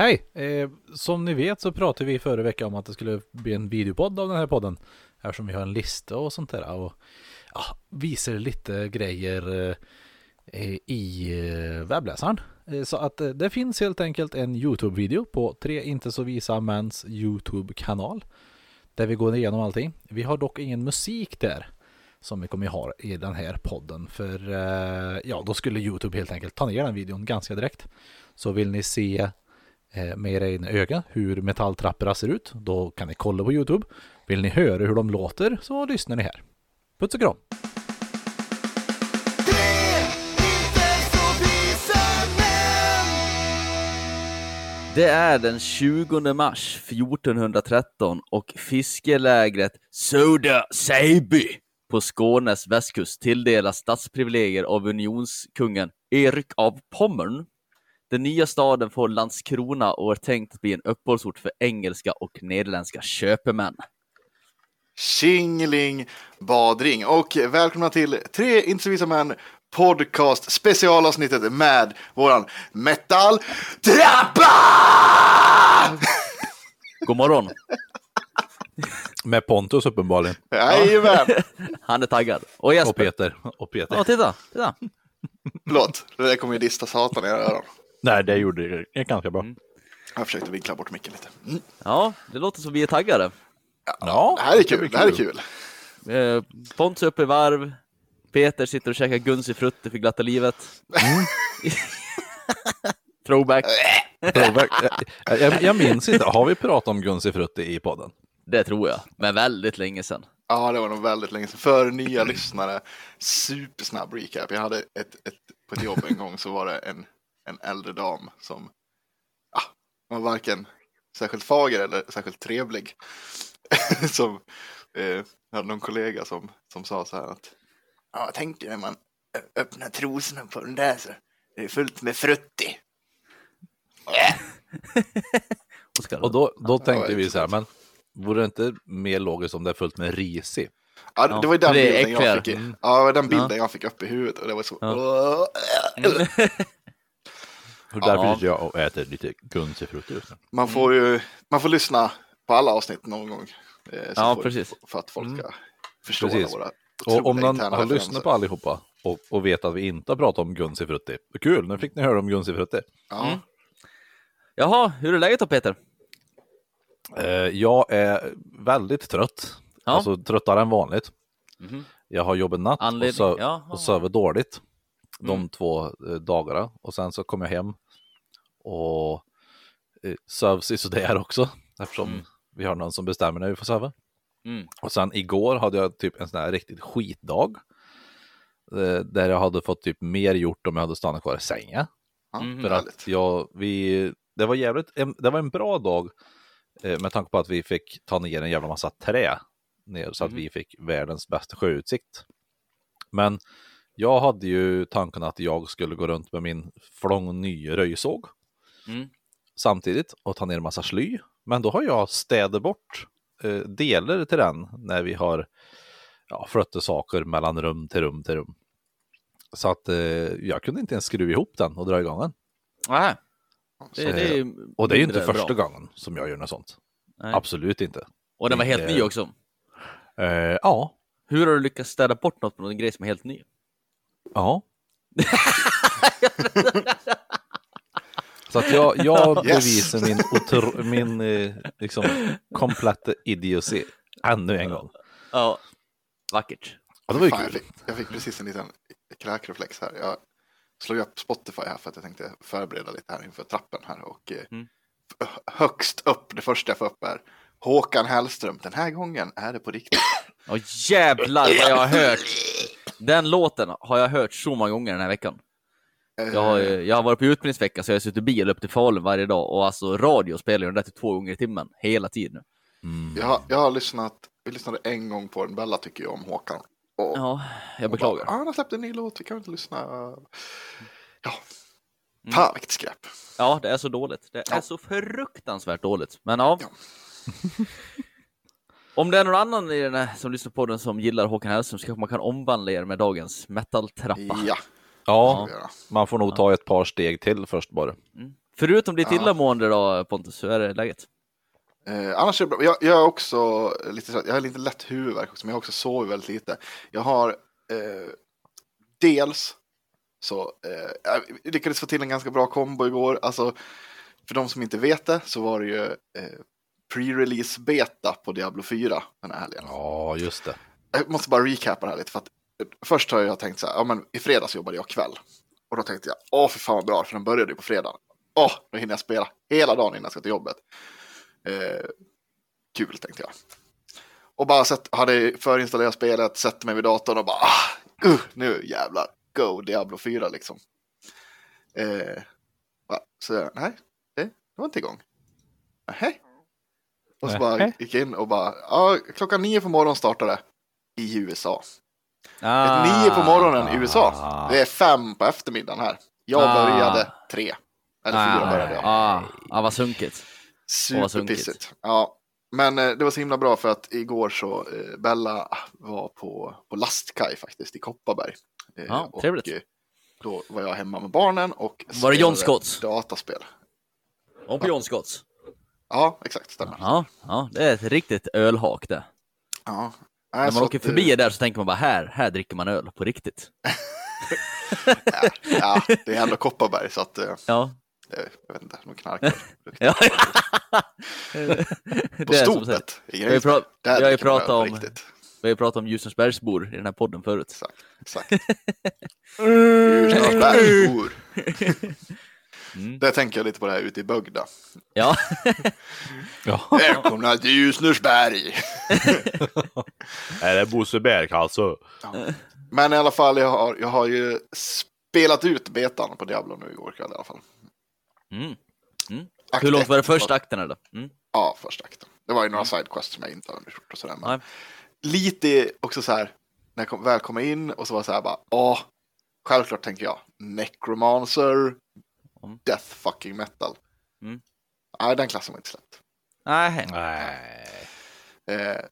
Hej! Eh, som ni vet så pratade vi förra veckan om att det skulle bli en videopodd av den här podden. Eftersom vi har en lista och sånt där. Och ja, visar lite grejer eh, eh i eh, webbläsaren. Eh, så att eh, det finns helt enkelt en YouTube-video på Tre Inte Så Visa Mäns YouTube-kanal. Där vi går igenom allting. Vi har dock ingen musik där. Som vi kommer ha i den här podden. För eh, ja, då skulle YouTube helt enkelt ta ner den videon ganska direkt. Så vill ni se Eh, med era egna ögon hur metalltrapporna ser ut, då kan ni kolla på YouTube. Vill ni höra hur de låter så lyssnar ni här. Puss och kram! Det är den 20 mars 1413 och fiskelägret Soda Seiby på Skånes västkust tilldelas stadsprivilegier av unionskungen Erik av Pommern. Den nya staden får Landskrona och är tänkt att bli en uppehållsort för engelska och nederländska köpmän. Tjingeling badring och välkomna till Tre inte så visa män podcast specialavsnittet med våran metal trappa! God morgon! Med Pontus uppenbarligen. Jajamän! Han är taggad. Och Jesper. Och Peter. Och Peter. Ja, titta, titta. Förlåt, det där kommer ju dista satan i era öron. Nej, det gjorde det ganska bra. Jag försökte vinkla bort micken lite. Mm. Ja, det låter som vi är taggade. Ja, Det här är kul, det här är kul. Eh, Pontus är uppe i varv. Peter sitter och käkar Guns i frutte för glatta livet. Throwback. Throwback. Jag, jag, jag minns inte, har vi pratat om Gunsi Frutti i podden? Det tror jag, men väldigt länge sedan. Ja, det var nog väldigt länge sedan. För nya lyssnare, supersnabb recap. Jag hade ett, ett, på ett jobb en gång så var det en, en äldre dam som ja, var varken särskilt fager eller särskilt trevlig. som eh, hade någon kollega som, som sa så här att ja, jag tänker när man öppnar trosorna på den där så det är fullt med frutti. Och då, då tänkte Ja, vi så här, men vore det inte mer logiskt om det är fullt med ris i? Ja, Ja, det var ju den bilden jag fick. Mm. Ja, den bilden Ja. jag fick upp i huvudet och det var så. Och därför Ja. sitter jag och äter lite Gunsi Frutti just nu. Man får ju man får lyssna på alla avsnitt någon gång. eh, så Ja, får- precis. För att folk Mm. ska förstå Precis. våra Och om man har referenser. lyssnat på allihopa och, och vet att vi inte har pratat om Gunsi Frutti, kul, nu fick ni höra om Gunsi Frutti. Ja. Mm. Jaha, hur är läget då Peter? Eh, jag är väldigt trött, Ja. alltså tröttare än vanligt. Mhm. Jag har jobbat natt och, Anledning? söv, Jaha. och sövit dåligt de Mm. två eh, dagarna och sen så kom jag hem och eh, söv sådär också eftersom Mm. vi har någon som bestämmer när vi får söva. Mm. Och sen igår hade jag typ en sån här riktigt skitdag. eh, Där jag hade fått typ mer gjort om jag hade stannat kvar i sängen. Mm. För att jag, vi, det var jävligt, det var en bra dag med tanke på att vi fick ta ner en jävla massa trä ner så att Mhm. vi fick världens bästa sjöutsikt. Men jag hade ju tanken att jag skulle gå runt med min flång ny röjsåg Mm. samtidigt och ta ner en massa sly. Men då har jag städat bort eh, delar till den när vi har ja, flyttat saker mellan rum till rum till rum. Så att eh, jag kunde inte ens skruva ihop den och dra igång den. Nej, Så, det, det är Och det är ju inte första bra. gången som jag gör något sånt. Nej. Absolut inte. Och den var helt Det- ny också. Eh, ja, Hur har du lyckats städa bort något på någon grej som är helt ny? Ja. Så att jag, jag Yes. bevisar min, otro, min eh, liksom, kompletta idiocy ännu en gång. Ja, vackert. Och det var ju fan, jag, kul. fick, jag fick precis en liten kräkreflex här. Jag slog upp Spotify här för att jag tänkte förbereda lite här inför trappen här. Och eh, Mm. högst upp, det första jag får upp är Håkan Hellström. Den här gången är det på riktigt. Åh jävlar vad jag har hört. Den låten har jag hört så många gånger den här veckan. Jag har, Eh, jag har varit på utbildningsvecka så jag har suttit i bil upp till Falun varje dag och alltså radio spelar den där till två gånger i timmen hela tiden. Mm. jag, har, jag har lyssnat, vi lyssnade en gång på den. Bella tycker ju om Håkan. Och, Ja, jag beklagar. Bara, ah, han har släppt en ny låt, vi kan inte lyssna. Ja, Mm. fan vilket skräp. Ja, det är så dåligt. Det är Ja. så fruktansvärt dåligt. Men ja. Ja. Om det är någon annan i den här, som lyssnar på den som gillar Håkan Hellström så kanske man kan omvandla er med dagens metal-trappa. Ja, Ja, man får nog ta ett par steg till först bara. Förutom ditt Ja. illamående då Pontus, hur är det läget? Eh, annars är det bra. Jag, jag är också lite, jag har lite lätt huvudvärk också, men jag har också sovit väldigt lite. Jag har eh, dels så eh, jag lyckades få till en ganska bra kombo igår. Alltså, för de som inte vet det så var det ju eh, pre-release beta på Diablo 4 den här helgen. Ja, just det. Jag måste bara recapa det här lite. För att, eh, först har jag tänkt så här, ja men i fredags jobbade jag kväll. Och då tänkte jag, åh för fan vad bra, för den började ju på fredag. Åh, då hinner jag spela hela dagen innan jag ska till jobbet. Eh, kul tänkte jag. Och bara sett, hade förinstallerat spelet, sätter mig vid datorn och bara, ah, uh, nu jävlar, go Diablo 4 liksom. Eh, så jag, nej, det, det var inte igång. Nej. Och så bara gick jag in och bara, ja, klockan nio på morgonen startade i USA. Ah, Ett nio på morgonen i USA. Ah. Det är fem på eftermiddagen här. Jag Ah. började tre. Eller fyra började jag. Ah, ah, vad sunkigt. Superpissigt. Ja, men eh, det var så himla bra för att igår så eh, Bella var på, på lastkaj faktiskt i Kopparberg. Eh, Ja, och, trevligt. eh, då var jag hemma med barnen och Var det John spelade Scotts? Dataspel. Och på John Scotts. Ja, exakt, stämmer. Ja, ja, det är ett riktigt ölhak det. Ja. När Nej, man åker förbi eh, där så tänker man bara här, här dricker man öl på riktigt. Ja, det är ändå Kopparberg så att eh, Ja. jag vet inte, de knarkar. ja. På stopet. Vi har ju, pra- vi har ju pratat om, riktigt. vi har ju pratat om Ljusnarsbergsbor i den här podden förut. Exakt, exakt. Ljusnarsbergsbor. Mm. Där tänker jag lite på det här ute i Bögda. Ja, Ja. Välkomna till Ljusnarsberg. Är det Bosse Berg alltså? Men i alla fall, jag har, jag har ju spelat ut betan på Diablo nu igår kväll i alla fall. mm. Akt Hur långt var det första akten eller? Mm. Ja, första akten. Det var ju några sidequests som jag inte har undersökt och sådär. Men Nej. lite också så här, när jag kom, väl kom in och så var det så här bara, åh, självklart tänker jag, Necromancer, Mm. Death fucking metal. Mm. Nej, den klassen var inte släppt. Nej. Nej. Eh,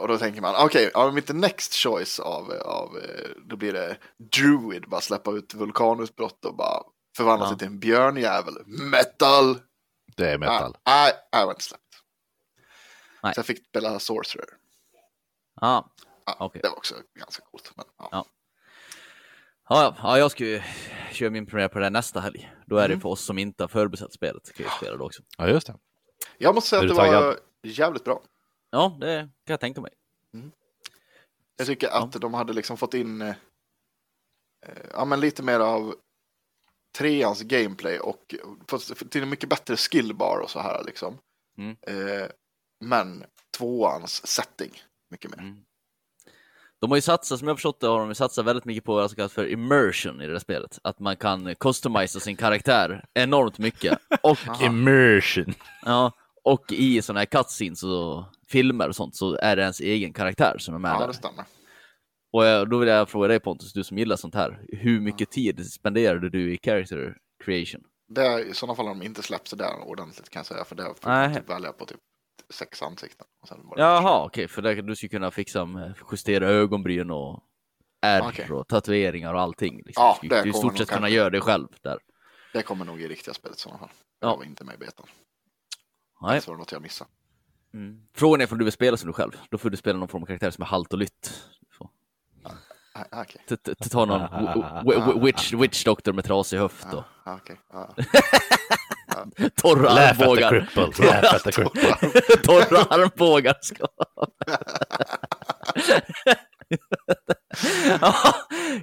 och då tänker man, okej, okay, mitt next choice av, av, eh, då blir det Druid, bara släppa ut vulkanutbrott och bara förvandla Ja. sig till en björnjävel. Metal! Det är metal. Nej, nej, det var inte släppt. Nej. Så jag fick spela Sorcerer. Ja. Ja, Okej. Det var också ganska coolt. Men, ja. Ja. Ja, ja, ja, jag ska ju köra min premiär på det här nästa helg. Då är det Mm. för oss som inte har förbesett spelet. Kan ju spela då också. Ja, just det. Jag måste säga Är att det var taggad? jävligt bra. Ja, det kan jag tänka mig. Jag tycker att de hade liksom fått in eh, ja, men lite mer av treans gameplay och fått till en mycket bättre skillbar och så här liksom. Mm. Eh, men tvåans setting mycket mer. De har ju satsat, som jag har förstått det, har de satsat väldigt mycket på vad som kallas för immersion i det där spelet. Att man kan customisa sin karaktär enormt mycket. Och, Immersion. ja, och i sådana här cutscenes och filmer och sånt så är det ens egen karaktär som är med Ja, där. det stämmer. Och jag, då vill jag fråga dig Pontus, du som gillar sånt här. Hur mycket tid spenderade du i character creation? Det är, I sådana fall har de inte släppt så där ordentligt kan jag säga. För det Nej. man typ välja på typ sex ansikten. Och sen det Jaha, okej, för där, du skulle kunna fixa med- justera ögonbryn och ärr Okej. och tatueringar och allting. Liksom. Ja, du det du i stort sett kunna göra det själv där. Det kommer nog i riktiga spelet i sådana fall. Ja. Jag var inte med i betan. Nej. Så var det något jag missade. Mm. Frågan är om du vill spela som du själv. Då får du spela någon form av karaktär som är halt och lytt. Ah, ah, Ta någon witch, witch doctor med trasig höft och Ah, okej. Ah. torra Laugh at the armbågar. cripple. Laugh at the cripple. torra armbågar ska Ja,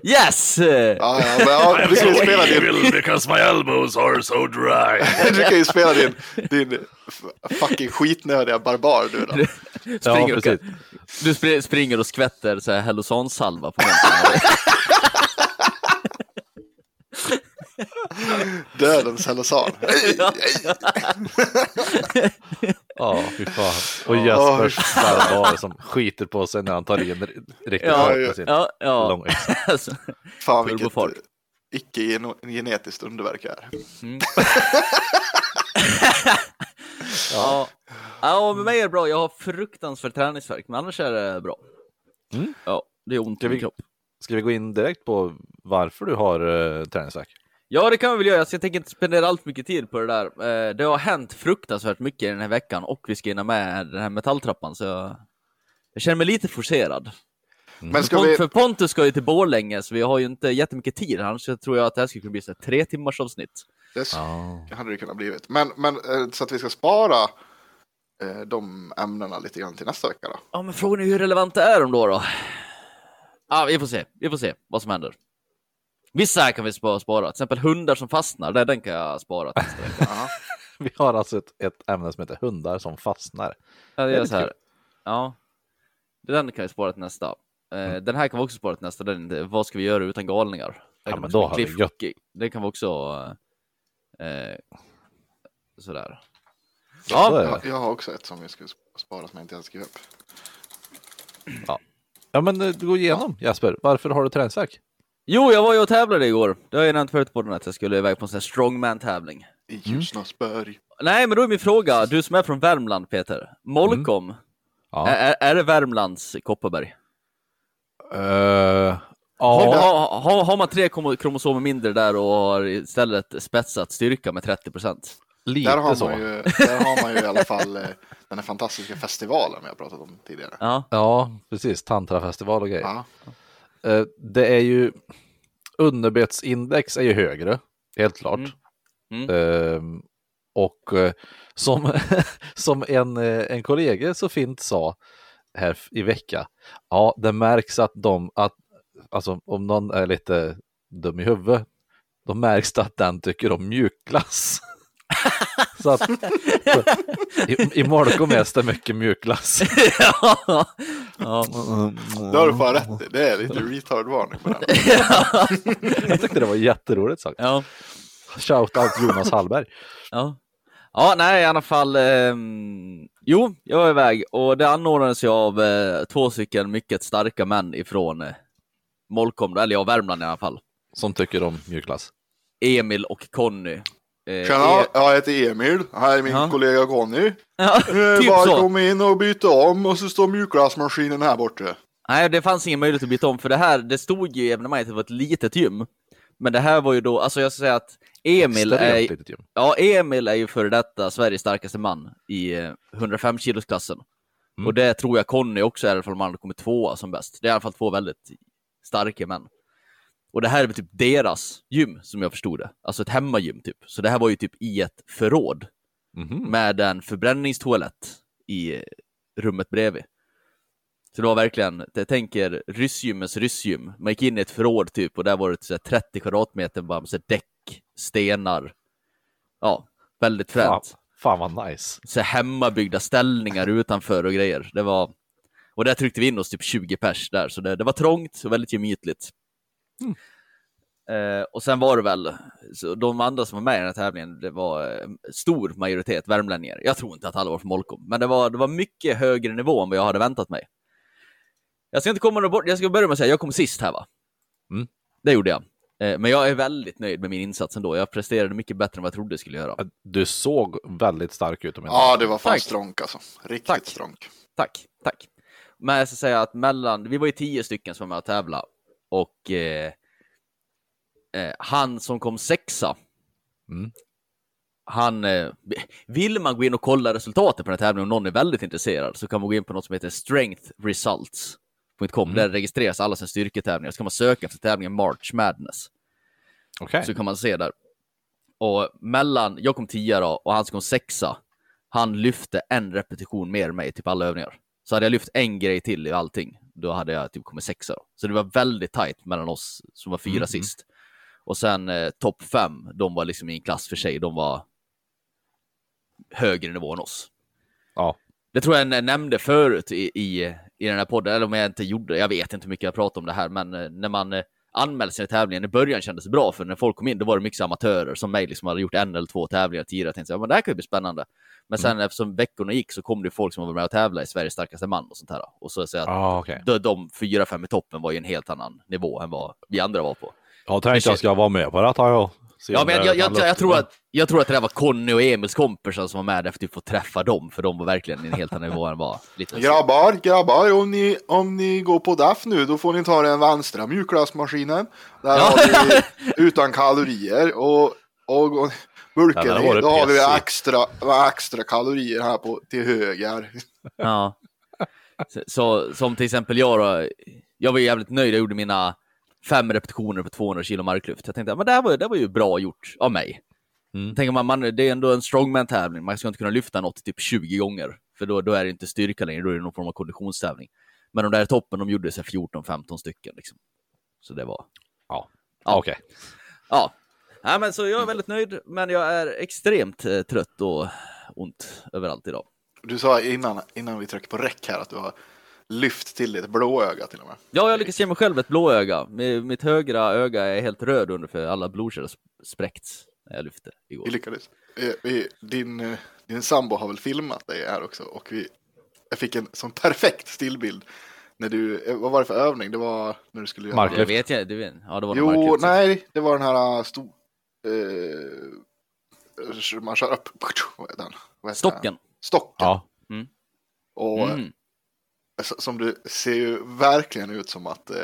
Yes! Ja, ja, men, ja, du kan ju spela din, because my elbows are so dry. du kan ju spela din, din fucking skitnödiga barbar du då. Ja, Springer och, precis. du spr- springer och skvätter så här Hellosan-salva på någonting. Dödens Hellosan. Ja, fy fan. Och Jespers barbar som skiter på sig när han tar in riktigt Ja, hårt med sin Ja, ja. lång Alltså, Fan vilket eh, icke-genetiskt underverk är. mm. ja. ja, med mig är det bra. Jag har fruktansvärt träningsvärk, men annars är det bra. Mm. Ja, det är ont i Ska min vi- kropp. Ska vi gå in direkt på varför du har uh, träningsvärk? Ja, det kan vi väl göra. Så jag tänker inte spendera allt för mycket tid på det där. Eh, Det har hänt fruktansvärt mycket den här veckan och vi ska hinna med den här metalltrappan, så jag, jag känner mig lite forcerad. Men ska Pont- vi, För Pontus ska ju till Borlänge, så vi har ju inte jättemycket tid. Annars så tror jag att det här skulle kunna bli så här tre timmars avsnitt. det Ja. hade det kunnat blivit. Men, men eh, så att vi ska spara eh, de ämnena lite grann till nästa vecka då. Ja, men frågan är hur relevanta är de då? då? Ja, vi får se. Vi får se vad som händer. Vissa här kan vi spara, spara. till exempel hundar som fastnar. Det, den kan jag spara. Ja. Vi har alltså ett, ett ämne som heter hundar som fastnar. Ja, det Det är så här. kul. Ja, den kan vi spara till nästa. Eh, Mm. Den här kan vi också spara till nästa. Den, vad ska vi göra utan galningar? Den Ja, men då har vi gött. Det kan vi också... Eh, sådär. Så är Ja. Jag, jag har också ett som vi ska spara som jag inte ens skrev upp. Ja men eh, gå igenom Jesper, varför har du träningsvärk? Jo, jag var ju och tävlade igår. Det har jag nämnt förut på den att jag skulle iväg på en sån här strongman-tävling. I Mm. Ljusnarsberg. Nej, men då är min fråga, du som är från Värmland Peter, Molkom, Mm. Ja. är, är det Värmlands Kopparberg? Har, ja. har, har, har man tre kromo- kromosomer mindre där och har istället spetsat styrka med 30 procent? lite Där har, så. man ju, där har man ju i alla fall eh, den här fantastiska festivalen vi har pratat om tidigare. Ja. Ja, precis. Tantrafestival och grejer. Ja. Eh, det är ju underbetsindex är ju högre, helt klart. Mm. Mm. Ehm, och eh, som, som en, eh, en kollega så fint sa här i vecka, ja, det märks att de, att, alltså om någon är lite dum i huvudet, då märks det att den tycker om mjukglass. så att i, i Molkom äts det mycket mjukglass. ja. ja. Det har du fan rätt i. Det är lite retard-varning på den. Jag tyckte det var jätteroligt sagt. ja. Shout out Jonas Hallberg. Ja. Ja, nej, i alla fall. ehm, jo, jag var iväg och det anordnades ju av eh, två stycken mycket starka män ifrån eh, Molkom, eller ja, Värmland i alla fall. Som tycker om mjukglass. Emil och Conny. Eh, Tjena, E- jag heter Emil. Här är min Ja. kollega Conny. ja, Eh, typ Bara så. kom in och byta om och så står mjukglassmaskinen här borta. Nej, det fanns ingen möjlighet att byta om, för det här, det stod ju i evenemanget att det var ett litet gym. Men det här var ju då, alltså jag ska säga att Emil är, ja, Emil är ju före detta Sveriges starkaste man i eh, 105 kilosklassen. Mm. Och det tror jag Conny också är, i alla fall om han kommit tvåa som bäst. Det är i alla fall två väldigt starka män. Och det här är typ deras gym, som jag förstod det. Alltså ett hemmagym typ. Så det här var ju typ i ett förråd Mhm. med en förbränningstoalett i rummet bredvid. Så det var verkligen, jag tänker ryssgymmens ryssgym. Man gick in i ett förråd typ och där var det så här 30 kvadratmeter bara med så däck, stenar. Ja, väldigt Fan, fränt. fan vad nice. Så hemmabyggda ställningar utanför och grejer. Det var... Och där tryckte vi in oss typ 20 pers där, så det, det var trångt och väldigt gemytligt. Eh, och sen var det väl, så de andra som var med i den här tävlingen, det var eh, stor majoritet värmlänningar. Jag tror inte att alla var från Molkom, men det var, det var mycket högre nivå än vad jag hade väntat mig. Jag ska inte komma bort, jag ska börja med att säga, jag kom sist här va? Mm. Det gjorde jag. Eh, men jag är väldigt nöjd med min insats ändå. Jag presterade mycket bättre än vad jag trodde jag skulle göra. Du såg väldigt stark ut om jag Ja, det var fan Tack. stronk alltså. Riktigt Tack. stronk. Tack, tack. Men jag ska säga att mellan, vi var ju tio stycken som var med och tävla och eh, eh, han som kom sexa, Mm. han, eh, vill man gå in och kolla resultaten på den här tävlingen om någon är väldigt intresserad så kan man gå in på något som heter strengthresults.com. Mm. Där registreras alla sina styrketävlingar. Så kan man söka efter tävlingen March Madness. Okej. Så kan man se där. Och mellan, jag kom tia då och han som kom sexa, han lyfte en repetition mer än mig, typ alla övningar. Så hade jag lyft en grej till i allting, då hade jag typ kommit sexa. Då. Så det var väldigt tajt mellan oss som var fyra Mhm. sist. Och sen eh, topp fem, de var liksom i en klass för sig, de var högre nivå än oss. Ja. Det tror jag nämnde förut i, i, i den här podden, eller om jag inte gjorde jag vet inte hur mycket jag pratade om det här, men eh, när man sig till tävlingen, i början kändes bra, för när folk kom in, då var det mycket amatörer som mig, liksom hade gjort en eller två tävlingar tidigare, jag tänkte jag, men det här kan ju bli spännande. Men sen eftersom veckorna gick så kom det folk som var med och tävlade i Sveriges starkaste man och sånt här. Och så säger jag att Ja, okej. de, de fyra, fem i toppen var ju en helt annan nivå än vad vi andra var på. Jag tänkte jag ska vara med på det här, jag. Se Ja, men jag, jag, jag, luft- tror att, jag tror att det där var Conny och Emils kompisar som var med efter att få träffa dem, för de var verkligen i en helt annan nivå än vad lite Grabbar, grabbar, om ni, om ni går på DAF nu då får ni ta den vänstra mjukglassmaskinen. Där Ja. har vi utan kalorier och, och, och burken, Ja, då har vi extra, extra kalorier här på, till höger. Ja. Så, så, som till exempel jag då, jag var jävligt nöjd, jag gjorde mina fem repetitioner på 200 kilo marklyft. Jag tänkte, men det här var, det var ju bra gjort av mig. Mm. Tänker man, man, det är ändå en strongman-tävling, man ska inte kunna lyfta något typ 20 gånger, för då, då är det inte styrka längre, då är det någon form av konditionstävling. Men de där toppen, de gjorde så här 14-15 stycken liksom. Så det var, Ja, Ja. okej. ja. Nej, men så jag är väldigt nöjd, men jag är extremt eh, trött och ont överallt idag. Du sa innan, innan vi tryckte på räck här att du har lyft till ditt blåöga till och med. Ja, jag lyckas ge mig själv ett blåöga. Mi- Mitt högra öga är helt röd under för alla blodkärl sp- spräckts när jag lyfte igår. Vi lyckades. Din, din sambo har väl filmat dig här också och vi, jag fick en sån perfekt stillbild. När du, vad var det för övning? Det var när du skulle göra... Marklyft. Jag vet jag, du vet. Ja, det var Jo, marklyft. nej, det var den här uh, stor... Eh, man kör upp... Den? Stocken. Stocken. Ja. Och Mm. Som du ser ju verkligen ut som att eh,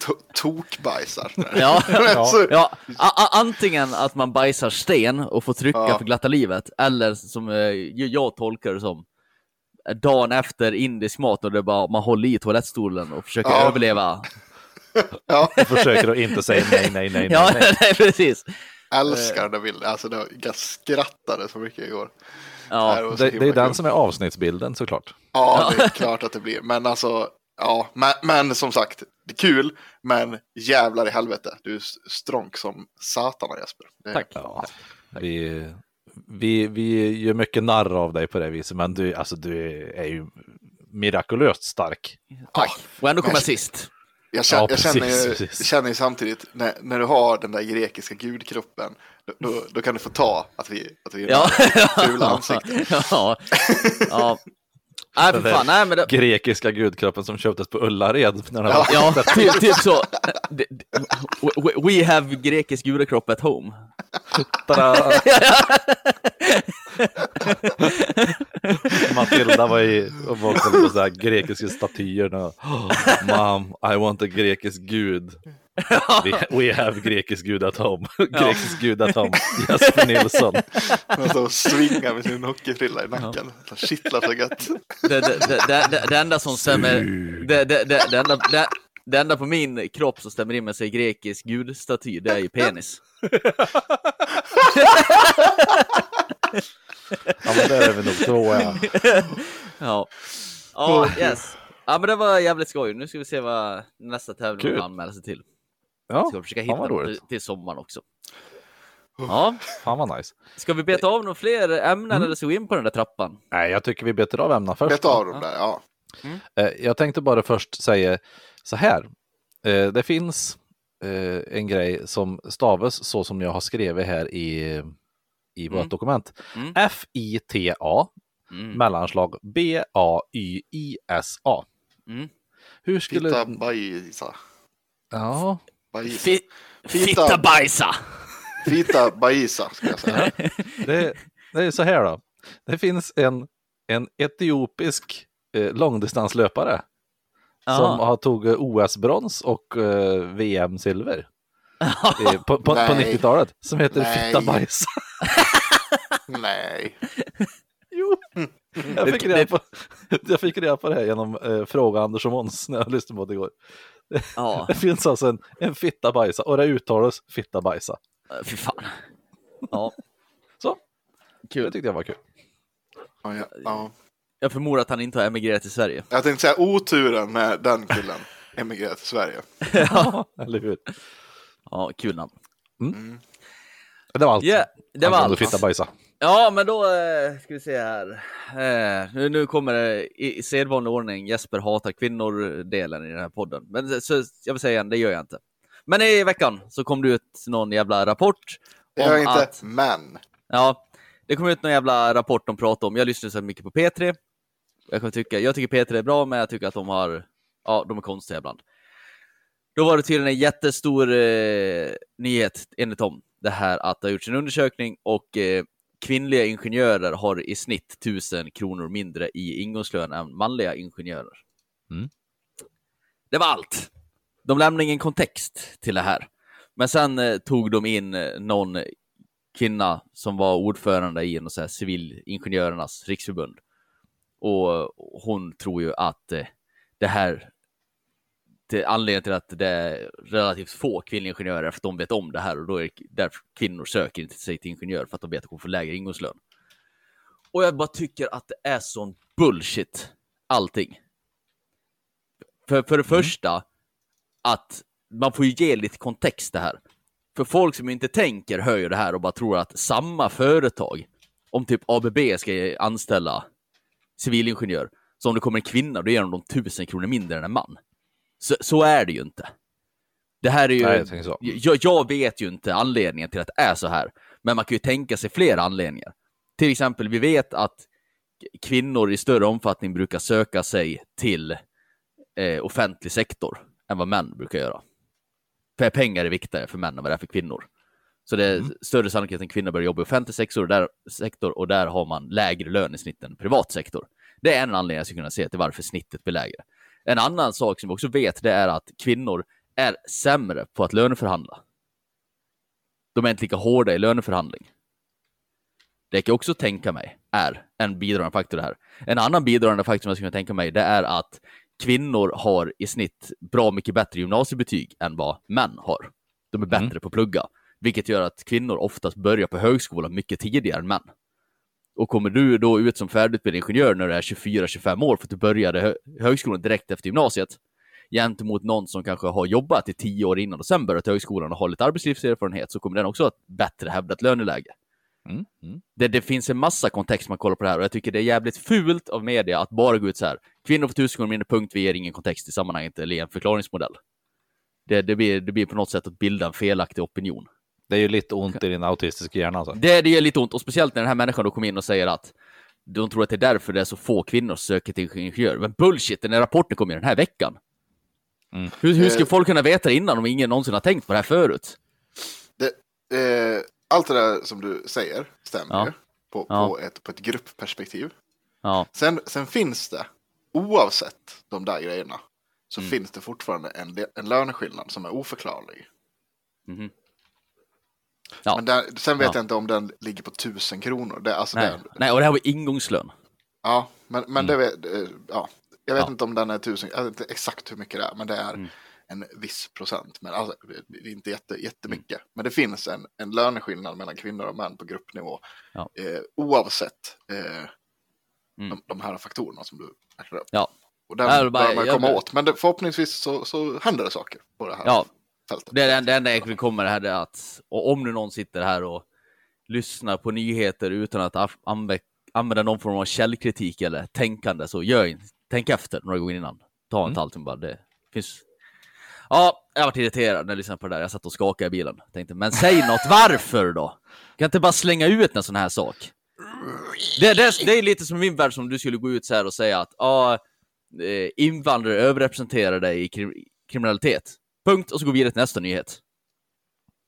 to- tokbajsar. Ja, ja. A- a- antingen att man bajsar sten och får trycka Ja. för glatta livet, eller som eh, ju- jag tolkar det som, eh, dagen efter indisk mat och det bara, man håller i toalettstolen och försöker Ja. överleva. ja, Jag försöker att inte säga nej, nej, nej, Ja, nej. nej. nej, precis. älskar den bilden. Alltså, jag skrattade så mycket igår. Ja. Det Det, det är den som är avsnittsbilden såklart. Ja, det är klart att det blir. Men alltså, ja, men, men som sagt, det är kul, men jävlar i helvete. Du är stronk som satan Jesper. Det, Tack. Ja, vi, vi, vi gör mycket narr av dig på det viset, men du, alltså, du är ju mirakulöst stark. Tack. Och ändå kom men- jag sist. Jag känner, Ja, jag känner, precis, ju, jag känner ju samtidigt, när, när du har den där grekiska gudkroppen, då, då, då kan du få ta att vi, att vi är Ja. fula ansikten. ja. ja. Nej, för fan. Nej, men det... Grekiska gudkroppen som köptes på Ullared. När den Ja. var... Ja, typ, typ så. We- have grekisk gudakropp at home. Tada! Matilda var i och var på så här grekiska statyer. När, Mom, I want a grekisk gud. We, we have grekisk gud at home. grekisk gud at home. Jesper Nilsson. Han står och svingar med sin hockeyfrilla i nacken. Ja. Kittlar så gött. Det, det, det, det, det, det enda som stämmer, det, det, det, det, enda, det, det enda på min kropp som stämmer in med sig grekisk gudstaty, det är ju penis. Ja men där är vi nog två ja. Ja. Ja, yes. Ja, men det var jävligt skoj. Nu ska vi se vad nästa tävling anmäler sig till. Ja, Ska vi försöka fan hitta till, till sommaren också. Ja, Fan vad nice. ska vi beta av några fler ämnen Mm. eller ska vi in på den där trappan? Nej, jag tycker vi betar av ämnena först. Beta av dem där, ja. Eh, Jag tänkte bara först säga så här. Eh, Det finns eh, en grej som stavas så som jag har skrivit här i, i vårt Mm. dokument. Mm. F-I-T-A Mm. mellanslag B-A-Y-I-S-A. Mm. Hur skulle... Fitta bajsa. Ja, Bajsa. Fitta- bajsa! Fitta bajsa, ska jag säga. det, det är så här då. Det finns en, en etiopisk eh, långdistanslöpare som har tagit OS-brons och eh, VM-silver eh, på, på, på Nej. 90-talet som heter Nej. Fitta Bajsa. Nej. Jo, jag fick, reda på, jag fick reda på det här genom eh, Fråga Anders och Måns när jag lyssnade på det igår. Ja, Det finns alltså en, en Fitta Bajsa och det uttalas Fitta Bajsa. fy fan. Ja, Så, det kul. tyckte jag var kul. Ja, ja, ja. Jag förmodar att han inte har emigrerat till Sverige. Jag tänkte säga oturen med den killen emigrerat till Sverige. Ja, eller hur? Ja, kul namn. Det var allt. Ja, det var Angående allt. Fitta Bajsa. Ja, men då eh, ska vi se här. Eh, nu, nu kommer det i, i sedvanlig ordning Jesper hatar kvinnor-delen i den här podden. Men så, jag vill säga igen, det gör jag inte. Men i veckan så kom det ut någon jävla rapport. Det gör jag inte, att- men. Ja, det kom ut någon jävla rapport de pratade om. Jag lyssnar så mycket på P3. Jag, kan tycka, jag tycker P3 är bra, men jag tycker att de har, ja, de är konstiga ibland. Då var det tydligen en jättestor eh, nyhet enligt dem det här att det har gjorts en undersökning och eh, kvinnliga ingenjörer har i snitt 1000 kronor mindre i ingångslön än manliga ingenjörer. Mm. Det var allt. De lämnade ingen kontext till det här. Men sen eh, tog de in eh, någon kvinna som var ordförande i en så här civilingenjörernas riksförbund. Och hon tror ju att eh, det här det, anledningen till att det är relativt få kvinnliga ingenjörer är för att de vet om det här och då är det därför kvinnor söker inte sig till ingenjör för att de vet att de får lägre ingångslön. Och jag bara tycker att det är sån bullshit, allting. För, för det första, att man får ju ge lite kontext det här. För folk som inte tänker hör ju det här och bara tror att samma företag, om typ ABB ska anställa civilingenjör, så om det kommer en kvinna, då ger de dem tusen kronor mindre än en man. Så, så är det ju inte. Det här är ju... Nej, jag. Jag, jag vet ju inte anledningen till att det är så här, men man kan ju tänka sig fler anledningar. Till exempel, vi vet att kvinnor i större omfattning brukar söka sig till eh, offentlig sektor än vad män brukar göra. För pengar är viktigare för män än vad det är för kvinnor. Så det är Mm. större sannolikhet att en kvinna börjar jobba i offentlig sektor och, där, sektor och där har man lägre lön i snitt än privat sektor. Det är en anledning jag skulle kunna se till varför snittet blir lägre. En annan sak som vi också vet det är att kvinnor är sämre på att löneförhandla. De är inte lika hårda i löneförhandling. Det kan jag också tänka mig är en bidragande faktor här. En annan bidragande faktor som jag skulle kunna tänka mig det är att kvinnor har i snitt bra mycket bättre gymnasiebetyg än vad män har. De är bättre Mm. på att plugga, vilket gör att kvinnor oftast börjar på högskolan mycket tidigare än män. Och kommer du då ut som färdigutbildad ingenjör när du är 24-25 år för att du började hö högskolan direkt efter gymnasiet, gentemot någon som kanske har jobbat i 10 år innan och sen börjat högskolan och har lite arbetslivserfarenhet, så kommer den också ha ett bättre hävdat löneläge. Mm. Mm. Det, det finns en massa kontext man kollar på det här och jag tycker det är jävligt fult av media att bara gå ut så här. Kvinnor får tusen gånger mindre punkt, vi ger ingen kontext i sammanhanget eller en förklaringsmodell. Det, det, blir, det blir på något sätt att bilda en felaktig opinion. Det är ju lite ont i din autistiska hjärna alltså. Det, det gör lite ont, och speciellt när den här människan då kommer in och säger att de tror att det är därför det är så få kvinnor som söker till ingenjör. Men bullshit, den här rapporten kom ju den här veckan. Mm. Hur, hur ska Eh. folk kunna veta det innan om ingen någonsin har tänkt på det här förut? Det, eh, allt det där som du säger stämmer Ja. ju på, Ja. på, ett, på ett gruppperspektiv. Ja, Sen, sen finns det, oavsett de där grejerna, så Mm. finns det fortfarande en, en löneskillnad som är oförklarlig. mhm. Ja. Men där, sen vet Ja. jag inte om den ligger på tusen kronor. Det, alltså Nej. det, Nej, och det här var ingångslön. ja, men, men det vet, eh, ja, jag vet Mm. Ja. inte om den är tusen, jag vet inte exakt hur mycket det är, men det är Mm. en viss procent. Men alltså, det är inte jätte, jättemycket. Mm. Men det finns en, en löneskillnad mellan kvinnor och män på gruppnivå. Ja. Eh, oavsett eh, Mm. de, de här faktorerna som du räknar upp. Ja. Och den det bör man jag- komma åt. Men det, förhoppningsvis så, så händer det saker på det här Ja, fältet. Det, det, det enda jag vill komma det här är att, och om nu någon sitter här och lyssnar på nyheter utan att använda någon form av källkritik eller tänkande, så gör in, tänk efter några gånger innan. Ta inte Mm. allting bara. Det finns... Ja, jag varit irriterad när jag lyssnade på det där. Jag satt och skakade i bilen. Tänkte, men säg något, varför då? Kan inte bara slänga ut en sån här sak? Det, det, det är lite som min värld som du skulle gå ut så här och säga att ja, eh, invandrare överrepresenterar dig i krim- kriminalitet. Punkt, och så går vi vidare till nästa nyhet.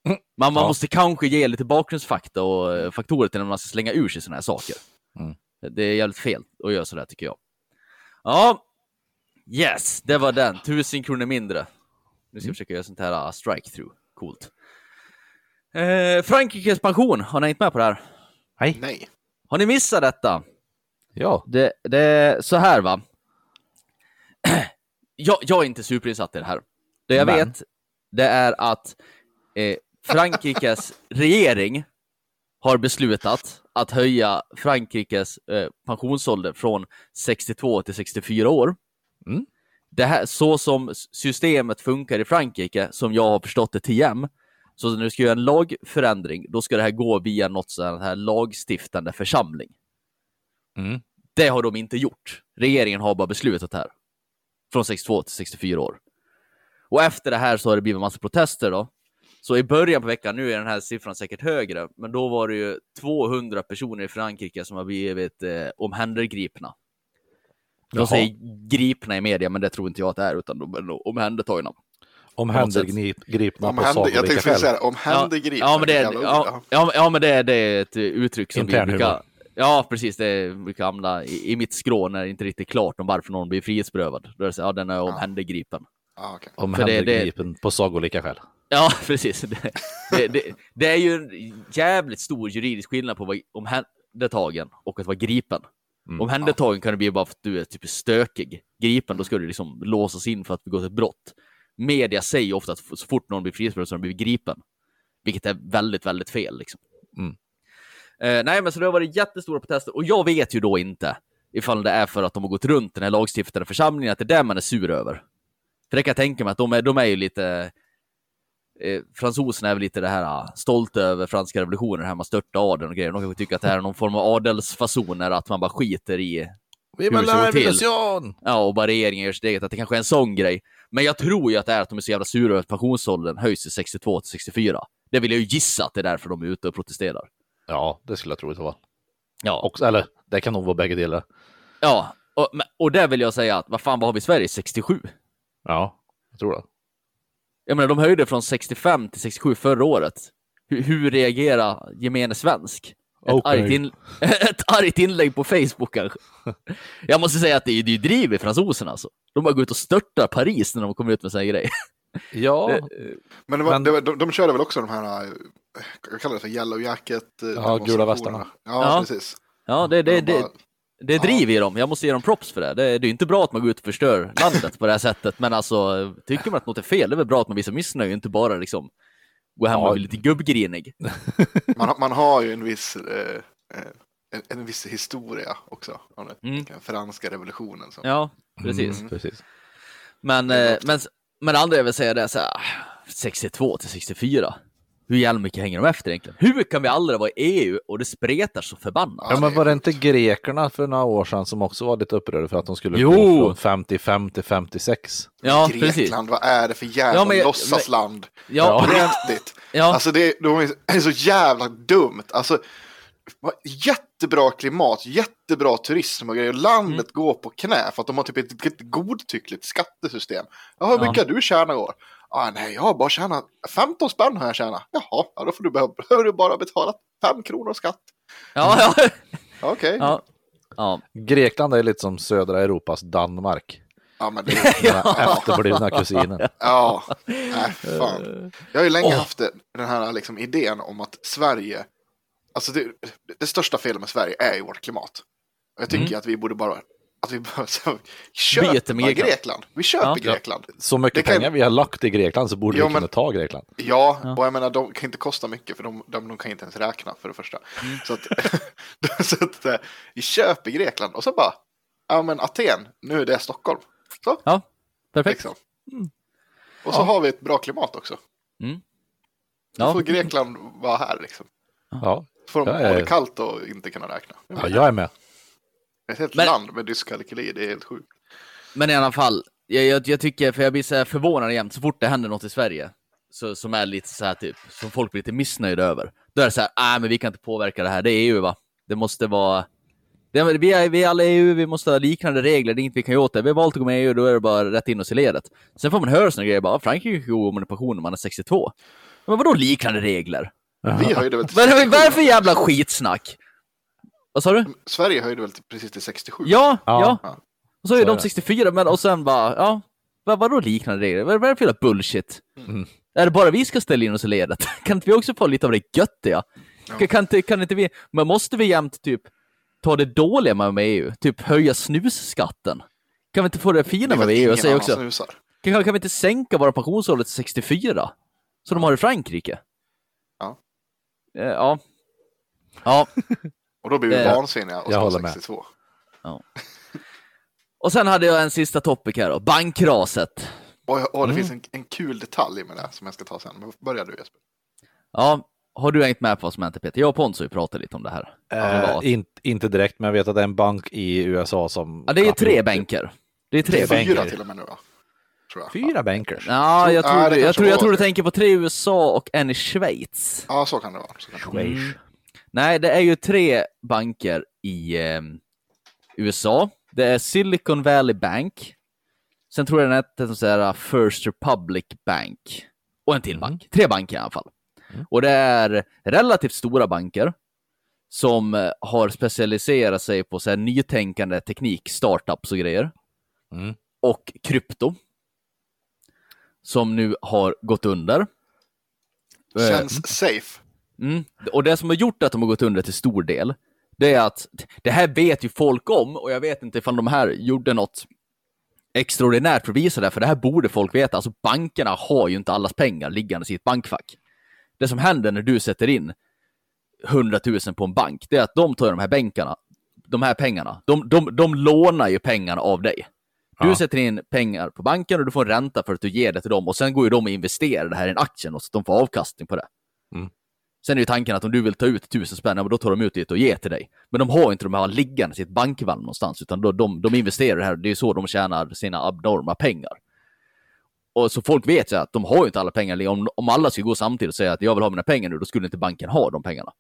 Man, man Ja. måste kanske ge lite bakgrundsfakta och eh, faktorer till när man ska slänga ur sig sådana här saker. Mm. Det är jävligt fel att göra sådär tycker jag. Ja, yes, det var den. Tusen kronor mindre. Nu ska jag försöka göra sånt här uh, strike-through. Coolt. Eh, Frankrikes pension, har ni hängt med på det här? Nej. Nej. Har ni missat detta? Ja. Det, det är så här va. jag, jag är inte superinsatt i det här. Det jag Men. vet, det är att eh, Frankrikes regering har beslutat att höja Frankrikes eh, pensionsålder från 62 till 64 år. Mm. Det här, så som systemet funkar i Frankrike, som jag har förstått det till jäm, så när du ska göra en lagförändring, då ska det här gå via något sånt här lagstiftande församling. Mm. Det har de inte gjort. Regeringen har bara beslutat här. Från 62 till 64 år. Och efter det här så har det blivit en massa protester då. Så i början på veckan, nu är den här siffran säkert högre, men då var det ju 200 personer i Frankrike som har blivit eh, omhändergripna. De Jaha. säger gripna i media, men det tror inte jag att det är, utan de är nog omhändertagna. Omhändergripna Om på sagolika tänkte säga skäl. det, om händergripna. ja, men det ja, ja, ja, men det, det är ett uttryck som vi Intern brukar... humor. Ja, precis. Det brukar hamna i, i mitt skrå när det inte är riktigt klart om varför någon blir frihetsberövad. Då är det så, ja, den är omhändergripen. Ja, okej. För det- det- på sagolika skäl. Ja, precis. Det, det, det, det är ju en jävligt stor juridisk skillnad på vara omhändertagen och att vara gripen. Mm. Omhändertagen kan det bli bara för att du är typ stökig. Gripen, då ska du liksom låsas in för att begå ett brott. Media säger ofta att så fort någon blir frihetsberövad så har de blivit gripen. Vilket är väldigt, väldigt fel. Liksom. Mm. Eh, nej, men så det har varit jättestora protester och jag vet ju då inte ifall det är för att de har gått runt den här lagstiftande församlingen, att det är det man är sur över. För det kan jag tänka mig att de är, de är ju lite... Eh, fransoserna är väl lite det här ah, stolta över franska revolutionen, det här med störta adeln och grejer. De kanske tycker att det här är någon form av adelsfasoner, att man bara skiter i Viva Hur det till. Ja, och bara regeringen gör sitt eget, att det kanske är en sån grej. Men jag tror ju att det är att de är så jävla sura över att pensionsåldern höjs till 62 till 64. Det vill jag ju gissa att det är därför de är ute och protesterar. Ja, det skulle jag tro det var. Ja, Också, eller, det kan nog vara bägge delar. ja. Och, och där vill jag säga att vad fan, vad har vi i Sverige? 67? Ja, jag tror det. Jag menar, de höjde från 65 till 67 förra året. Hur, hur reagerar gemene svensk? Ett, Okej. argt in, ett argt inlägg på Facebook kanske. Jag måste säga att det är det är driv i fransoserna alltså. De bara går ut och störtar Paris när de kommer ut med här grejer. Ja, Men, det var, Men- det var, de, de körde väl också de här, eh, jag kallar det för yellow jacket. eh, Ja, gula västarna. Ja, Ja. precis. Ja, det, det, De bara- det är driv i dem. Jag måste ge dem props för det. Det, det är ju inte bra att man går ut och förstör landet på det här sättet, men alltså tycker man att något är fel, det är väl bra att man visar missnöje, inte bara liksom gå hem Ja. och bli lite gubbgrinig. Man, har- man har ju en viss, eh, eh, en, en viss historia också. Mm. den franska revolutionen. Som, Ja, precis. Mm, precis. Men, Det är eh, men, men det andra jag vill säga det är så här, 62 till 64. Hur jävla mycket hänger de efter egentligen? Hur kan vi aldrig vara i EU och det spretar så förbannat? Ja, men var det inte grekerna för några år sedan som också var lite upprörda för att de skulle Jo. gå från 55 till 56? Ja, precis. Grekland, vad är det för jävla Ja, men- låtsasland? Ja, det, riktigt. ja, Alltså det, de är så jävla dumt. Alltså, jättebra klimat, jättebra turism och grejer. Landet Mm. går på knä för att de har typ ett, ett godtyckligt skattesystem. Ja, hur Ja. mycket har du tjänat i år? Ah, nej, jag har bara tjänat 15 spänn har jag tjänat. Jaha, ja, då får du, behöver, du bara betala 5 kronor skatt. ja, ja, Okej. ja, ja. Grekland är lite som södra Europas Danmark. Ja, men det, Den här efterblivna kusinen. ja, nej, fan. Jag har ju länge haft det- den här liksom, idén om att Sverige, alltså det, det största felet med Sverige är ju vårt klimat. Jag tycker att vi borde bara, att vi bara med Grekland. Vi köper Ja. Grekland. Så mycket kan- pengar vi har lagt i Grekland så borde Jo, vi men- kunna ta Grekland. Ja, Ja. och jag menar de kan inte kosta mycket för de, de, de kan inte ens räkna för det första. Så att, så att eh, vi köper Grekland och så bara, ja men Aten, nu är det Stockholm. Så, ja. Perfekt. liksom. Och så har vi ett bra klimat också. Då Ja. får Grekland vara här liksom. Ja, Får de Ja, ha ja, det ja. kallt och inte kunna räkna. ja jag är med. Ett helt Men- land med dyskalkyli, det är helt sjukt. Men i alla fall, jag, jag, jag tycker, för jag blir så här förvånad jämt så fort det händer något i Sverige, så, som är lite så här typ, som folk blir lite missnöjda över. Då är det så här, nej men vi kan inte påverka det här, det är EU va? Det måste vara, det, är- vi, är, vi är alla EU, vi måste ha liknande regler, det är inget vi kan göra åt det. Vi har valt att gå med i EU, då är det bara rätt in oss i ledet. Sen får man höra såna grejer, bara Frankrike går med pension när man är 62. Men vadå liknande regler? Vi höjde väl till Vad är det 67. vad är det för jävla skitsnack? Vad sa du? Sverige höjde väl till, precis till 67. Ja, Ja. ja. Och så är Så de det. 64, men och sen bara, ja, vad, vadå liknande regler? Vad, är det för jävla bullshit? Mm. Är det bara vi ska ställa in oss i ledet? Kan inte vi också få lite av det göttiga? Kan, kan, inte, kan inte vi, men måste vi jämt typ ta det dåliga med, med EU? Typ höja snusskatten? Kan vi inte få det fina med EU och säga också, snusar. kan, kan vi inte sänka våra pensionsålder till 64? Som de har i Frankrike? Ja. Eh, Ja. Ja, Och då blir vi Det- vansinniga och jag ska med. 62. och sen hade jag en sista topic här då, bankraset. Och, och det Mm. finns en, en kul detalj med det som jag ska ta sen. Men börja du Jesper. Ja, har du hängt med på vad som hänt Peter? Jag och Pontus har ju pratat lite om det här. Eh, privat. in, inte direkt, men jag vet att det är en bank i USA som... Ja, det är tre banker. Det är Det tre är banker. fyra banker. till och med nu va? Tror jag. Fyra bankers. Ja, jag Ja, tror, det jag, tror, jag var tror du det. tänker på tre i USA och en i Schweiz. Ja, så kan det vara. Så kan det vara. Mm. Nej, det är ju tre banker i eh, USA. Det är Silicon Valley Bank, Sen tror jag den hette så här First Republic Bank. Och en till Mm. bank. Tre banker i alla fall. Och det är relativt stora banker som eh, har specialiserat sig på så här nytänkande teknik, startups och grejer. Mm. Och krypto. Som nu har gått under. Eh, Känns safe. Mm. Och det som har gjort att de har gått under till stor del, det är att det här vet ju folk om och jag vet inte ifall de här gjorde något extraordinärt för att visa det, för det här borde folk veta. Alltså bankerna har ju inte allas pengar liggande i ett bankfack. Det som händer när du sätter in 100 000 på en bank, det är att de tar de här bänkarna, de här pengarna, de, de, de lånar ju pengarna av dig. Du Ja. sätter in pengar på banken och du får en ränta för att du ger det till dem och sen går ju de och investerar det här i en aktie och så att de får avkastning på det. Mm. Sen är ju tanken att om du vill ta ut tusen spänn, ja, då tar de ut det och ger till dig. Men de har inte de här liggande i ett bankvalv någonstans, utan de, de, de investerar det här. Det är så de tjänar sina abnorma pengar. Och så folk vet ju att de har ju inte alla pengar. Om, om alla skulle gå samtidigt och säga att jag vill ha mina pengar nu, då skulle inte banken ha de pengarna.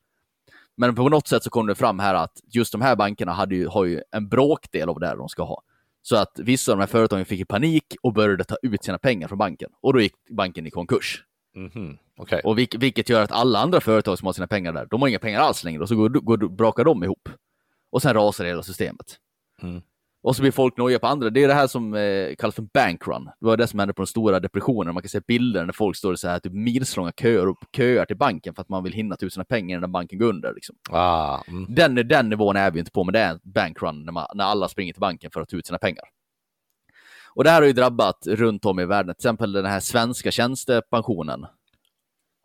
Men på något sätt så kom det fram här att just de här bankerna hade ju, har ju en bråkdel av det här de ska ha. Så att vissa av de här företagen fick i panik och började ta ut sina pengar från banken. Och då gick banken i konkurs. Mhm. Okej. Och vilk, vilket gör att alla andra företag som har sina pengar där, de har inga pengar alls längre och så går, går, brakar de ihop. Och sen rasar hela systemet. Mm. Och så blir folk nojiga på andra. Det är det här som eh, kallas för bankrun. Det var det som hände på den stora depressionen. Man kan se bilder när folk står i så här typ milslånga köer och köar till banken för att man vill hinna ta ut sina pengar innan banken går under. Liksom. Ah, mm. Den, den nivån är vi inte på, men det är en bankrun när, man, när alla springer till banken för att ta ut sina pengar. Och det här har ju drabbat runt om i världen, till exempel den här svenska tjänstepensionen.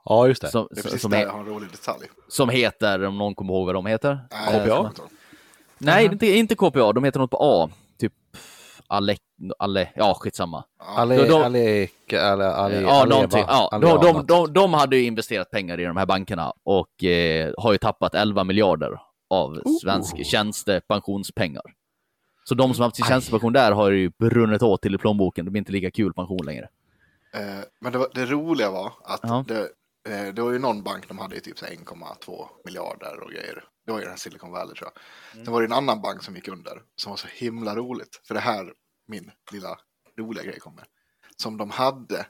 Ja, just det. Som, Det är precis som, där är, jag har en rolig detalj. som heter, om någon kommer ihåg vad de heter? Nej, Eh, jag vet inte. Nej, inte, inte KPA, de heter något på A. Typ alle, alle, ja skitsamma. Ale, Då- då- Alek, ale, ale, ja, Aleva, någonting. Ja, Aleva, de, de, de, de hade ju investerat pengar i de här bankerna och eh, har ju tappat 11 miljarder av svensk tjänstepensionspengar. Så de som har haft sin tjänstepension där har ju brunnit åt till i plånboken. Det blir inte lika kul pension längre. Eh, men det, var, det roliga var att Ja. det, eh, det var ju någon bank de hade i typ så här 1,2 miljarder och grejer. Det var ju den här Silicon Valley tror jag. Mm. Sen var det en annan bank som gick under som var så himla roligt. För det här, min lilla roliga grej kommer. Som de hade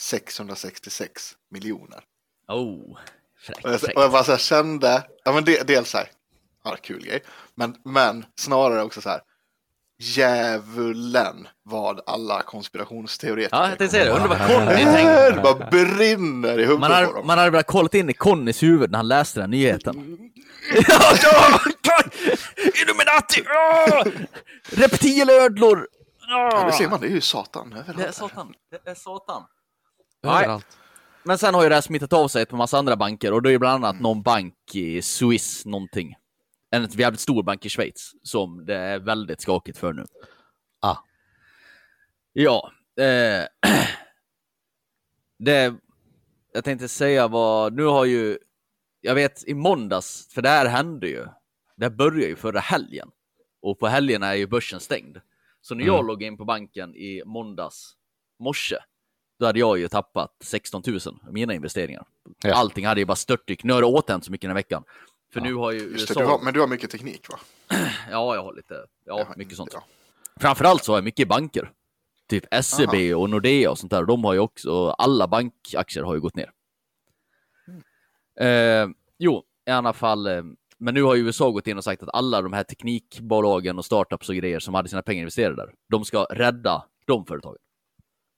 666 miljoner. Oh, fräckt. Och jag, och jag bara så här kände, ja men det, dels så här, ja kul grej. Men, men snarare också så här, djävulen vad alla konspirationsteoretiker Ja, jag tänkte säga det. Undrar vad. Conny tänkte. Det bara brinner i huvudet Man på dem. man hade velat kollat in i Connys huvud när han läste den nyheten. Ja, ja, Illuminati! Reptilödlor! Ja, det ser man, det är ju Satan överallt. Det är satan. Det är satan. Överallt. Men sen har ju det här smittat av sig på massa andra banker och det är ju bland annat någon bank i Swiss någonting. En jävligt stor bank i Schweiz som det är väldigt skakigt för nu. Ah. Ja. Eh, det, jag tänkte säga vad, nu har ju, jag vet i måndags, för det här hände ju, det här började ju förra helgen. Och på helgen är ju börsen stängd. Så när jag Mm. loggade in på banken i måndags morse, då hade jag ju tappat 16 000 av mina investeringar. Ja. Allting hade ju bara störtdykt. Nu har det återhänt så mycket den här veckan. För nu har ju Just USA... det, du har, men du har mycket teknik va? Ja, jag har lite, ja, har mycket sånt. ja. Framförallt så har jag mycket banker. Typ SEB och Nordea och sånt där. De har ju också, alla bankaktier har ju gått ner. Eh, jo, i alla fall. Eh, men nu har ju USA gått in och sagt att alla de här teknikbolagen och startups och grejer som hade sina pengar investerade där, de ska rädda de företagen.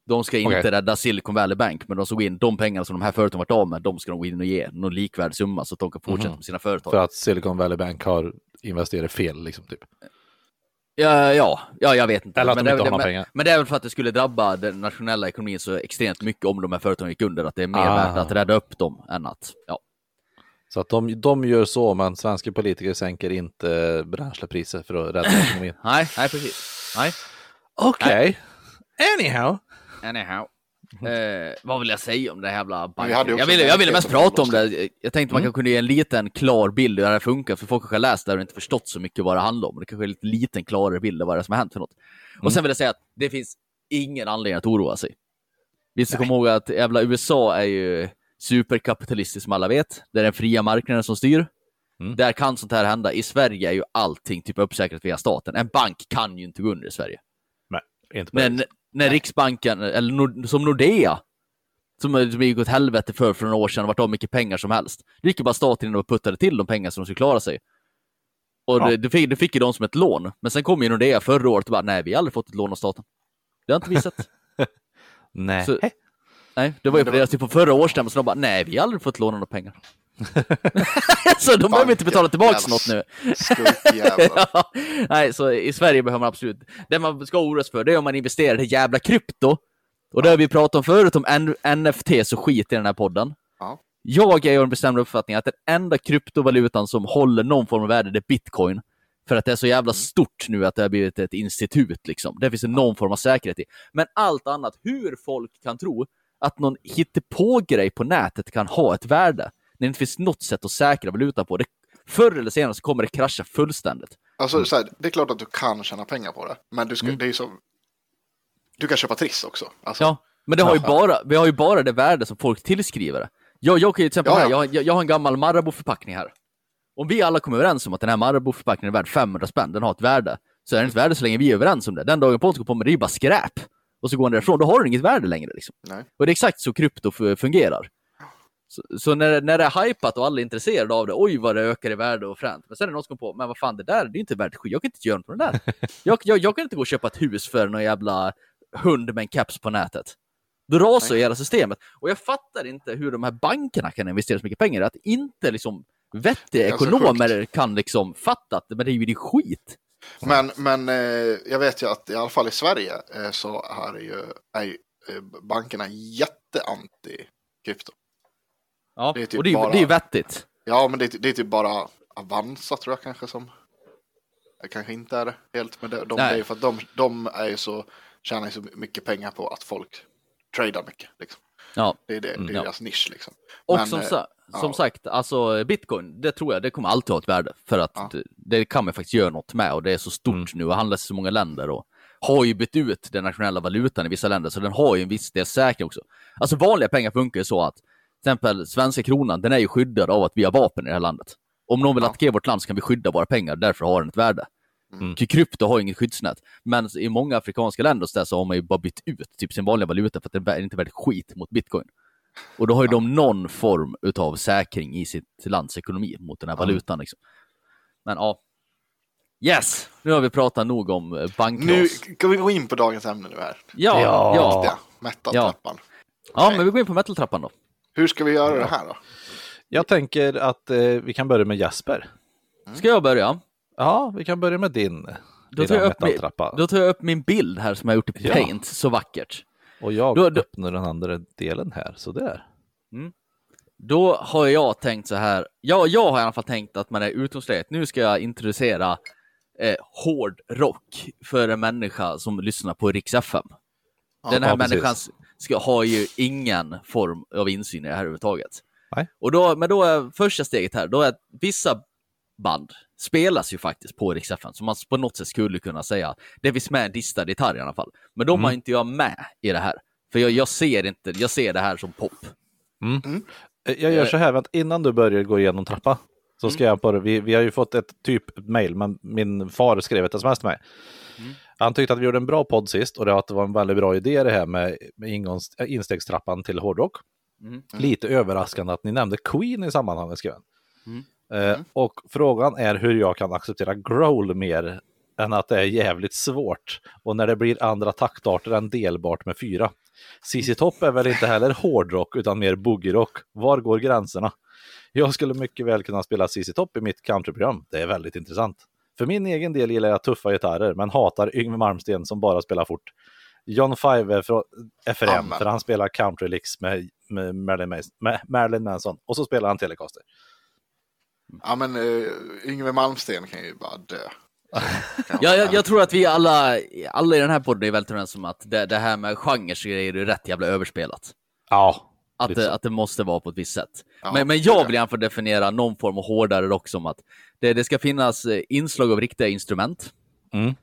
De ska inte Okej. rädda Silicon Valley Bank, men de ska gå in, de pengar som de här företagen varit av med, de ska de gå in och ge någon likvärdig summa så att de kan fortsätta Mhm. med sina företag. För att Silicon Valley Bank har investerat fel, liksom, typ. Ja, ja, ja, jag vet inte. Eller att men, de det, inte har det, några men, pengar. men det är väl för att det skulle drabba den nationella ekonomin så extremt mycket om de här företagen gick under, att det är mer Ah. värt att rädda upp dem än att, ja. Så att de, de gör så, men svenska politiker sänker inte bränslepriser för att rädda ekonomin. Nej, nej precis. Nej. Okej. Anyhow. Anyhow. Eh, vad vill jag säga om det här jävla vi banken? Jag ville, jag ville mest prata om det. Jag tänkte man Mm. kan kunna ge en liten klar bild hur det här funkar, för folk har kanske läst det och inte förstått så mycket vad det handlar om. Det kanske är en lite liten klarare bild av vad det är som har hänt för något. Och sen vill jag säga att det finns ingen anledning att oroa sig. Vi ska komma ihåg att jävla USA är ju superkapitalistiskt som alla vet. Det är den fria marknaden som styr. Mm. Där kan sånt här hända. I Sverige är ju allting typ uppsäkrat via staten. En bank kan ju inte gå under i Sverige. Nej, inte på Men det. När Riksbanken, eller Nord, som Nordea, som, som gick åt helvete för för några år sedan och vart av mycket pengar som helst. Det gick ju bara staten in och puttade till de pengar som de skulle klara sig. Och Ja. det, det, fick, det fick ju de som ett lån. Men sen kom ju Nordea förra året och bara, nej, vi har aldrig fått ett lån av staten. Det har inte vi sett. Nej. Så- Nej, det var ju på deras typ på förra årsstämman, så de bara, nej, vi har aldrig fått låna några pengar. så de behöver inte betala tillbaka något nu. Ja, nej, så i Sverige behöver man absolut... Det man ska oroa sig för det är om man investerar i jävla krypto. Och det har vi pratat om förut, om NFT så skit i den här podden. Ja. Jag är av den bestämda uppfattningen att den enda kryptovalutan som håller någon form av värde, det är bitcoin. För att det är så jävla stort nu att det har blivit ett institut. Liksom. Det finns det någon form av säkerhet i. Men allt annat, hur folk kan tro att någon hittepå-grej på nätet kan ha ett värde, när det inte finns något sätt att säkra valutan på. Det, förr eller senare så kommer det krascha fullständigt. Alltså, så här, det är klart att du kan tjäna pengar på det. Men du, ska, Mm. det är så... Du kan köpa Triss också. Alltså, Ja, men det har ju bara, vi har ju bara det värde som folk tillskriver det. Jag, jag kan ju till exempel Ja, här, ja. jag, jag, jag har en gammal Marabou-förpackning här. Om vi alla kommer överens om att den här Marabou-förpackningen är värd 500 spänn, den har ett värde, så är den ett värde så länge vi är överens om det. Den dagen Pontus går på med det är ju bara skräp. Och så går han därifrån, då har den inget värde längre. Liksom. Nej. Och det är exakt så krypto fungerar. Så, så när, när det är hypat och alla är intresserade av det, oj vad det ökar i värde och fränt. Men sen är det någon som kommer på, men vad fan det där, det är inte värt skit. Jag kan inte göra något med det där. Jag, jag, jag kan inte gå och köpa ett hus för någon jävla hund med en caps på nätet. Då rasar ju hela systemet. Och jag fattar inte hur de här bankerna kan investera så mycket pengar. Att inte liksom vettiga ekonomer kan liksom fatta att men det är ju skit. Men, men eh, jag vet ju att i alla fall i Sverige eh, så är, ju, är ju eh, bankerna jätteanti krypto. Ja, Det är typ och det är, bara- det är vettigt. Ja, men det, är- det är typ bara Avanza tror jag kanske som... Kanske inte är det helt, men de, de, är för att de, de är ju så, tjänar ju så mycket pengar på att folk tradar mycket. Liksom. Ja. Det är, det, det är Mm, ja. deras nisch liksom. Och Men, som, eh, sa, som ja. sagt, alltså bitcoin, det tror jag, det kommer alltid ha ett värde. För att Ja. det, det kan man faktiskt göra något med och det är så stort Mm. nu och handlas i så många länder och har ju bytt ut den nationella valutan i vissa länder, så den har ju en viss del säkring också. Alltså vanliga pengar funkar ju så att till exempel svenska kronan, den är ju skyddad av att vi har vapen i det här landet. Om någon vill Ja. attackera vårt land så kan vi skydda våra pengar, därför har den ett värde. Mm. Ty Krypto har inget skyddsnät. Men i många afrikanska länder så, så har man ju bara bytt ut typ sin vanliga valuta för att den är inte värd skit mot bitcoin. Och då har ju de någon form utav säkring i sitt lands ekonomi mot den här valutan. Liksom. Men ja. Yes, nu har vi pratat nog om eh, Nu ska vi gå in på dagens ämne nu här. Ja, ja. Ja. Ja. Ja, metal-trappan. men vi går in på metal-trappan då. Hur ska vi göra det här då? Jag tänker att eh, vi kan börja med Jasper. Ska jag börja? Ja, vi kan börja med din. Då Då tar, jag upp min, då tar jag upp min bild här som jag gjort i Ja. Paint, så vackert. Och jag Då- då- öppnar den andra delen här, så där. Då har jag tänkt så här, ja, jag har i alla fall tänkt att man är utgångsläget. Nu ska jag introducera eh, hård rock för en människa som lyssnar på Rix FM. Den här ja, precis. människan ska, har ju ingen form av insyn i det här överhuvudtaget. Nej. Och då, men då är första steget här, då är att vissa band spelas ju faktiskt på Rix FM, så man på något sätt skulle kunna säga, det finns med en distad gitarr i alla fall. Men de har inte jag med i det här. För jag, jag ser inte, jag ser det här som pop. Eh, Jag gör så här, vänta, innan du börjar gå igenom trappa. Så Mm. ska jag bara, vi, vi har ju fått ett typ mail, men min far skrev ett sms till mig. Mm. Han tyckte att vi gjorde en bra podd sist och det, att det var en väldigt bra idé det här med, med ingångs, äh, instegstrappan till hårdrock. Mm. Lite överraskande att ni nämnde Queen i sammanhanget, skrev han. Mm. Eh, och frågan är hur jag kan acceptera growl mer än att det är jävligt svårt. Och när det blir andra taktarter än delbart med fyra. CC Top är väl inte heller hårdrock utan mer boogie-rock. Var går gränserna? Jag skulle mycket väl kunna spela CC Top i mitt countryprogram. Det är väldigt intressant. För min egen del gillar jag tuffa gitarrer, men hatar Yngwie Malmsteen som bara spelar fort. John Five är från FRM, Amen. för han spelar country licks med, med, Marilyn Mas- med Marilyn Manson. Och så spelar han Telecaster. Ja, men uh, Yngwie Malmsteen kan ju bara dö. Ja, jag, jag tror att vi alla, alla i den här podden är väldigt överens om att det, det här med genrer grejer är rätt jävla överspelat. Ja, Att det, att det måste vara på ett visst sätt. Ja, men, men är jag vill gärna definiera någon form av hårdare rock som att det, det ska finnas eh, inslag av riktiga instrument. Mm.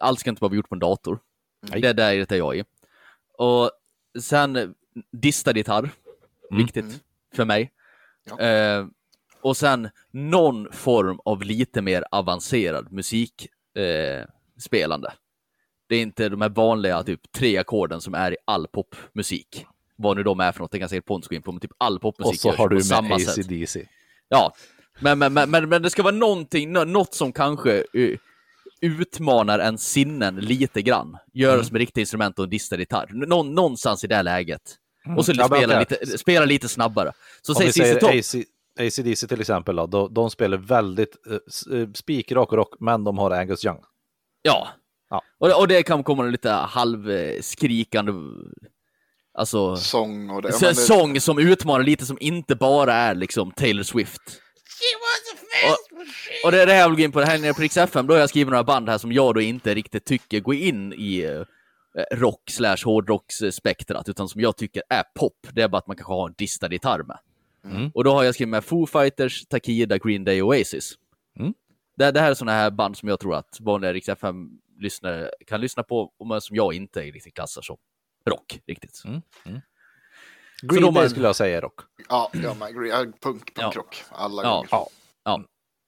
Allt ska inte bara vara gjort på en dator. Nej. Det där är jag i. Och sen eh, distad gitarr. Mm. Viktigt Mm. för mig. Ja. Eh, och sen någon form av lite mer avancerad musikspelande. Eh, spelande. Det är inte de här vanliga typ tre ackorden som är i all popmusik. Vad nu de är för något, det kan säkert Pontus gå in på, men typ all popmusik Och så har du samma med sätt. ACDC. Ja, men, men, men, men, men det ska vara någonting, nå- något som kanske eh, utmanar en sinnen lite grann. Görs Mm. med riktiga instrument och en distad gitarr. Nå, någonstans i det läget. Och så Ja, spela, okej. lite, spela lite snabbare. Så Om säger Topp. AC, ACDC till exempel, då, de, de spelar väldigt eh, spikrak rock, men de har Angus Young. Ja. Ja. Och, och det kan komma lite halvskrikande, alltså Sång och det. så- sång som utmanar lite som inte bara är liksom Taylor Swift. Och, och det är det här jag vill gå in på, det här nere på Rix FM, då har jag skrivit några band här som jag då inte riktigt tycker går in i eh, rock slash hårdrocksspektrat, utan som jag tycker är pop. Det är bara att man kanske har en distad gitarr med. Mm. Och då har jag skrivit med Foo Fighters, Takida, Green Day Oasis. Mm. Det, det här är sådana här band som jag tror att vanliga Rix FM-lyssnare kan lyssna på, men som jag inte riktigt klassar som rock riktigt. Mm. Så Green Day har- skulle jag säga är rock. Ja, ja, men, ja, punk, Ja. punkrock. Alla Ja. gånger. Ja. Ja,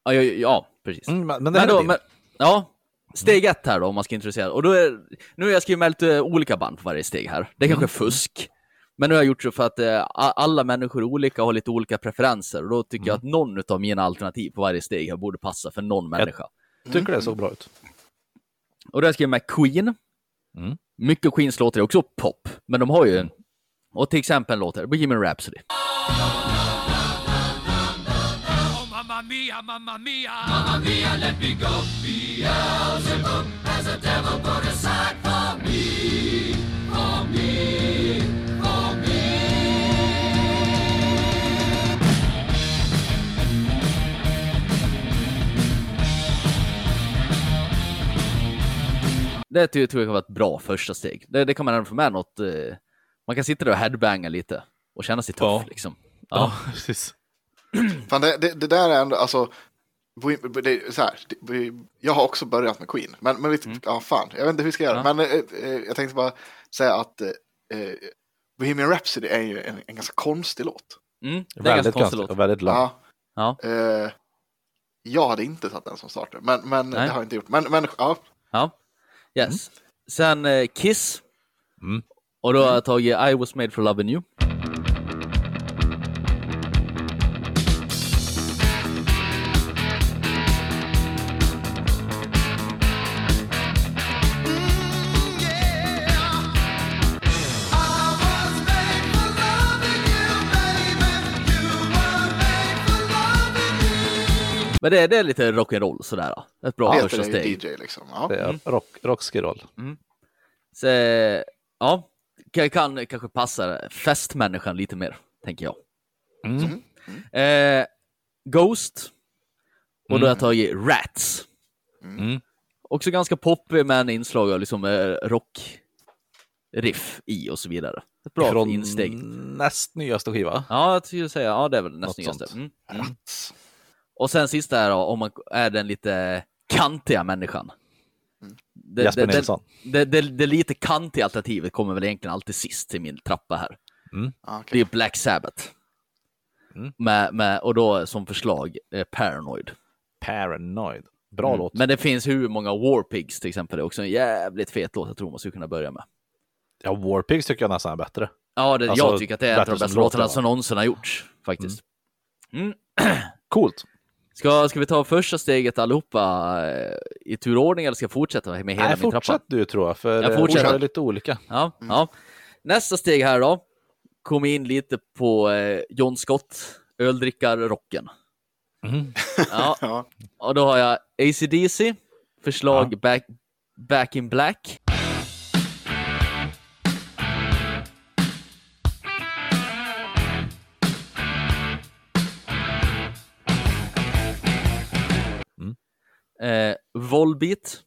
ja, ja, ja precis. Mm, men, men det Men här då, men, ja, steg ett här då om man ska introducera. Och då är, nu har jag skrivit med lite olika band på varje steg här. Det är kanske är fusk. Men nu har jag gjort så för att eh, alla människor är olika och har lite olika preferenser. Och då tycker jag att någon av mina alternativ på varje steg här borde passa för någon människa. tycker det såg bra ut. Och då har jag skrivit med Queen. Mm. Mycket Queens låtar är också pop, men de har ju en... Och till exempel låtar Bohemian Rhapsody. Oh, mamma mia, mamma mia. Mamma mia, let me go. Beelzebub has a devil put aside for me. For me. Det tror jag kan vara ett bra första steg. Det, det kan man ändå få med något. Eh, man kan sitta där och headbanga lite och känna sig tuff Ja. liksom. Ja, Ja. precis. Fan, det, det, det där är ändå, alltså, det, så här, jag har också börjat med Queen, men, men vet, ja fan, jag vet inte hur vi ska göra, Ja. men eh, eh, jag tänkte bara säga att eh, eh, Bohemian Rhapsody är ju en, en ganska konstig låt. Mm, det är en Väldigt ganska konstig låt. väldigt lång. Ja, Ja, eh, jag hade inte satt den som starter, men, men det har jag inte gjort. Men, men ja, ja. Yes. Sen eh, Kiss. Mm. Och då har jag tagit I was made for loving you. Men det, det är lite rock'n'roll sådär. då. Ett bra första steg. DJ liksom. Ja. Det är rock, rockskiroll. Så, ja, kan, kan kanske passa festmänniskan lite mer, tänker jag. Mm. Eh, Ghost. Och då har jag tagit Rats. Mm. Också ganska poppig med inslag av liksom, eh, rock riff i och så vidare. Ett bra Från insteg. näst nyaste skiva. Ja, jag skulle säga, ja det är väl näst Något nyaste. Mm. Och sen sista här då, om man är den lite kantiga människan. Det, Jesper det, Nilsson. det, det, det lite kantiga alternativet kommer väl egentligen alltid sist i min trappa här. Ja, okej. Det är Black Sabbath. Mm. Med, med, och då som förslag eh, Paranoid. Paranoid. Bra låt. Mm. Men det finns hur många Warpigs till exempel. Det är också en jävligt fet låt jag tror man skulle kunna börja med. Ja, Warpigs tycker jag nästan är bättre. Ja, det, Alltså, jag tycker att det är en av bättre de bästa låt, låtarna som någonsin har gjorts faktiskt. Coolt. Ska, ska vi ta första steget allihopa eh, i turordning eller ska jag fortsätta med hela Nej, min trappa? fortsätt du tror jag, för Jag fortsätter. fortsätter. är lite olika. Ja, ja. Nästa steg här då. Kom in lite på eh, John Scott, öldrickarrocken. Mm. Ja, Ja. och då har jag ACDC, förslag back, back in Black. Eh, Volbeat.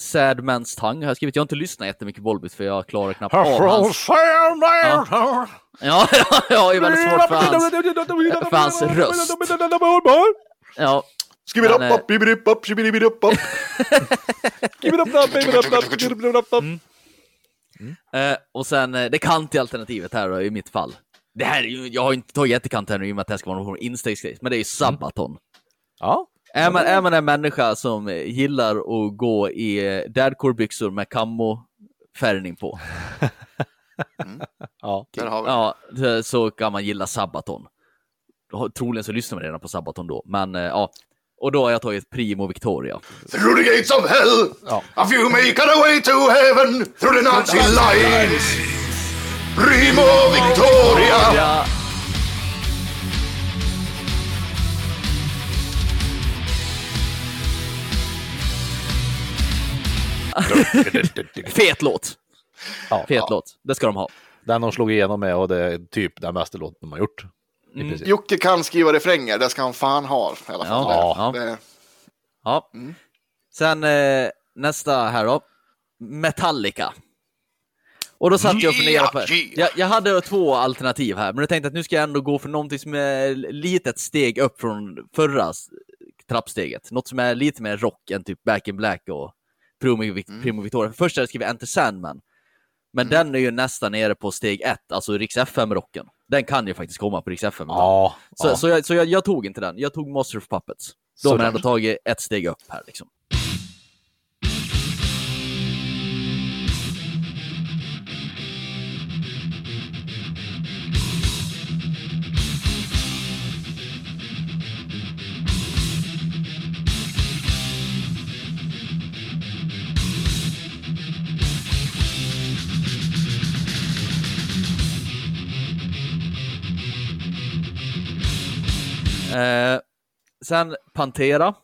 Sad Man's Tongue har jag skrivit. Jag har inte lyssnat jättemycket på Volbeat för jag klarar knappt av hans... Ja, ja, ja, det är väldigt svårt för hans... för hans röst. Ja, Skibidi Men, eh, upp, bibidi upp, upp, skibidi upp, upp. eh, och sen eh, det kantiga alternativet här då, i mitt fall. Det här är ju, jag har inte tagit jättekant här nu i och med att det här ska vara någon instegsgrej, men det är ju Sabaton. Ja, Är man, är man en människa som gillar att gå i dadcore-byxor med camo-färgning på, Ja. Där har vi. ja, så- kan man gilla Sabaton. Troligen så lyssnar man redan på Sabaton då, men eh, ja. Och då har jag tagit Primo Victoria. Through the gates of hell, a few make a way to heaven, through the Nazi lines. Primo Victoria! Fet låt! Ja. Fet låt, det ska de ha. Den de slog igenom med och det är typ den bästa låten de har gjort. Mm. Jocke kan skriva refränger, det ska han fan ha i alla fall. Ja, Det- ja. Ja. Sen eh, nästa här då. Metallica. Och då satt jag och funderade på... Jag, jag hade två alternativ här, men jag tänkte att nu ska jag ändå gå för någonting som är lite ett steg upp från förra trappsteget. Något som är lite mer rock än typ Back in Black och Primo, Vic- Primo Victoria. Först hade jag skrivit Enter Sandman. Men den är ju nästan nere på steg ett, alltså Rix FM-rocken. Den kan ju faktiskt komma på Rix FM. Ja, Så, ja. så, jag, så jag, jag tog inte den, jag tog Master of Puppets. Då har man ändå tagit ett steg upp här liksom. Eh, sen Pantera,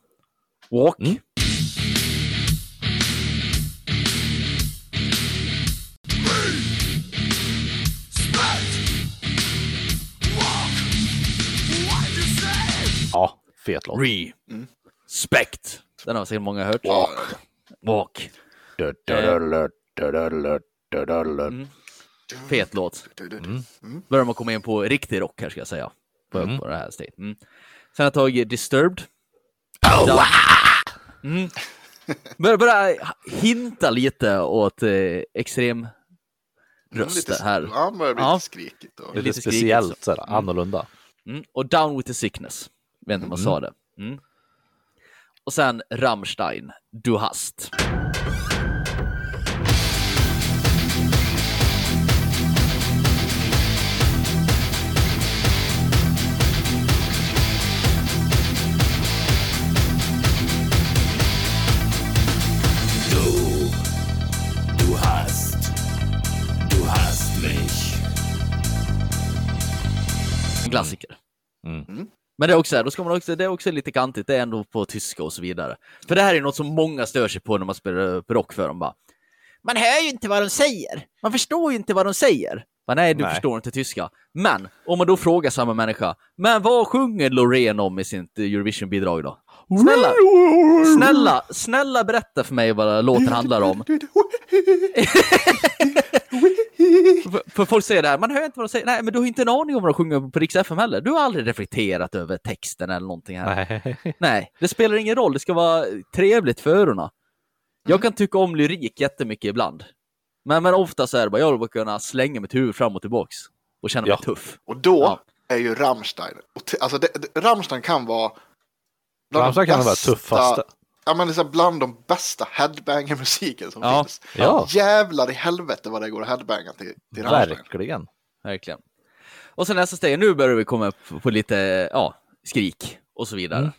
Walk. Mm. Ja, fet låt. Respect. Den har säkert många hört. Walk. Walk. Mm. Fet låt. Mm. Börjar man komma in på riktig rock här ska jag säga. På, Mm. på det här steget. Mm. Sen har jag tagit Disturbed. Oh, Mm. Börjar börja hinta lite åt eh, extrem röster lite, här. Ja, det börjar bli Ja. lite skrikigt. Och... Lite lite skrikigt speciellt, så. sådär, annorlunda. Mm. Och Down with the sickness. Vet inte om man sa det. Mm. Och sen Rammstein, Du hast. Klassiker. Mm. Men det är också, då ska man också, det är också lite kantigt, det är ändå på tyska och så vidare. För det här är något som många stör sig på när man spelar upp rock för dem bara. Man hör ju inte vad de säger. Man förstår ju inte vad de säger. Men nej, du Nej. förstår inte tyska. Men om man då frågar samma människa, men vad sjunger Loreen om i sitt Eurovision-bidrag då? Snälla, snälla, snälla berätta för mig vad låten handlar om. För, folk säger det här, man hör inte vad de säger. Nej, men du har inte en aning om vad de sjunger på Rix FM heller. Du har aldrig reflekterat över texten eller någonting här. Nej. Nej, det spelar ingen roll. Det ska vara trevligt för öronen. Jag kan tycka om lyrik jättemycket ibland. Men, men ofta så är det bara, jag vill kunna slänga mitt huvud fram och tillbaks. Och känna mig Ja. tuff. Och då Ja. är ju Rammstein, alltså det, det, Rammstein kan vara Rammstein kan vara bästa- tuffaste. Ja men det är bland de bästa headbanger-musiken som Ja. finns. Ja. Jävlar i helvete vad det går att headbanga till, till. Verkligen. Verkligen. Och sen nästa steg, nu börjar vi komma upp på lite, ja, skrik och så vidare. Mm.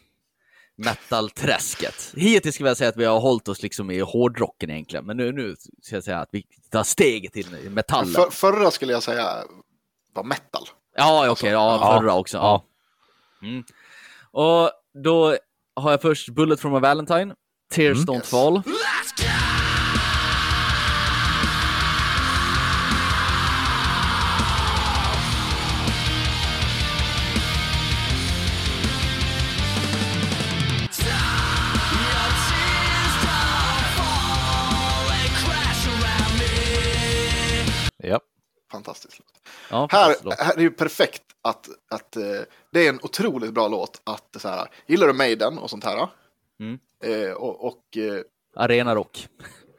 Metal-träsket. Hittills skulle jag säga att vi har hållit oss liksom i hårdrocken egentligen, men nu, nu ska jag säga att vi tar steget till metallen. För, förra skulle jag säga var metal. Ja, okej, ja, Ja. förra också. Ja. Mm. Och då har jag först Bullet from a Valentine, Tears Mm. Don't Yes. Fall. Ja. Fantastiskt. Ja, Här, precis, då. här är ju perfekt att, att eh, det är en otroligt bra låt. Att så här, gillar du Maiden och sånt här? Mm. Eh, och och eh, Arena Rock.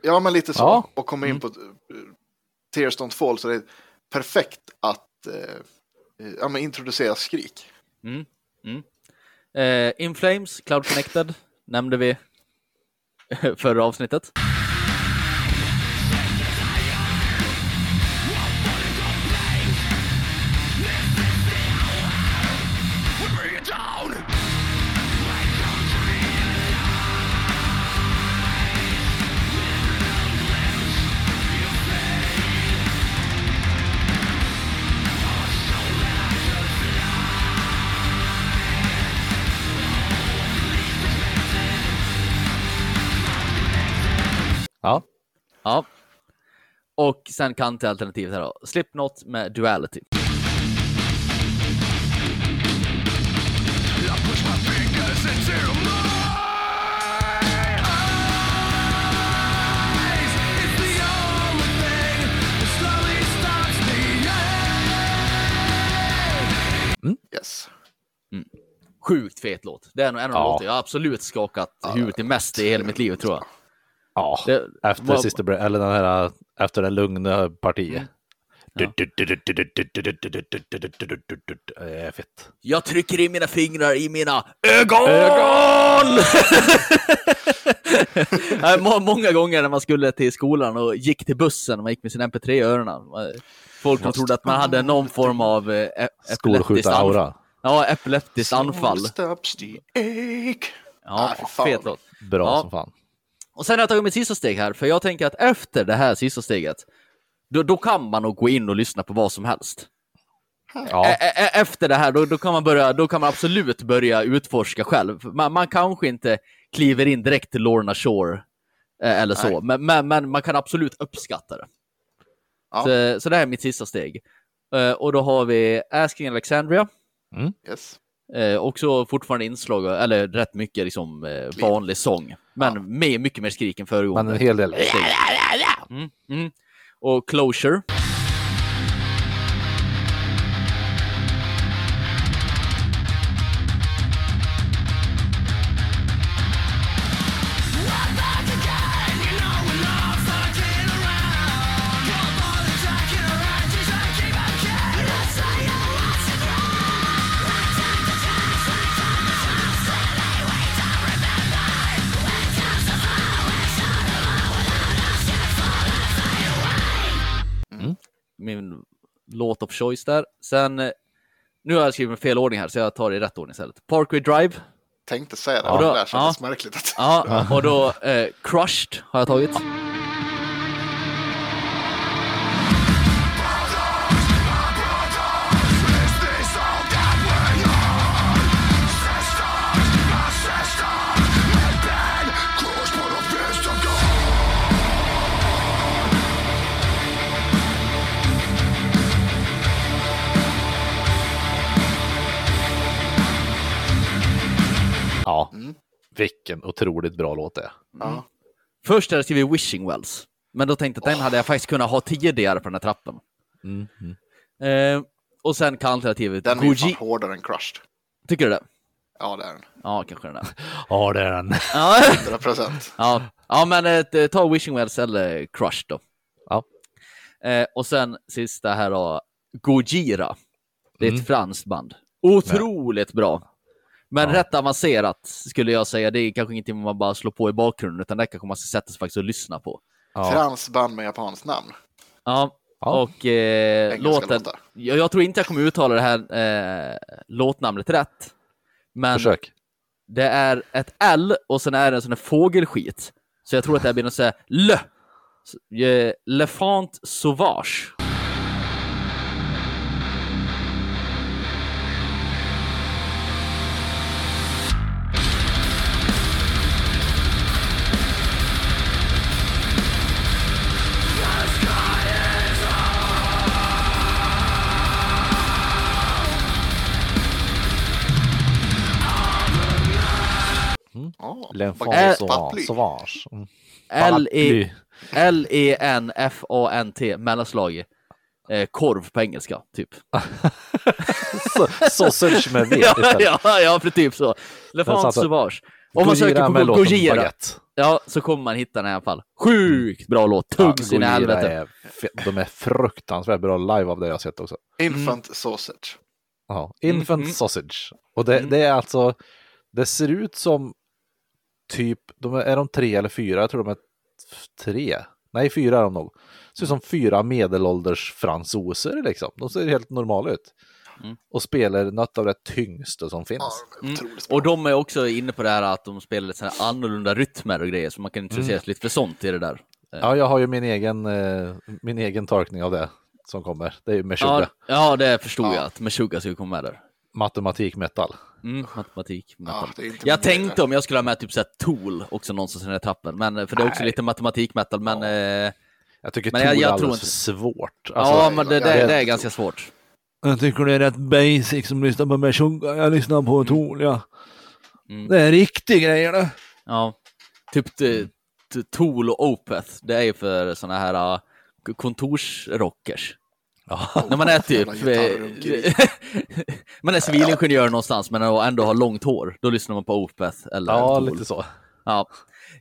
ja, men lite så. Ja. Och kommer in på eh, Tears Don't Fall så det är perfekt att ja, men introducera skrik. Mm. Mm. Eh, In Flames, Cloud Connected, nämnde vi förra avsnittet. Ja. Och sen kantalternativet här då. Slipknot med Duality. Me. Yes. Sjukt fet låt. Det är nog en av Ja. låtar jag absolut skakat huvudet i mest i hela mitt liv tror jag. Ja. Det, efter Sister Bre- eller den här, efter det lugna partiet. Ja. Fett. Jag trycker in mina fingrar i mina ögon! Må- Många gånger när man skulle till skolan och gick till bussen och man gick med sin MP3 i öronen. Folk som trodde att man hade någon form av eh, ep- epileptiskt anfall. Skolskjutar-aura. Ja, epileptiskt anfall. Ja, Ah, fet låt. Bra Ja. som fan. Och sen har jag tagit mitt sista steg här, för jag tänker att efter det här sista steget, då, då kan man nog gå in och lyssna på vad som helst. Ja, E- e- efter det här, då, då, kan man börja, då kan man absolut börja utforska själv. Man, man kanske inte kliver in direkt till Lorna Shore eh, eller så, men, men, men man kan absolut uppskatta det. Ja. Så, så det här är mitt sista steg. Eh, och då har vi Asking Alexandria, Yes. Eh, också fortfarande inslag, eller rätt mycket liksom, eh, vanlig sång, men med mycket mer skrik än föregående. men en hel del. Mm, mm. Och Closure. Låt of choice där. Sen, eh, nu har jag skrivit med fel ordning här, så jag tar det i rätt ordning istället. Parkway Drive. Tänkte säga det, Ja. det där kändes Ja. märkligt. Att... Ja, och då eh, Crushed har jag tagit. Ja, Mm. vilken otroligt bra låt det är. Ja. Först hade jag skrivit Wishing Wells, men då tänkte jag att den hade jag faktiskt kunnat ha tidigare på den här trappen. Mm. Mm. Eh, och sen kan alternativet Den är ju fan Guji. hårdare än Crushed. Tycker du det? Ja, det är den. Ja, kanske den är. Ja, det är den. Ja, 100 procent. ja. ja men eh, ta Wishing Wells eller Crushed då. Ja. Eh, och sen sista här då, Gojira. Det är ett Mm. franskt band. Otroligt bra. Men Ja. rätt avancerat skulle jag säga. Det är kanske ingenting man bara slår på i bakgrunden, utan det kanske man ska sätta sig faktiskt och lyssna på. Ja. Franskt band med japanskt namn. Ja, Ja. och eh, låten... Jag, jag tror inte jag kommer uttala det här eh, låtnamnet rätt. Men Försök. det är ett L och sen är det en sån här fågelskit. Så jag tror att det här blir något sånt här L. Eh, Lefant sauvage. L'enfant sauvage. Patley. sauvage. Mm. L-E-N-F-A-N-T mellanslag. Eh, korv på engelska, typ. Sausage med V ja, istället. ja, ja, för typ så. Lefant satt- sauvage. Om man söker på Gojira, ja, så kommer man hitta den i alla fall. Sjukt bra låt, tung Ja, sin helvete. är De är fruktansvärt bra live av det jag har sett också. Infant Sausage. Ja. Infant Mm, mm. Sausage. Och det, Mm. det är alltså Det ser ut som typ, de är, är de tre eller fyra? Jag tror de är tre. Nej, fyra är de nog. Ser ut som fyra medelålders fransoser liksom. De ser helt normala ut. Mm. Och spelar något av det tyngsta som finns. Mm. Och de är också inne på det här att de spelar lite sådana annorlunda rytmer och grejer, så man kan intressera sig lite för sånt i det där. Ja, jag har ju min egen, eh, min egen tolkning av det som kommer. Det är ju Meshuggah. Ja, ja, det förstod Ja. jag att Meshuggah skulle komma med där. Matematik metal. Mm, matematik. metal. är inte jag tänkte om jag skulle ha med typ såhär Tool också någonstans i den här trappen, men eh, för det är också Nej. lite matematik metal, men eh, Jag tycker Men Tor jag- jag är alldeles inte- för svårt. ja, Alltså, men det, det, det är ganska svårt. Jag tycker det är rätt basic som lyssnar på Meshuggah. Jag lyssnar på Tor, ja. Mm. Det är riktig grejer det. Ja, typ t- t- Tool och Opeth, det är ju för såna här uh, kontorsrockers. Ja. När man är typ, gitarrunkeri. man är civilingenjör någonstans men ändå har långt hår, då lyssnar man på Opeth eller ja, Tool. lite så. Ja.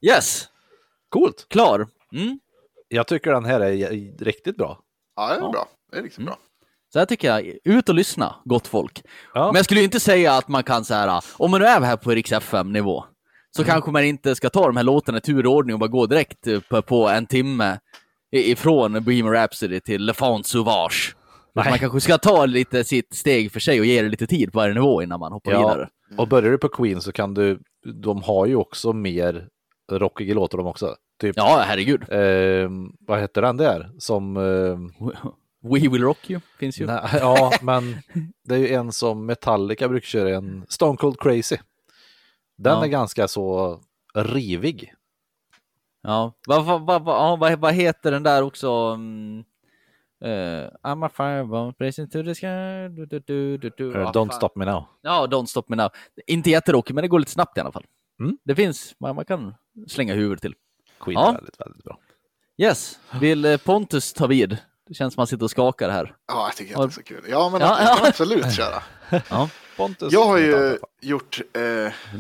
Yes, Coolt. klar. Mm. Jag tycker den här är riktigt bra. Ja, det är Ja. bra. Det är riktigt Mm. bra. Så här tycker jag, ut och lyssna, gott folk. Ja. Men jag skulle ju inte säga att man kan så här, om man nu är här på Riks FM nivå, så Mm. kanske man inte ska ta de här låtarna i turordning och bara gå direkt eh, på, på en timme ifrån Bohemian Rhapsody till Le Font Sauvage. Nej. Man kanske ska ta lite sitt steg för sig och ge det lite tid på varje nivå innan man hoppar Ja, vidare. och börjar du på Queen så kan du, de har ju också mer rockiga låtar de också. Typ, Ja, herregud. eh, vad heter den där? Som, eh, We Will Rock You finns ju. nej, ja, men det är ju en som Metallica brukar köra, en Stone Cold Crazy. Den Ja. är ganska så rivig. Ja, vad, vad, vad, ja, vad, vad heter den där också? Um, uh, I'm a fireball, racing to the sky. Du, du, du, du, du. Ja, Don't fan. Stop Me Now. Ja, Don't Stop Me Now. Inte jätterockig, men det går lite snabbt i alla fall. Mm. Det finns, man, man kan slänga huvudet till. Queen Ja. väldigt, väldigt bra. Yes, vill eh, Pontus ta vid? Det känns som att han sitter och skakar här. Ja, jag tycker att det är så kul. Ja, men Ja, jag kan ja. absolut köra. Ja. Pontus. Jag har ju gjort... Eh,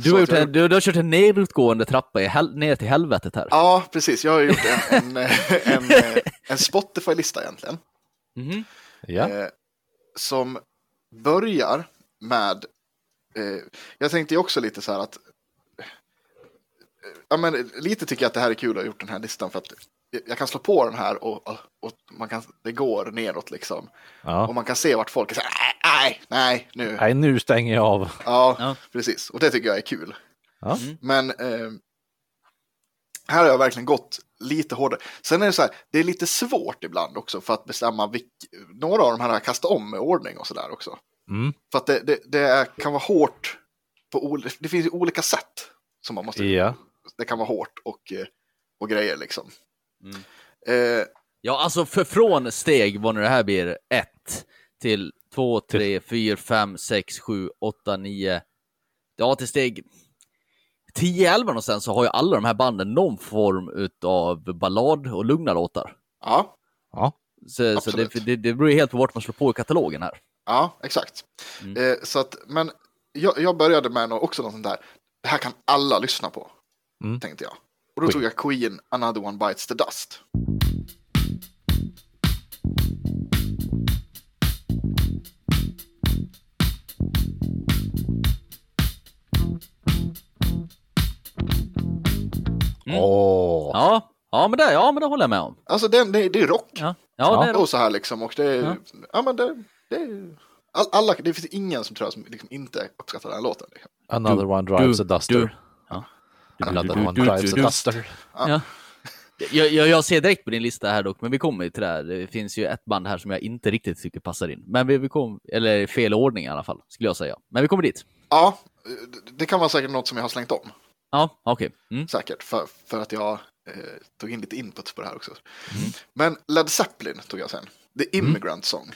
Du, har gjort en, du, du har kört en nedåtgående trappa i hel, ner till helvetet här. Ja, precis. Jag har gjort en, en, eh, en, eh, en Spotify-lista egentligen. Mhm. Ja. Eh, som börjar med... Eh, jag tänkte ju också lite så här att... Ja, men lite tycker jag att det här är kul att ha gjort den här listan för att jag kan slå på den här och, och, och man kan, det går neråt liksom. Och ja. man kan se vart folk är så här, nej, nej, nu. Nej, nu stänger jag av. Ja, Ja. precis. Och det tycker jag är kul. Ja. Men eh, här har jag verkligen gått lite hårdare. Sen är det så här, det är lite svårt ibland också för att bestämma vilk, några av de här har jag kastat om med ordning och sådär också. Mm. För att det, det, det kan vara hårt på olika, det finns ju olika sätt som man måste, Ja. Det kan vara hårt och, eh, och grejer liksom. Mm. Eh, Ja, alltså för från steg, vad nu det här blir, 1 till 2, 3, 4, 5, 6, 7, 8, 9. Ja, till steg 10, 11 någonstans så har ju alla de här banden någon form av ballad och lugna låtar. ja, Ja. Så, så det, det, det beror ju helt på vart man slår på i katalogen här. ja, exakt. Mm. Eh, så att, men jag, jag började med nå- också något sånt där, det här kan alla lyssna på, Mm. tänkte jag. Och då Queen. tog jag Queen, Another One Bites the Dust. Mm. Åh. Ja, ja, men det, ja, men det håller jag med om. Alltså det, det, det är rock. Ja, ja, det är Och så här liksom. Och det, är- Ja. ja. men det, det är, all, alla, det finns ingen som tror jag som liksom inte uppskattar den här låten. Liksom. Another one drives a duster. du. Ja. Another du- one du- duster. Ja. Jag, jag, jag ser direkt på din lista här dock, men vi kommer ju till det här. Det finns ju ett band här som jag inte riktigt tycker passar in. Men vi, vi kom, eller fel ordning i alla fall, skulle jag säga. Men vi kommer dit. Ja, det- kan vara säkert något som jag har slängt om. Ja, okej. Mm. Säkert, för, för att jag eh, tog in lite input på det här också. Mm. Men Led Zeppelin tog jag sen. The Immigrant Song.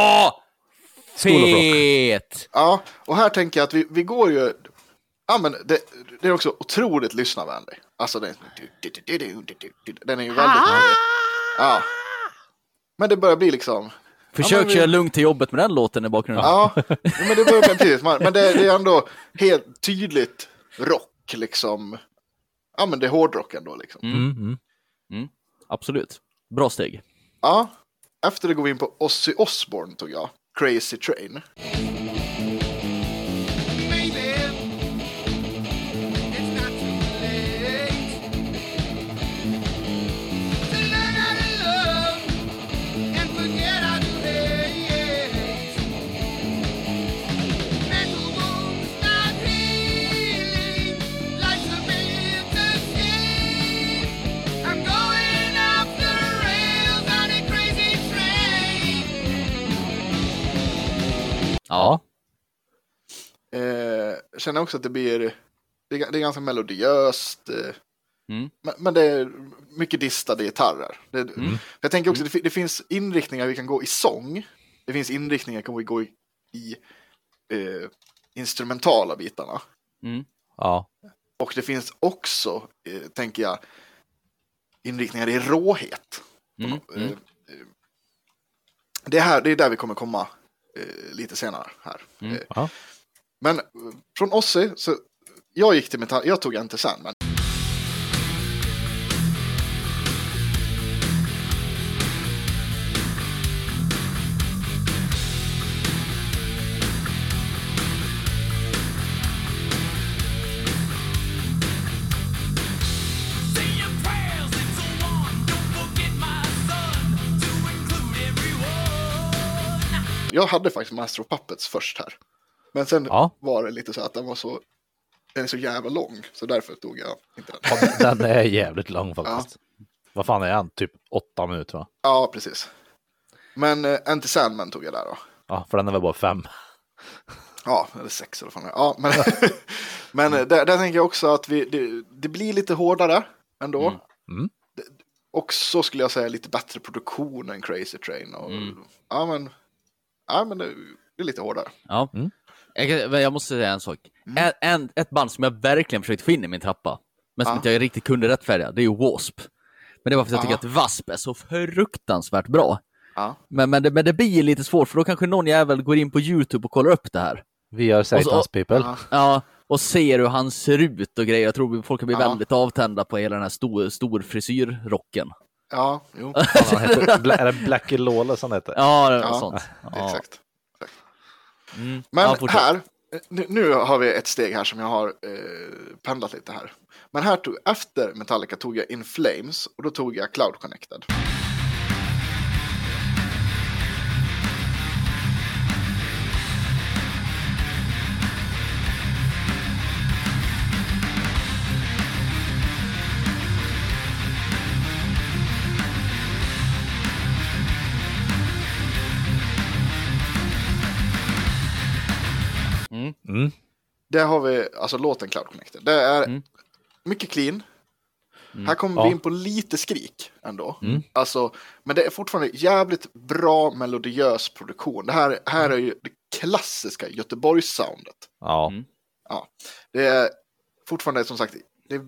Rock. Fet! Ja, och här tänker jag att vi, vi går ju... Ja, men det, det är också otroligt lyssnarvänlig. Alltså den, den är ju väldigt... Ja. Men det börjar bli liksom... Försök men vi- köra lugnt till jobbet med den låten i bakgrunden. Ja, men det börjar precis. Men det, det är ändå helt tydligt rock liksom. Ja, men det är hårdrock ändå liksom. Mm, mm. Absolut. Bra steg. Ja, efter det går vi in på Ozzy Osbourne tog jag. Crazy Train. Ja. Eh, känner också att det blir, det är, det är ganska melodiöst. Eh, Mm. men, men det är mycket distade gitarrer. Det, för Jag tänker också, det, fi- det finns inriktningar vi kan gå i sång. Det finns inriktningar kan vi gå i, i eh, instrumentala bitarna. Mm. Ja. Och det finns också, eh, tänker jag, inriktningar i råhet. Mm. Eh, eh, det, här, det är där vi kommer komma eh, lite senare här. Mm. Eh. Men eh, från Ozzy, så jag gick till metall, jag tog Enter Sandman. Say hade faktiskt Master of Puppets först här. Men sen Ja. var det lite så att den var så, den är så jävla lång, så därför tog jag inte den. Ja, den- Den är jävligt lång faktiskt. Vad fan är han? Typ åtta minuter va? Ja, precis. Men eh, Enter Sandman tog jag där då. Ja, för den är väl bara fem. Ja, eller sex eller vad fan. Ja, men, men eh, där, där tänker jag också att vi, det, det blir lite hårdare ändå. Mm. Det- Och så skulle jag säga lite bättre produktion än Crazy Train. Och, Ja, men, ja, men det, det är lite hårdare. Ja. Mm. Jag, jag måste säga en sak. En, en, ett band som jag verkligen försökte få in i min trappa, men som Ja. inte jag riktigt kunde rättfärdiga, det är ju W.A.S.P. Men det var för att jag Ja. tycker att W.A.S.P. är så fruktansvärt bra. Ja, Men, men, det, men det blir lite svårt, för då kanske någon jävel går in på YouTube och kollar upp det här. Vi är Satans people. ja, Ja, och ser hur han ser ut och grejer. Jag tror folk kan bli Ja. väldigt avtända på hela den här stor, stor frisyrrocken. Ja jo, Han heter, Bla- är det Blackie Lawless han heter? Ja, det var Ja, sånt. Ja. exakt. Mm. Men Ja, här, nu, nu har vi ett steg här som jag har eh, pendlat lite här. Men här tog, efter Metallica tog jag In Flames och då tog jag Cloud Connected. Där har vi alltså låten Cloud Connected. Det är Mm. mycket clean. Här kommer Ja. vi in på lite skrik ändå. Mm. Alltså, men det är fortfarande jävligt bra melodiös produktion. Det här, här är ju det klassiska Göteborgs-soundet. Ja. Mm. Det är fortfarande som sagt, det är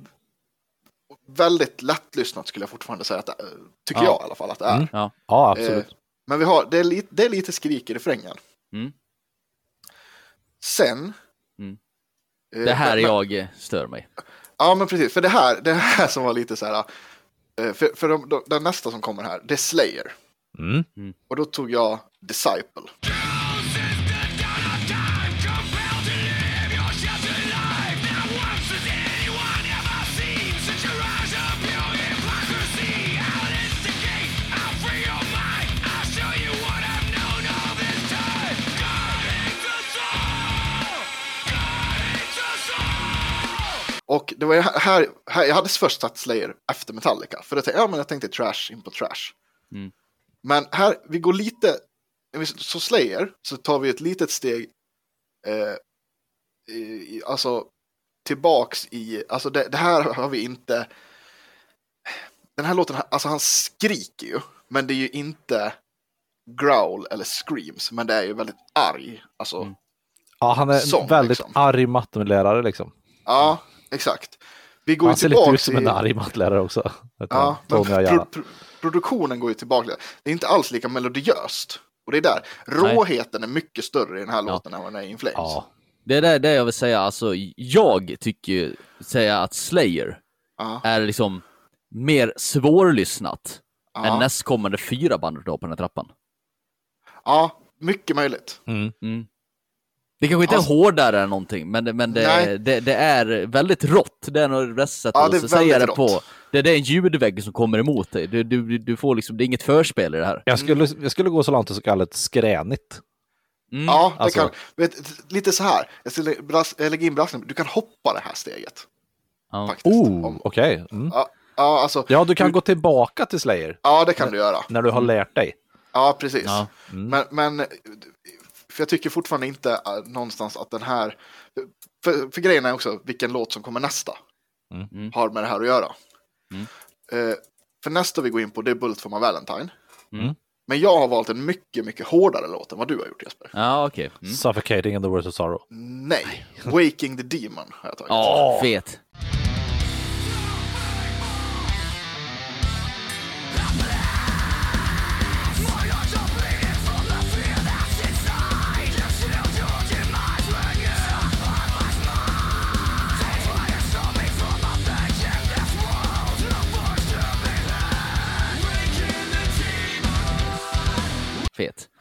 väldigt lättlyssnat skulle jag fortfarande säga att det tycker Ja. jag i alla fall att det är. Mm. Ja. ja, absolut. Eh, men vi har, det är, lite, det är lite skrik i refrängen. Mm. Sen. Mm. Eh, Det här men- jag stör mig. Ja, men precis. För det här, det här som var lite så här. eh, För, för de, de, den nästa som kommer här, det är Slayer. Mm. Och då tog jag Disciple. Och det var här, här, jag hade först satt Slayer efter Metallica. För tänkte, ja, men jag tänkte trash in på trash. Mm. Men här, vi går lite, så Slayer, så tar vi ett litet steg, eh, i, alltså tillbaks i, alltså det, det här har vi inte, den här låten, alltså han skriker ju, men det är ju inte growl eller screams, men det är ju väldigt arg, alltså. Mm. Ja, han är Sång, en väldigt liksom. arg mattelärare liksom. Ja, exakt. Vi går Han ser lite ut som en arg mattelärare också. Ja, men pro pro produktionen går ju tillbaka. Det är inte alls lika melodiöst. Och det är där, råheten är mycket större i den här låten än vad den är i In Flames. Ja. Det är det, det jag vill säga, alltså jag tycker ju- säga att Slayer Ja, är liksom mer svårlyssnat ja. än nästkommande fyra bandet då på den här trappan. ja, mycket möjligt. Mm. Mm. Det kanske inte Alltså- är hårdare än någonting, men, det, men det, det, det är väldigt rått. Det är nog det bästa sättet Ja, att säga det väldigt på. Det, det är en ljudvägg som kommer emot dig. Du, du, du får liksom, det är inget förspel i det här. Jag, skulle, jag skulle gå så långt att kalla det skränigt. Mm. Ja, det alltså- kan, vet, lite så här, jag lägger in brasklappen, du kan hoppa det här steget. Ja. Faktiskt. Oh, okej. Mm. Ja, ja, alltså, Ja, du kan gå tillbaka till Slayer ja, det kan du göra. när du har lärt dig. Ja, precis. Ja. Men, men för jag tycker fortfarande inte äh, någonstans att den här, för, för grejen är också vilken låt som kommer nästa. Mm. Har med det här att göra. Mm. Eh, för nästa vi går in på det är Bullet for my Valentine. Mm. Men jag har valt en mycket, mycket hårdare låt än vad du har gjort Jesper. Ja, okej. Mm. Suffocating in the words of sorrow. Nej, Waking the Demon har jag tagit. Ja, fet. Fet.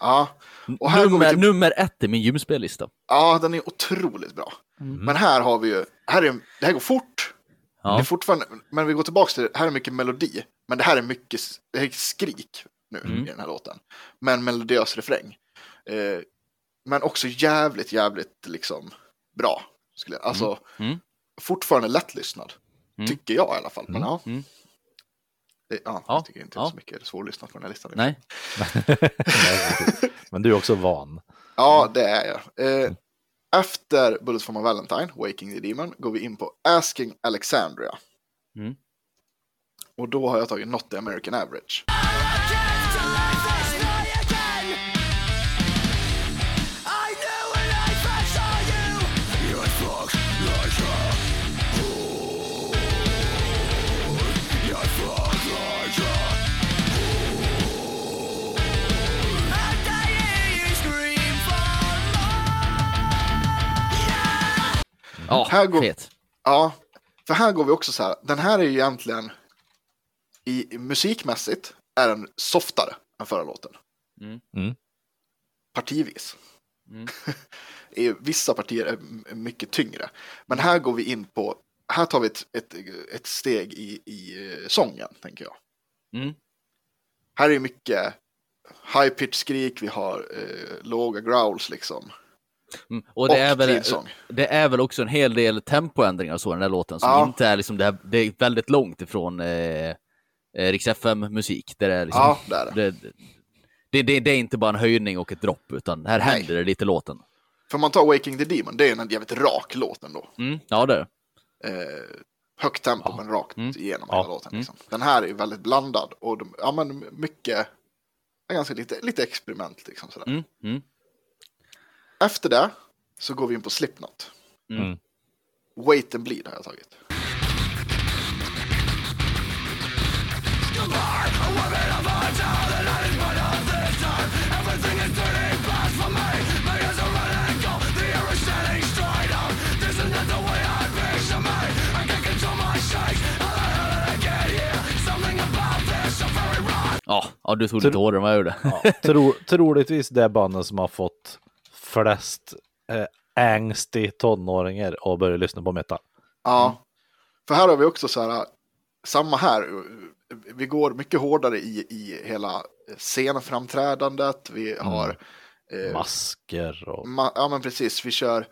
Ja, och här Nummer, till, nummer ett i min gymspellista. ja, den är otroligt bra. Men här har vi ju, här är, det här går fort. Ja. Det är fortfarande, men vi går tillbaka till det, här är mycket melodi. Men det här är mycket det här är skrik nu Mm. i den här låten. Men melodiös refräng. Eh, men också jävligt, jävligt liksom bra. Skulle jag, alltså, Mm. fortfarande lättlyssnad. Mm. Tycker jag i alla fall. Men ja, Mm. Det, ja, Ja, jag tycker inte det är ja. så mycket svårlyssnat på den här listan. Nej. Men du är också van. Ja, det är jag. Eh, efter Bullets for my Valentine, Waking the Demon, går vi in på Asking Alexandria. Mm. Och då har jag tagit Not the American Average. Ja, Här går- fet. Ja, för här går vi också så här. Den här är ju egentligen i, musikmässigt är den softare än förra låten. Mm. Mm. Partivis. Mm. Vissa partier är mycket tyngre. Men här går vi in på, här tar vi ett, ett, ett steg i, i eh, sången, tänker jag. Mm. Här är mycket high pitch skrik, vi har eh, låga growls liksom. Mm. Och det Och är, väl, det är väl också en hel del tempoändringar så den här låten som Ja. inte är liksom, det, här, det är väldigt långt ifrån eh, eh, Rix FM-musik. Där det, är liksom, Ja, det är det. det, det, det, är inte bara en höjning och ett dropp, utan här Nej. händer det lite låten. För man tar Waking the Demon, det är en jävligt rak låt ändå. Mm. Ja, det är det. eh, högt tempo men rakt Mm. igenom Ja. hela låten. Liksom. Den här är väldigt blandad och de, ja, men mycket, ja, ganska lite, lite experiment. Liksom, sådär. Mm. Mm. Efter det så går vi in på Slipknot. Mm. Wait and Bleed har jag tagit. Ja, ja, du tog lite hårdare än vad jag gjorde. Ja, tro, troligtvis det bandet som har fått flest eh, angstig tonåringar att börja lyssna på metal. Ja, för här har vi också så här, samma här, vi går mycket hårdare i, i hela scenframträdandet, vi har, eh, Masker och ma- ja men precis, vi kör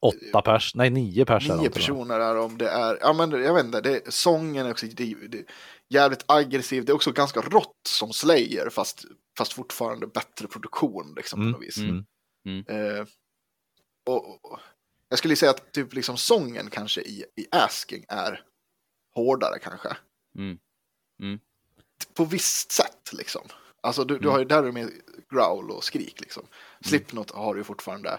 åtta pers, nej nio pers är nio och personer är om det är, ja men jag vet inte, det, sången är också det, det, jävligt aggressiv, det är också ganska rått som Slayer fast, fast fortfarande bättre produktion liksom Mm, på något vis. mm. Eh, och, och jag skulle säga att typ liksom sången kanske i, i Asking är hårdare kanske. Mm. Mm. På visst sätt liksom. Alltså du, Mm. du har ju där med growl och skrik liksom. Slipknot har ju fortfarande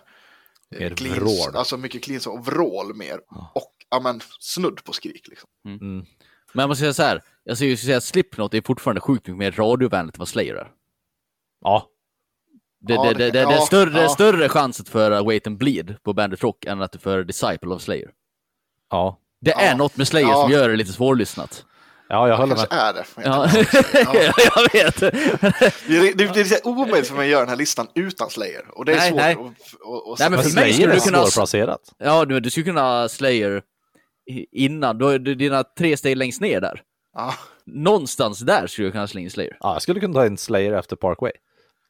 eh, Mer cleans- vrål. Alltså mycket cleans och vrål mer. Och ja men snudd på skrik liksom. Mm. Men jag måste säga så här, jag skulle ju säga att Slipknot är fortfarande sjukt mycket mer radiovänligt än vad Slayer är. Ja, Det, Ja, det, det det, det, det är större, ja. större chans att föra Wait and Bleed på Bandit Rock än att du för Disciple of Slayer. Ja, Det är Ja. något med Slayer Ja. som gör det lite svårlyssnat. ja jag Det håller med. är det. Ja, jag vet. Det är, det, det är omöjligt för mig att göra den här listan utan Slayer. Och det är Nej, svårt nej. att... att, att Nej, men för mig skulle du kunna- svårplacerat. Ja, du, du skulle kunna ha Slayer innan. Du har dina tre steg längst ner där. ja. Någonstans där skulle jag kunna slänga in Slayer. Ja, jag skulle kunna ta in Slayer efter Parkway.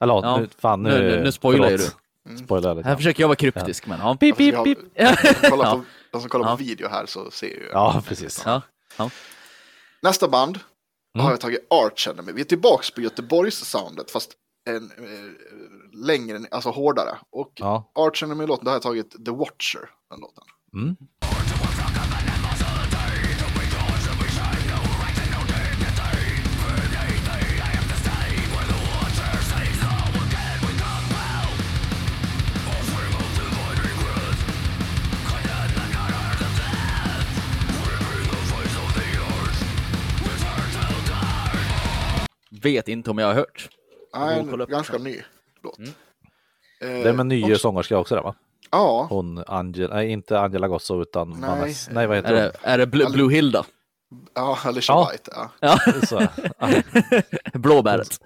Eller ja, Ja. nu, fan nu... Nu- nu- nu spoilar ju förlåt. Mm. Lite. Här försöker jag vara kryptisk, men ja. Pip, pip, pip. de, som kollar Ja. på, de som kollar på Ja. video här så ser ju. Ja, precis. ja. ja. Nästa band Mm. har jag tagit Arch Enemy. Vi är tillbaks på Göteborgs-soundet fast en, eh, längre, alltså hårdare. Och Ja. Arch Enemy-låten, där har jag tagit The Watcher. Den låten. Mm. Vet inte om jag har hört. Nej, en ganska ny låt. Mm. Eh, Det är med nya också- sångerska också där va? Ja, Hon Angela, nej inte Angela Gosso utan Nej. Vanessa, nej vad Är heter det, är det Blue, Blue Hilda? ja Alicia Ja. White. Ja. Ja, hon? Så, Blåbäret.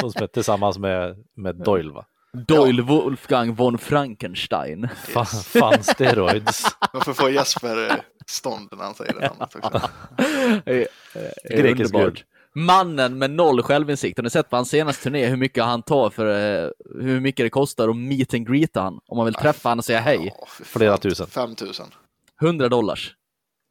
hon som är tillsammans med, med Doyle va? Doyle Wolfgang von Frankenstein. Fan, fan steroids. Varför får Jesper eh, stånd när han säger det namnet också? Grekisk gud. Mannen med noll självinsikt. Har ni sett på hans senaste turné hur mycket han tar för eh, hur mycket det kostar att meet and greeta han? Om man vill träffa han och säga hej. Ja. Flera tusen. 5 tusen. 100 dollars.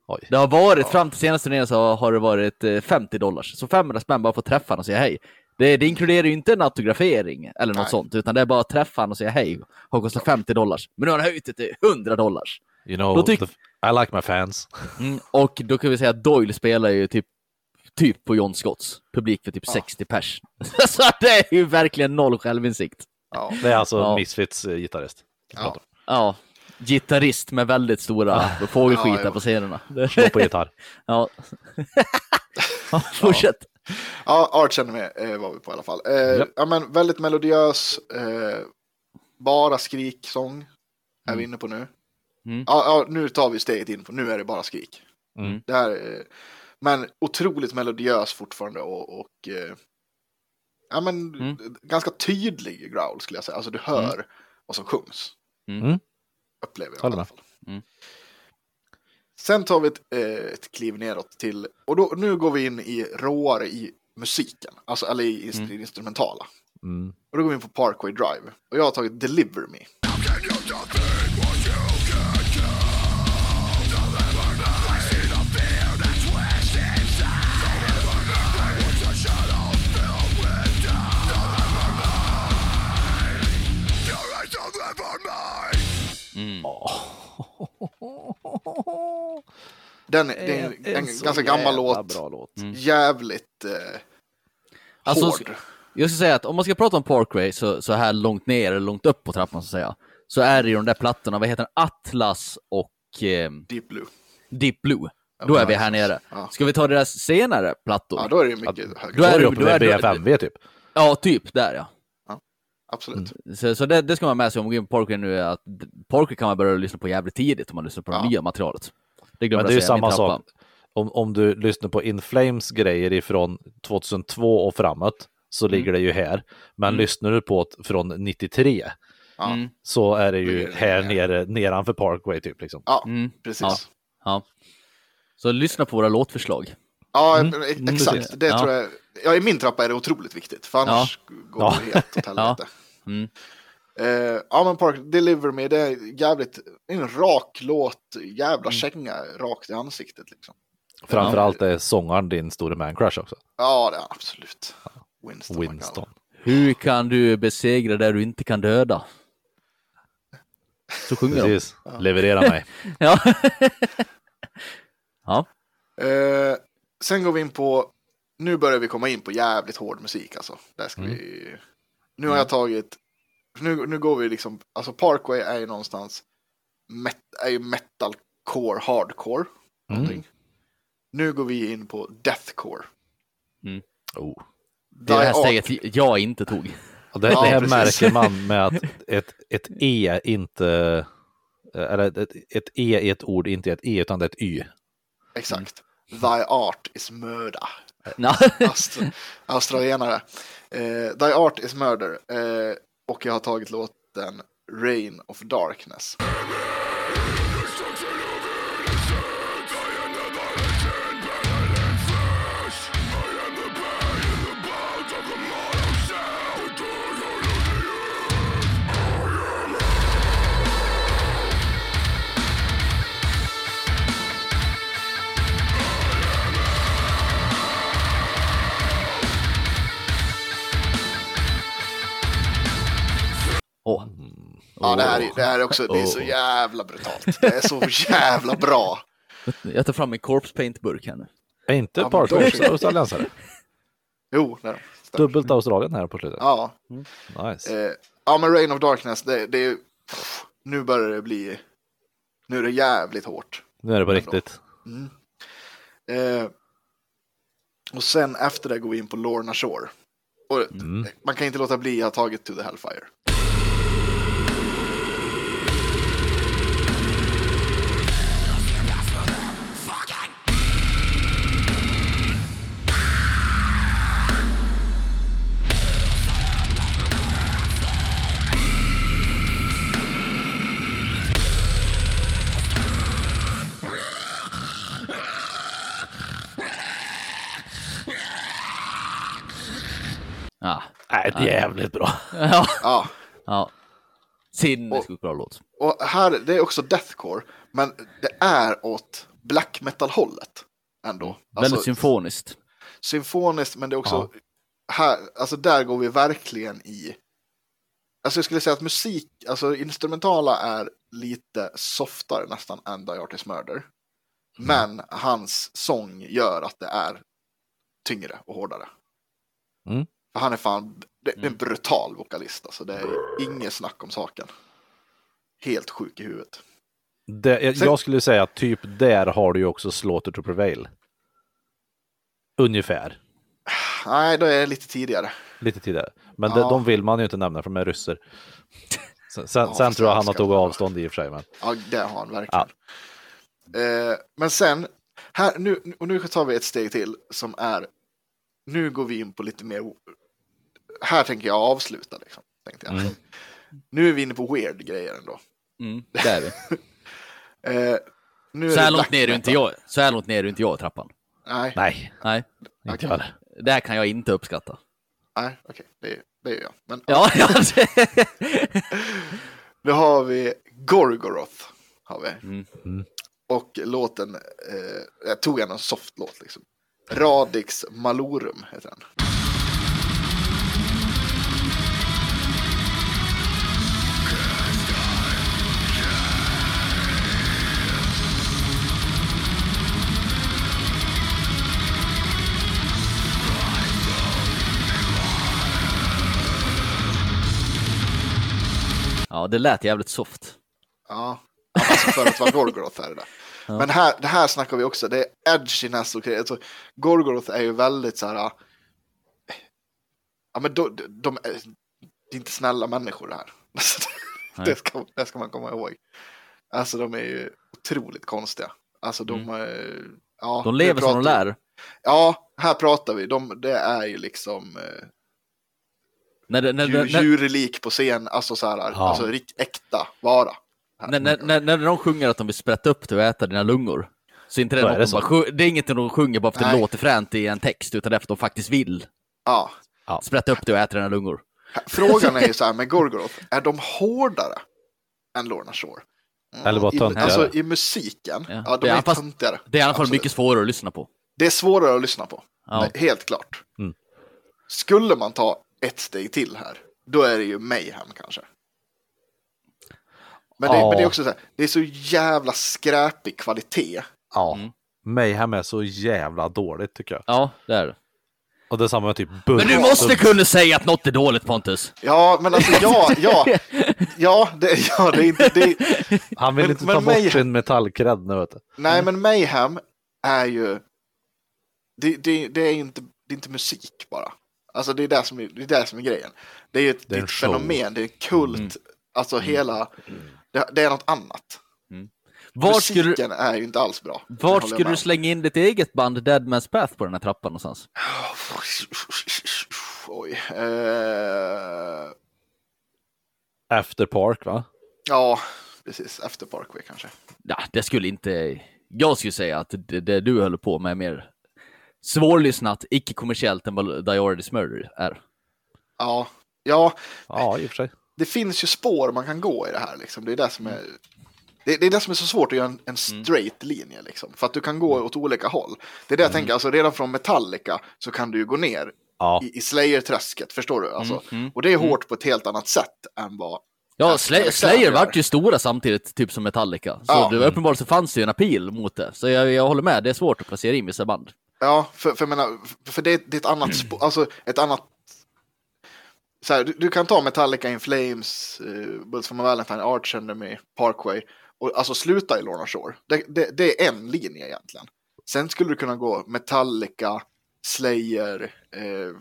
Oj. Det har varit, fram till senaste turnén så har det varit eh, 50 dollars. Så 500 spänn bara för att träffa han och säga hej. Det, det inkluderar ju inte en autografering eller något Nej. sånt, utan det är bara att träffa han och säga hej. Har kostat 50 dollars. Men nu har han höjt det till 100 dollars. You know, the, I like my fans. Mm, och då kan vi säga att Doyle spelar ju typ, typ på John Scotts publik för typ 60 pers. så det är ju verkligen noll självinsikt. Ja. Det är alltså Ja. Misfits eh, gitarrist. Ja. Ja, gitarrist med väldigt stora fågelskitar Ja, på scenerna. Slå på gitarr. Ja. ja, fortsätt. Ja, Arch Enemy eh, var vi på i alla fall. Eh, Ja. ja. men väldigt melodiös, eh, bara skriksång är vi inne på nu. Mm. Ja, ja, nu tar vi steget in på, nu är det bara skrik. Mm. Det här, eh, men otroligt melodiös fortfarande och, och eh, ja, men, Mm. ganska tydlig growl skulle jag säga. Alltså du hör vad som sjungs. Mm. Upplever jag i alla fall. Mm. Sen tar vi ett, eh, ett kliv neråt till, och då, nu går vi in i råare i musiken, alltså eller i inst- Mm. instrumentala. Mm. Och då går vi in på Parkway Drive. Och jag har tagit Deliver Me. Mm. Den, det är en, en, ganska gammal låt. Bra låt. Jävligt eh, Alltså, hård. Jag ska säga att om man ska prata om Parkway så, så här långt ner eller långt upp på trappan så att säga, så är det ju de där plattorna, vad heter den? Atlas och eh, Deep Blue. Deep Blue. Då är vi här nere. Ska vi ta deras senare plattor? Ja, då är det mycket högre. Då är är det- då är det- BFMV typ. Ja, typ där ja. Absolut. Så, så det, det ska man ha med sig om man går in på Parkway nu, är att Parkway kan man börja lyssna på jävligt tidigt om man lyssnar på det Ja. nya materialet. Det glömde Men det är ju samma sak. Om, om du lyssnar på In Flames grejer ifrån 2002 och framåt så Mm. ligger det ju här. Men lyssnar du på det från 93 Ja. Mm. så är det ju det här ner. nere, nedanför Parkway typ. Liksom. Ja, Mm. precis. Ja. Ja, Ja. Så lyssna på våra låtförslag. men Mm. ex- Mm, exakt. Det Ja. tror jag. Ja, i min trappa är det otroligt viktigt. För annars går Ja. det helt åt helvete. Mm. Eh, ja, men Park Deliver Me, det är jävligt, en rak låt, jävla känga rakt i ansiktet liksom. Framförallt är sångaren din store man crush också. Ja, det är absolut. Winston. Winston. Hur kan du besegra det du inte kan döda? Så sjunger de. Precis. Leverera mig. Ja. ja. Eh, sen går vi in på, nu börjar vi komma in på jävligt hård musik alltså. Där ska vi, nu har jag tagit, nu, nu går vi liksom, alltså Parkway är ju någonstans, met, är ju metalcore, hardcore. Någonting. Nu går vi in på deathcore. Oh. Det är det här steget jag inte tog. Och det, Ja, det här precis. märker man med att ett, ett E inte, eller ett, ett E i ett ord inte är ett E utan det är ett Y. Exakt. Thy art is murder. Aust- australienare. Eh, Thy art is murder. Eh, och jag har tagit låten Rain of Darkness. Ja, det här, är, det här är också, det är så jävla brutalt. Det är så jävla bra. Jag tar fram en corpse paint-burk här nu. Är inte Ja, också australiensare? Jo, det är det. Stämmer. Dubbelt Australien här på slutet. Ja, Nice. eh, ja, men Rain of Darkness, det, det är pff, Nu börjar det bli... Nu är det jävligt hårt. Nu är det på riktigt. Eh, och sen efter det går vi in på Lorna Shore. Och Man kan inte låta bli att ha tagit To the Hellfire. Är jävligt bra. Ja. Ja, ja. Sinnessjukt bra låt. och här, det är också deathcore, men det är åt black metal-hållet ändå. Alltså, Väldigt symfoniskt. symfoniskt, men det är också här, alltså där går vi verkligen i. Alltså jag skulle säga att musik, alltså instrumentala är lite softare nästan än Die Artist Murder. Men hans sång gör att det är tyngre och hårdare. Mm. För han är fan, det, det är en brutal vokalist alltså, det är inget snack om saken. Helt sjuk i huvudet. Det, jag, Sen- jag skulle säga att typ där har du ju också Slaughter to Prevail. Ungefär. Nej, då är det lite tidigare. Lite tidigare. Men Ja. de, de vill man ju inte nämna för de är ryssar. Sen, sen, Ja, sen tror jag han har tagit avstånd i och för sig. Men... Ja, det har han verkligen. Eh, men sen, här, nu, och nu tar vi ett steg till som är, nu går vi in på lite mer, här tänker jag avsluta liksom. Tänkte jag. Mm. Nu är vi inne på weird grejer ändå. Mm, det är vi. Eh, nu är Så här långt black ner är inte jag. Så här långt ner är inte jag i trappan. Nej, Nej, Nej, inte Okej. jag det här kan jag inte uppskatta. nej okej, det, det gör jag. Men Ja, ja. då har vi Gorgoroth. Har vi. Mm. Mm. Och låten, eh, jag tog en soft låt liksom. Radix Malorum heter den. Ja, det lät jävligt soft. Ja, alltså för att vara Gorgoroth är det där. Men här, det här snackar vi också, det är edginess och grejer. Alltså, Gorgoroth är ju väldigt så här... äh, Ja, men de, de, de är, det är inte snälla människor det här. Alltså, det, ska, det ska man komma ihåg. Alltså de är ju otroligt konstiga. Alltså de... är- Ja, De lever som de lär. Ja, här pratar vi. De, det är ju liksom eh, När, det- när, när, djurlik på scen, alltså så här, Ja. alltså rikt, äkta vara. När, när, när, när de sjunger att de vill sprätta upp dig och äta dina lungor. Så inte det, är är något det de bara, det är inget de sjunger bara för att det Nej. låter fränt i en text, utan det är för att de faktiskt vill Ja. sprätta upp dig och äta dina lungor. Frågan är ju så här med Gorgoroth, är de hårdare än Lorna Shore? Mm, Eller bara töntigare. alltså i musiken, Ja. ja, Det de är är fast- töntigare. Det är i alla fall mycket svårare att lyssna på. Det är svårare att lyssna på, Ja. Det är helt klart. Mm. Skulle man ta ett steg till här, då är det ju Mayhem kanske. Men det, Ja. men det är också så här, det är så jävla skräpig kvalitet. Ja. Mm. Mayhem är så jävla dåligt tycker jag. Ja, det är det. Och det är samma med typ Men du måste kunna säga att något är dåligt Pontus. Ja, men alltså ja, ja, ja, det, ja, det är inte, det, Han vill Men- inte men ta bort sin metallkredd nu vet du. Nej, men Mayhem är ju... Det, det, det, är inte, det är inte musik bara. Alltså det är det som är, det är, det som är grejen. Det är ju ett, Det är ett fenomen, det är kult. Mm. Alltså hela, det, det är något annat. Var skulle, du- Musiken är ju inte alls bra. Vart skulle du slänga in ditt eget band Dead Man's Path på den här trappan någonstans? Oj. Eh, After Park va? ja, precis. Efter Parkway kanske. Ja, det skulle inte... Jag skulle säga att det, det du håller på med är mer svårlyssnat, icke-kommersiellt än vad Dioridis Murder är. Ja, ja, Ja, i och för sig. det finns ju spår man kan gå i det här. Liksom. Det, är det, som är, det, det är det som är så svårt att göra en, en straight linje. Liksom. För att du kan gå åt olika håll. Det är det jag tänker, alltså redan från Metallica så kan du ju gå ner Ja, i, i Slayer-träsket, förstår du? Alltså, Och det är hårt på ett helt annat sätt än vad... Ja, Slayer gör. vart ju stora samtidigt, typ som Metallica. Så Ja. det, uppenbarligen så fanns det ju en appeal mot det. Så jag, jag håller med, det är svårt att placera in vissa band. Ja, för, för, menar, för, det, det är ett annat spår, alltså ett annat... Så här, du, du kan ta Metallica in Flames, uh, Bulls my Valentine, Arch Enemy, Parkway och alltså sluta i Lorna Shore. Det, det, det är en linje egentligen. Sen skulle du kunna gå Metallica, Slayer, eh,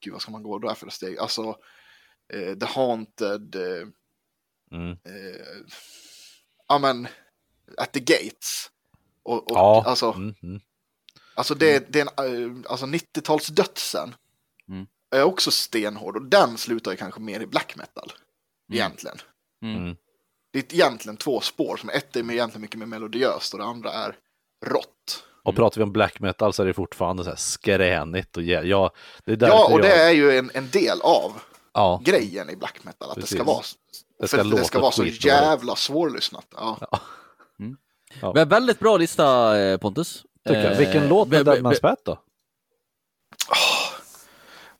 gud vad ska man gå där för steg? Alltså eh, The Haunted, eh, mm. ja men At the Gates. Och, och ja. alltså, Mm, mm. Alltså, det, det är en, eh, alltså 90-talsdödsen Mm. är också stenhård och den slutar ju kanske mer i black metal. Egentligen. Mm. Det är egentligen två spår som ett är egentligen mycket mer melodiöst och det andra är rått. Och pratar vi om black metal så är det fortfarande så här skränigt och ja, det är Ja, och det jag, är ju en, en del av ja, grejen i black metal. Att det Precis. ska vara, Det ska för att det ska vara så jävla svårlyssnat. Ja. Ja. Men väldigt bra lista, eh, Pontus. Tycker jag. Eh, Vilken låt med Dead Man's då?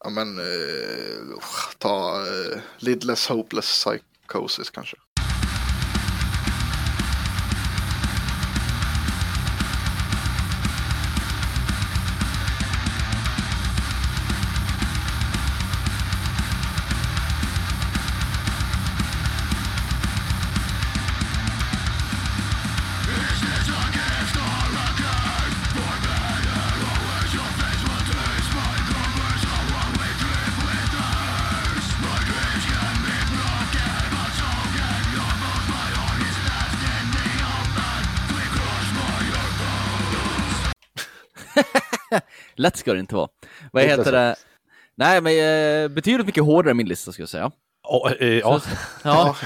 ja, men eh, ta eh, Lidless Hopeless Psychosis kanske. Lätt ska det inte vara. Vad heter så. det? Nej, men eh, betydligt mycket hårdare min lista ska jag säga. Oh, eh, ja. Ja.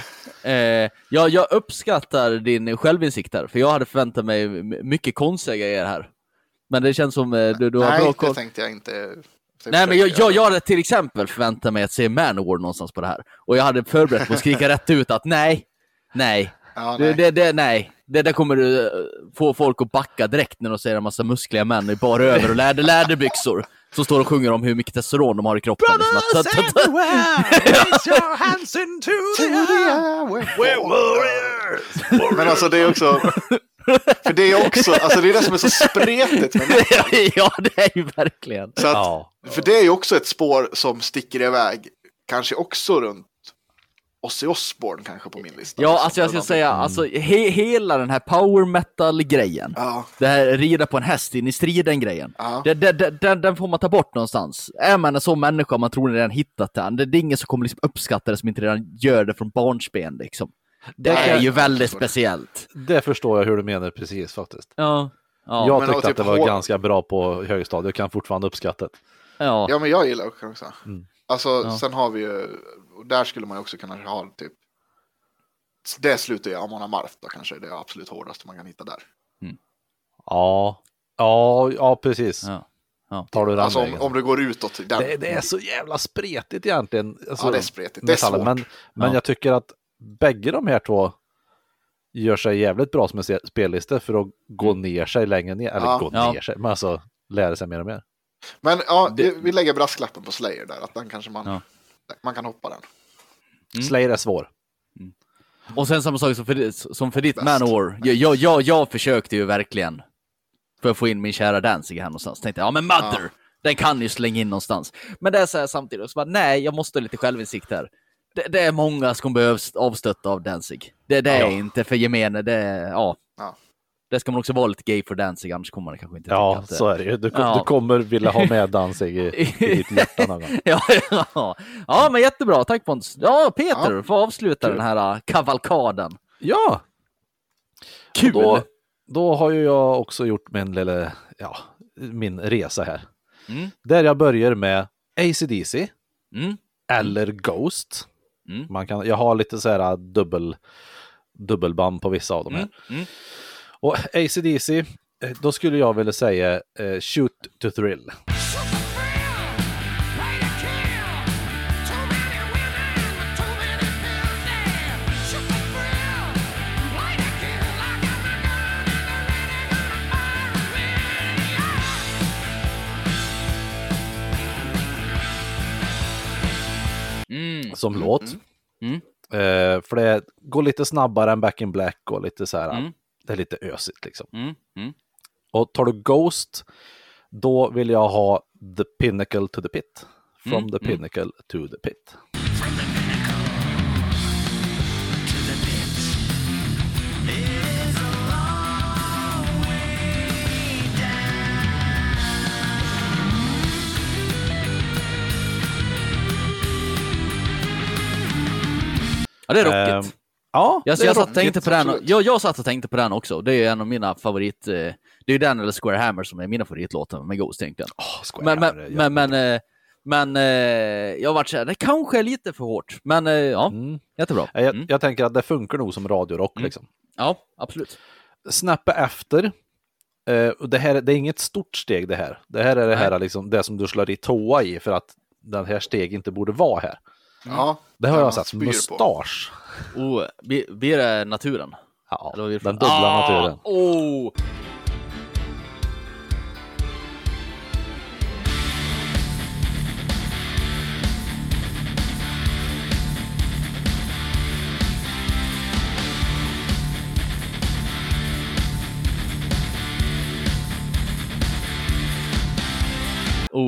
Eh, ja, jag uppskattar din självinsikt där, för jag hade förväntat mig mycket konstiga grejer här. Men det känns som eh, du, du har Nej, bra det koll. tänkte jag inte. Nej, men jag, jag, jag hade till exempel förväntat mig att se Manowar någonstans på det här. Och jag hade förberett mig att skrika rätt ut att nej, nej, Ja, det, nej. det, det, nej. Det där kommer du eh, få folk att backa direkt när de ser en massa muskliga män i bara över och läder, läderbyxor. Som står och sjunger om hur mycket testosteron de har i kroppen. Liksom att- your hands into the We're warriors! Men alltså det är också... För det är också, alltså det är det som är så spretigt med metal. ja, det är ju verkligen. Så att, Ja. För det är ju också ett spår som sticker iväg, kanske också runt Ozzy Osbourne kanske på min lista. Ja, Liksom. alltså jag ska säga, alltså he, hela den här power metal-grejen. Ja, Det här rida på en häst in i striden-grejen. Ja. Det, det, det, den, den får man ta bort någonstans. Är man en sån människa man tror ni redan hittat den, det, det är ingen som kommer liksom uppskatta det som inte redan gör det från barnsben liksom. Det Nej, är ju väldigt speciellt. Det förstår jag hur du menar precis faktiskt. Ja. Ja. jag men tyckte typ att det var hår- ganska bra på högstadiet, jag kan fortfarande uppskatta det. ja. ja men jag gillar det också. Mm. Alltså, Ja. sen har vi ju, och där skulle man ju också kunna ha typ, det slutar ju Amon Amarth då kanske, det är absolut hårdaste man kan hitta där. Ja, ja, ja precis. Ja. Ja. Tar du den Alltså om, om du går utåt den. det, det är så jävla spretigt egentligen. Alltså, Ja, det är spretigt. Det är svårt. Men, men Ja. jag tycker att bägge de här två gör sig jävligt bra som en spellista för att gå ner sig längre ner. Eller Mm. Ja. gå Ja. ner sig, men alltså lära sig mer och mer. Men ja, Det- vi lägger brasklappen på Slayer där, att den kanske man, Ja. Man kan hoppa den. Mm. Slayer är svår. Och sen samma sak som för, som för ditt Bäst. Manowar. Jag, jag, jag, jag försökte ju verkligen för att få in min kära Danzig här någonstans. Tänkte ja men Mother, Ja. den kan ju slänga in någonstans. Men det är så här samtidigt, så bara, nej, jag måste ha lite självinsikt här. Det, det är många som behövs avstötta av Danzig. Det, det är Ja. inte för gemene, det är, ja. Det ska man också vara lite gay för dancing, annars kommer man kanske inte Ja, att så är det ju. Du, Ja. du kommer vilja ha med Danzig i, i ditt hjärta någon gång. ja, ja. ja, men jättebra. Tack Pontus. Ja, Peter, Ja. får avsluta Kul. den här äh, kavalkaden. Ja! Kul! Då, då har ju jag också gjort min lilla, ja, min resa här. Mm. Där jag börjar med AC/DC Mm. eller Ghost. Mm. Man kan, jag har lite så här dubbel, dubbelband på vissa av dem här. Mm. Mm. Och AC/DC, eh, då skulle jag vilja säga eh, Shoot to Thrill. Mm. som låt. Mm. Eh, för det går lite snabbare än Back in Black och lite så här, Mm. Det är lite ösigt liksom. Mm. Mm. Och tar du Ghost, då vill jag ha The Pinnacle to the Pit. From Mm, the mm. Pinnacle to the Pit. Ja, det är rockigt. Ja, Jag, jag, satt och tänkte på den, jag, jag satt och tänkte på den också. Det är en av mina favorit... Eh, det är ju den eller Square Hammer som är mina favoritlåtar med Ghost egentligen. Åh, Square Men, Hammer men, men, men, eh, men eh, jag har varit så här, det kanske är lite för hårt. Men eh, ja, Mm. jättebra. Jag, Mm. jag tänker att det funkar nog som radiorock Mm. liksom. Ja, absolut. Snappa efter. Eh, och det, här, det är inget stort steg det här. Det här är det, här, liksom, det som du slår i toa i för att den här steg inte borde vara här. Ja, Det har Ja, jag sett. spyr på. Oh, blir det naturen? Ja, den dubbla Ah, naturen. Oh!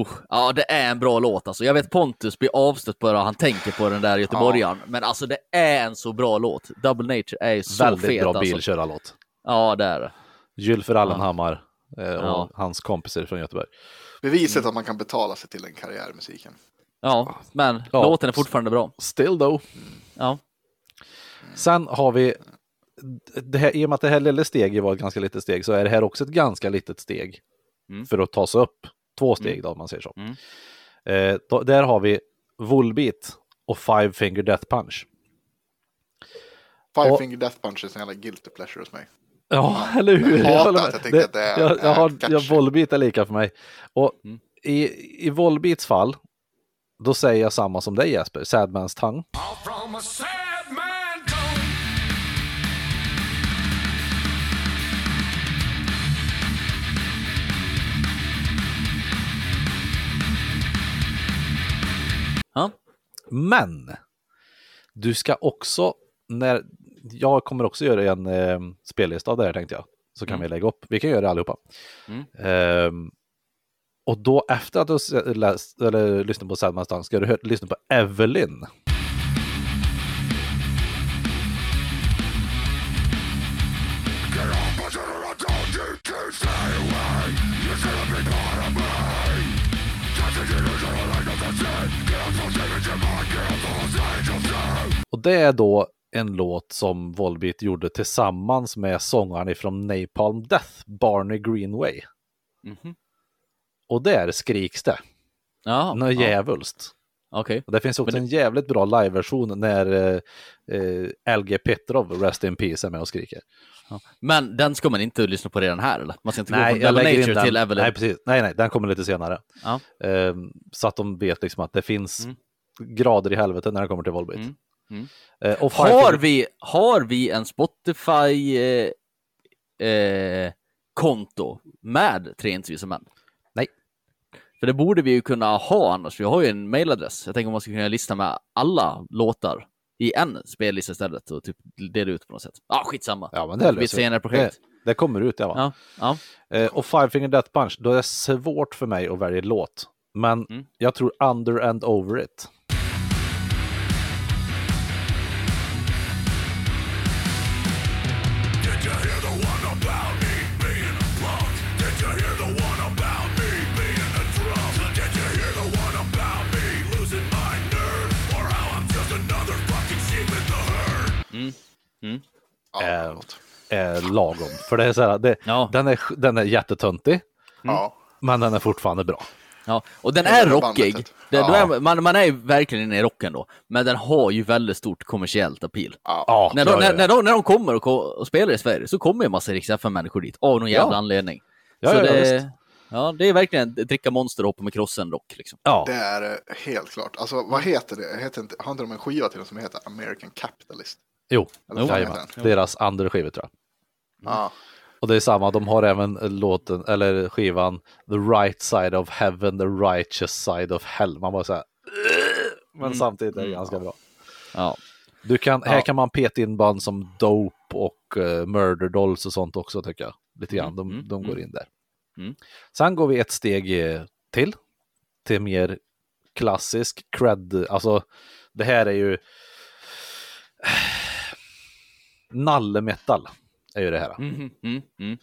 Oh, ja, det är en bra låt alltså. Jag vet Pontus blir avstött bara han tänker på den där göteborgaren. Men alltså det är en så bra låt. Double Nature är ju så Väldigt fet bra alltså. bilkörarlåt. Ja, det är det. Gylfer Allenhammar ja. och Ja. hans kompisar från Göteborg. beviset att man kan betala sig till en karriär i musiken. Ja, men Ja. låten är fortfarande bra. Still though. Ja. Sen har vi, det här, i och med att det här lilla steget var ett ganska litet steg så är det här också ett ganska litet steg Mm. för att ta sig upp. Två steg då om man säger så. Mm. Eh, då, där har vi Volbeat och Five Finger Death Punch. Five Och- Finger Death Punch är en jävla guilty pleasure hos mig. Ja, eller hur? Jag jag tycker att det är- jag, jag har, catchy. jag, Volbeat är lika för mig. Och Mm. i, i Volbeats fall, då säger jag samma som dig Jesper, Sadman's Tongue. Men du ska också, när jag kommer också göra en eh, spellista av det här tänkte jag, så kan Mm. vi lägga upp. Vi kan göra det allihopa. Mm. Ehm, och då efter att du läst, eller lyssnat på Sadman's Tongue ska du lyssna på Evelyn. Det är då en låt som Volbeat gjorde tillsammans med sångaren ifrån Napalm Death, Barney Greenway. Mhm. Och där skriks det, Ja, något ja. djävulskt. Okej. Och det finns också Men en jävligt bra liveversion när eh, eh, LG Petrov, Rest in Peace, är med och skriker. Men den ska man inte lyssna på redan här eller? Man ska inte gå Nej, från jag Double lägger in Nature den. till Evelyn? Nej, precis. Nej, nej, den kommer lite senare. Ja. Ehm, så att de vet liksom att det finns Mm. grader i helvete när det kommer till Volbeat. Mm. Mm. Och Har vi, har vi en Spotify eh, eh, med Tre intervjuer män? Nej. För det borde vi ju kunna ha annars. Vi har ju en mailadress. Jag tänker om man skulle kunna lista med alla låtar i en spellista istället och typ dela ut på något sätt. Ja, ah, skitsamma. Ja, men det det blir ett senare projekt. Det, det kommer ut, ja. Va? Ja, ja. Eh, och Five Finger Death Punch, då är det svårt för mig att välja låt. Men Mm. jag tror Under and Over It. Är, låt. är lagom. För det är så här, det, Ja. den, är, den är jättetöntig, Ja, men den är fortfarande bra. Ja, och den är rockig. Det, Ja. är, man, man är ju verkligen inne i rocken då, men den har ju väldigt stort kommersiellt appeal. ja. Ja, När de, ja, ja, när, när, de, när de kommer och, och spelar i Sverige så kommer ju en massa Rix människor dit av någon jävla Ja. anledning. Ja, så ja, det, ja, det är verkligen dricka monster och hoppa med krossen rock. Liksom. ja. Det är eh, helt klart. Alltså vad heter det? Heter inte, har inte de en skiva till dem som heter American Capitalist? Jo, den? deras andra skiva tror jag. Ja, Och det är samma, de har även låten, eller skivan The right side of heaven, the righteous side of hell. Man bara säger men samtidigt är det ganska bra. Ja. Du kan, Här Ja. kan man peta in band som Dope och uh, Murder Dolls och sånt också tycker jag. Lite grann, de, mm, de går mm. in där. Mm. Sen går vi ett steg eh, till, till mer klassisk cred, alltså det här är ju nallemetal är ju det här. Mm, mm, mm,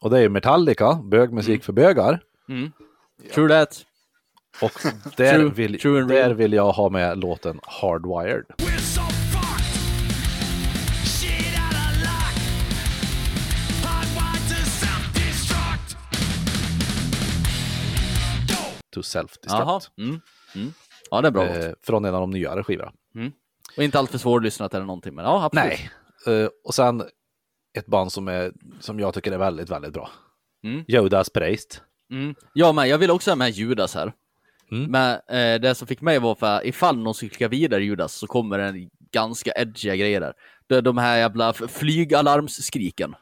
Och det är ju Metallica, bögmusik för bögar. mm. True that. Och där, True- vill, true där vill jag ha med låten Hardwired. To self-destruct. Mm, mm. Ja, det är bra. Eh, från en av de nyare skivorna. Och inte alltför svårlyssnat eller någonting, men ja, absolut. Nej. Eh, och sen ett band som, är, som jag tycker är väldigt, väldigt bra. Mm. Judas Priest. Mm. Jag med, jag vill också ha med Judas här. Mm. Men eh, det som fick mig var för ifall någon ska vidare Judas så kommer det ganska edgiga grejer där. Det är de här jävla flygalarmsskriken.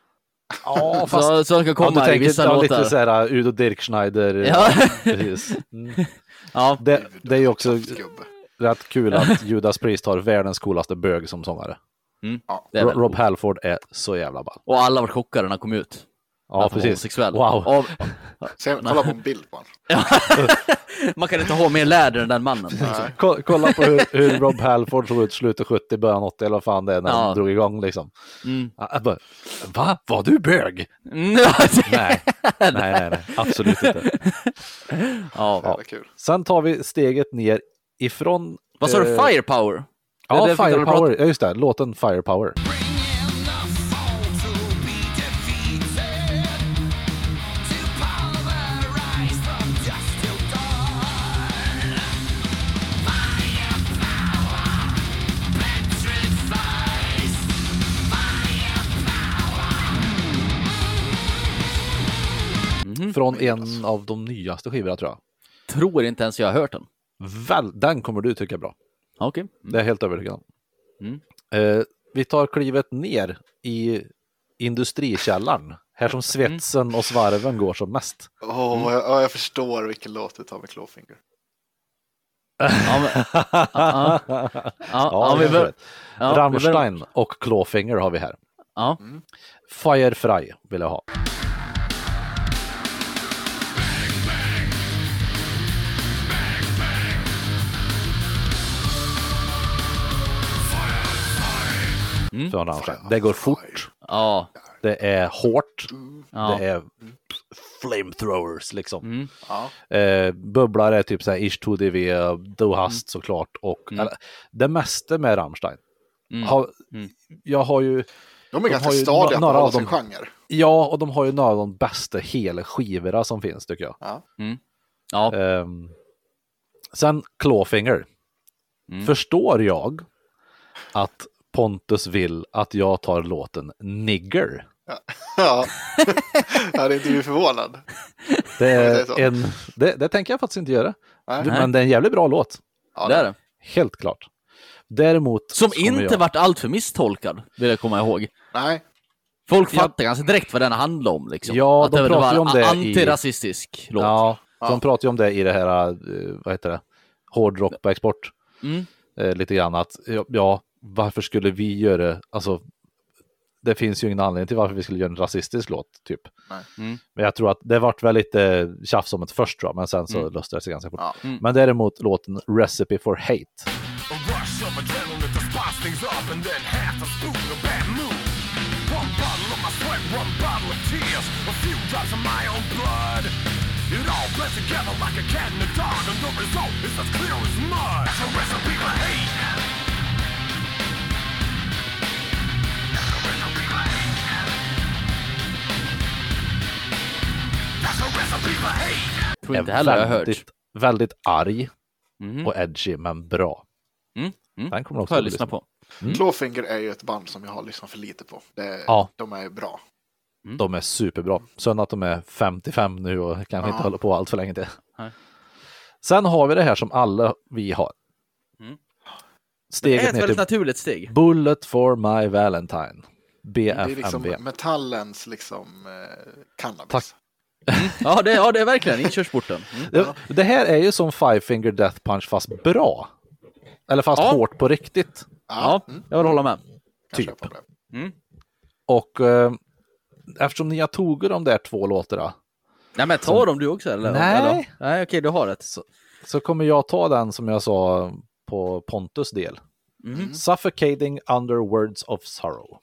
Ja, Så, så ska komma ja, du i tänker vissa ja, låtar. lite såhär Udo Dirkschneider. Ja. precis. Mm. Ja, Det, det är ju också rätt kul att Judas Priest har världens coolaste bög som sångare. Ja. Ro- väldigt Rob coolt. Halford är så jävla ball. Och alla var chockade när han kom ut. Ja, Att han precis. homosexuell. Wow. Av, Se, kolla på en bild på honom. man kan inte ha mer läder än den mannen. Liksom. Ko- Kolla på hur, hur Rob Halford såg ut slutet 70, början 80 eller vad fan det är när Ja. de drog igång liksom. Mm. Ja, bara, Va? Var du bög? Mm, ja, Nej, nej, nej, nej. absolut inte. ja. Kul. Sen tar vi steget ner ifrån... Vad sa du? eh, Firepower? Ja, det Firepower. Ja, just det. Låten Firepower. Petrifies. Från en av de nyaste skivorna tror jag. Tror inte ens jag har hört den. Väl, den kommer du tycka är bra. Okej. Mm. Det är jag helt övertygad om. Mm. Eh, vi tar klivet ner i industrikällaren. Här som svetsen och svarven går som mest. Åh, Mm. jag, ja, jag förstår vilken låt du tar med Clawfinger. Ja, men, ja, ja, ja, ja, vi bör, Rammstein och Clawfinger har vi här. ja. Firefly vill jag ha. Från Rammstein. Det går fort. ja, Det är hårt. ja. Det är flamethrowers liksom. Mm. Ja. Eh, bubblar är typ såhär Ish 2DV, Du Hast såklart och eller, det mesta med Rammstein. Mm. Har, Mm. Jag har ju, De är ganska har ju stadiga på av sin dem. genre. ja och de har ju några av de bästa hela skivorna som finns tycker jag. Ja. ja. Ehm, sen Clawfinger. Mm. Förstår jag att Pontus vill att jag tar låten Nigger? Ja. ja, det är inte du förvånad. Det, är en, det, det tänker jag faktiskt inte göra. Nej. Men det är en jävligt bra låt. Ja, det är det. Helt klart. Däremot Som inte jag, vart alltför misstolkad, vill jag komma ihåg. Nej, Folk fattar ganska direkt vad den handlar om. Liksom. Ja, att de det, pratar var ju om det i- antirasistisk låt. Ja, Ja. de pratar ju om det i det här, eh, vad heter det, hårdrock på export. Mm. Eh, lite grann att, ja, varför skulle vi göra, alltså, det finns ju ingen anledning till varför vi skulle göra en rasistisk låt, typ. Nej. Mm. Men jag tror att det vart väl lite tjafs om det först, tror jag, men sen så Mm. löste det sig ganska fort. Ja. Mm. Men däremot låten Recipe for Hate. It all blends together like a cat and a dog, and the result is as clear as mud. That's a recipe for hate. Tror inte heller jag hört. väldigt, väldigt arg Mhm. och edgy, men bra. Mm, mm. Den kommer du också att lyssna på. Mm. Clawfinger är ju ett band som jag har lyssnat för lite på. Det, Ja. De är bra. De är superbra. Synd att de är 55 nu och kanske inte Ja. håller på allt för länge till. Nej. Sen har vi det här som alla vi har. Mm. Det är Steget ett väldigt naturligt steg. Bullet for my Valentine. Det är liksom BFMV. metallens liksom eh, cannabis. Tack. Ja, det, ja, det är verkligen inkörsporten. Mm. Det, det här är ju som Five Finger Death Punch fast bra. Eller fast Ja. hårt på riktigt. Ja, mm, jag vill hålla med. typ. Mm. Och eh, eftersom ni har tagit de där två låtarna Nej, men ta dem du också eller? Nej. Eller? Nej, okej, du har rätt. Så. så kommer jag ta den som jag sa på Pontus del. Mhm. Suffocating under words of sorrow.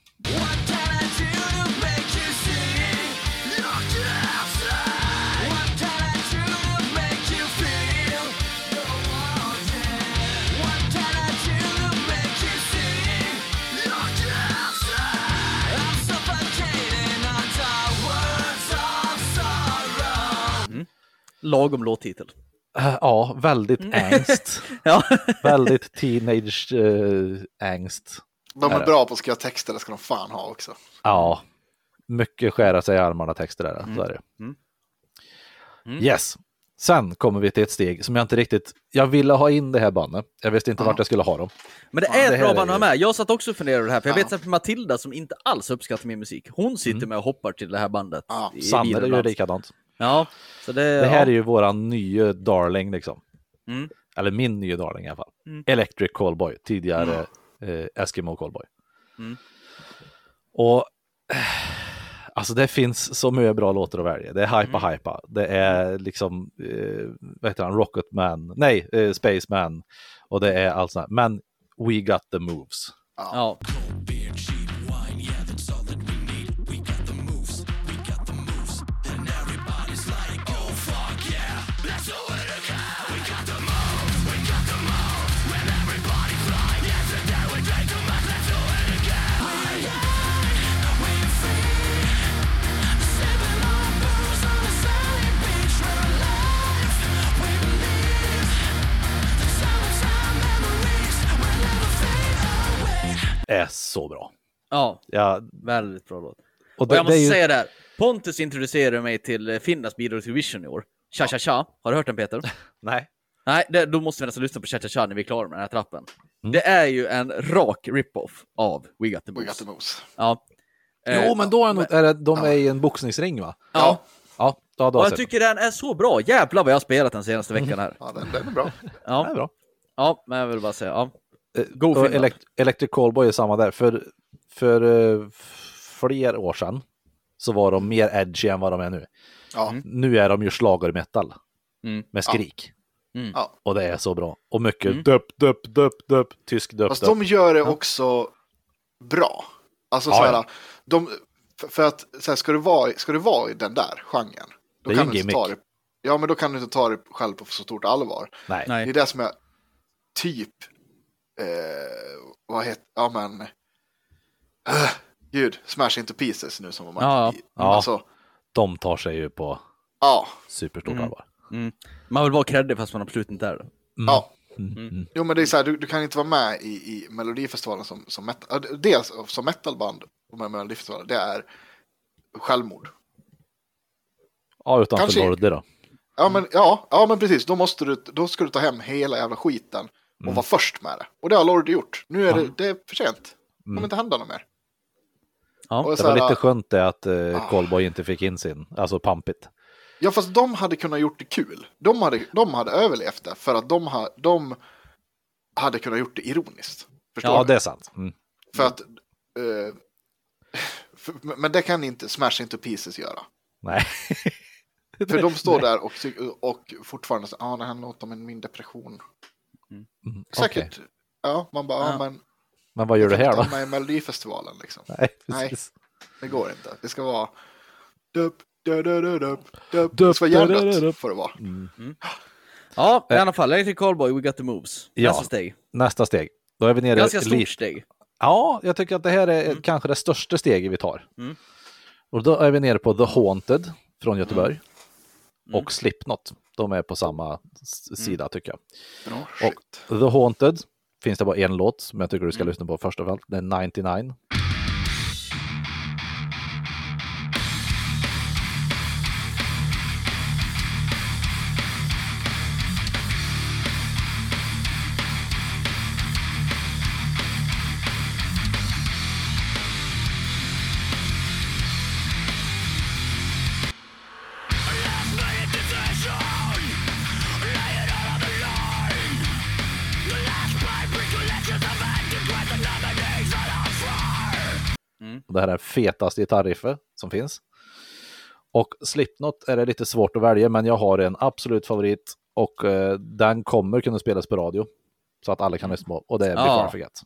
Lagom låttitel. Eh, Ja, väldigt angst. Ja. väldigt teenage eh, angst. De Är är det? bra på att skriva texter, det ska de fan ha också. Ja, mycket skära sig i armarna texter är det. Så är det. Mm. Mm. Yes. Sen kommer vi till ett steg som jag inte riktigt, jag ville ha in det här bandet. Jag visste inte Ja. vart jag skulle ha dem. Men det Ja, är det ett bra band att ha med. Jag satt också och funderade på det här, för jag Ja. vet exempel Matilda som inte alls uppskattar min musik. Hon sitter med och hoppar till det här bandet. Ja, i Sanne ju ibland. likadant. Ja, så det, Det här ja. är ju våran nya darling liksom. Mm. Eller min nya darling i alla fall. Mm. Electric Callboy, tidigare eh, Eskimo Callboy. Mm. Och eh, alltså det finns så mycket bra låtar att välja. Det är Hypa Mm. Hypa, det är liksom, eh, vad heter han, Rocketman, nej, eh, Spaceman och det är allt sånt här. Men We Got The Moves. Ja. Är så bra. ja, Ja, väldigt bra låt. och Och det, jag det måste ju, säga det här. Pontus introducerade mig till Finlands bidrag till Vision i år. Cha Cha Cha. Har du hört den Peter? nej, Nej, det, då måste vi nästan lyssna på Cha Cha Cha när vi är klara med den här trappen. Mm. Det är ju en rak rip-off av We Got The We Moves. got the moves. Ja. jo Eh, men då är, nog, är det, de är i en boxningsring va? Ja, Ja, ja då och jag jag tycker den är så bra. Jävlar vad jag har spelat den senaste veckan här. Ja, den, den är bra. Ja, är bra. ja men jag vill bara säga, ja. Eh, Go och. Elect Electric Callboy är samma där. För, för eh, fler år sedan så var de mer edgy än vad de är nu. Ja, Nu är de ju schlagermetal Mm. med skrik. Mm. ja. Och det är så bra. Och mycket Mm. dupp, dupp, dupp, dupp, tysk dupp, Fast dupp. de gör det också bra. Alltså Ja, så här, ja. de, för, för att så här, ska, du vara, ska du vara i den där genren, då Det är kan du inte ta det, ja, men då kan du inte ta det själv på så stort allvar. Nej. Det är det som är typ, eh, vad heter, ja men, uh, gud, Smash into pieces nu som var Ja, i- ja. Alltså, De tar sig ju på ja, superstort Mm. allvar. Mm. Man vill vara creddig fast man absolut inte är det. ja. Mm. Mm. Jo men det är så här, du, du kan inte vara med i, i Melodifestivalen som, som metal, ja, dels som metalband och med Melodifestivalen, det är självmord. Ja, utanför Kanske- Lorde då. Ja men, ja, ja men precis, då, måste du, då ska du ta hem hela jävla skiten och Mm. vara först med det. Och det har Lorde gjort. Nu är det, Ja. det är för sent. Det kommer Mm. inte hända något mer. Ja. Och Det var här, lite skönt det att eh, Ah. Callboy inte fick in sin, alltså pampigt. Ja fast de hade kunnat gjort det kul. De hade, de hade överlevt det för att de, ha, de hade kunnat gjort det ironiskt. Förstår Ja, du? det är sant. Mm. För att, eh, för, men det kan inte Smash Into Pieces göra. Nej. För de står där och, och fortfarande så, ah, det här låter om min depression. Mm, Säkert, ja man bara, ja, Ja. men Men vad gör jag du här då? ha med i Melodifestivalen liksom. Nej, Nej. precis. Det går inte. Det ska vara dup, dup, dup, dup, dup, Det ska vara hjärndött får det vara. Ja, i alla fall. Electric Callboy, We Got The Moves. Ja. Nästa steg. Nästa steg. Då är vi nere Ganska stort steg. Ja, jag tycker att det här är kanske det största steget vi tar. Mm. Och då är vi nere på The Haunted från Göteborg. och Slipknot. De är på samma s- sida tycker jag. Bra Och. The Haunted finns det bara en låt som jag tycker du ska lyssna på först av allt. Det är 99. Det här är fetaste gitarriffet som finns. Och Slipknot är det lite svårt att välja, men jag har en absolut favorit och eh, den kommer kunna spelas på radio. Så att alla kan lyssna på. Och det är Before Ja. I Forget.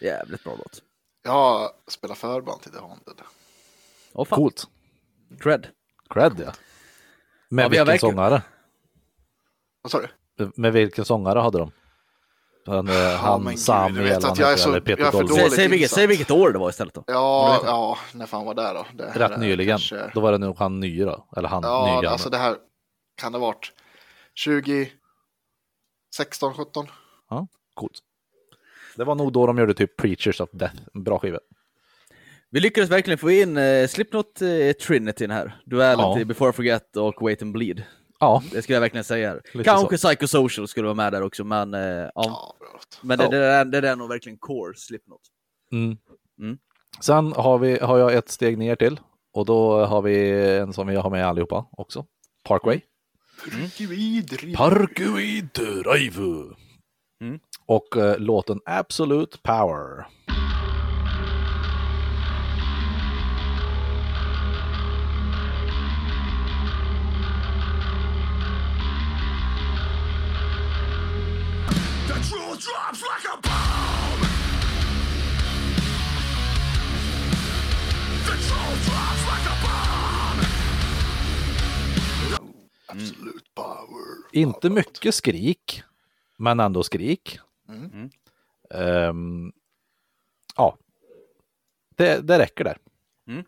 Jävligt bra låt. Jag spelar förband till The Haunted. Åh fan, Coolt. cred. Cred ja. Med Ja, vilken sångare? Vad sa du? Med vilken sångare hade de? Han, eh, han men gud, Sami eller att han jag är så- eller Peter jag är. Säg, säg, vilket, säg vilket år det var istället då. Ja, ja, när fan var det då? Det Rätt nyligen. kanske- Då var det nog han ny då. Eller han Ja, nya. alltså det här kan det ha varit 20, 16, 17. Ja, coolt. Det var nog då de gjorde typ Preachers of Death. En bra skiva. Vi lyckades verkligen få in eh, Slipknot eh, Trinityn här. Duellen Ja. till Before I Forget och Wait and Bleed. Ja, Det skulle jag verkligen säga. här. Lite Kanske Psychosocial skulle vara med där också, men, eh, ja. Men det, Ja. det, är, det är nog verkligen core Slipknot. Mm. Mm. Sen har, vi, har jag ett steg ner till. Och då har vi en som vi har med allihopa också. Parkway. Parkui Parkway Drive. Mm. Och eh, låten Absolute Power. Drops like a bomb. The truth drops like a bomb. Absolut power. Inte mycket skrik, men ändå skrik. Mm. Ehm, ja, det, det räcker där. Mm.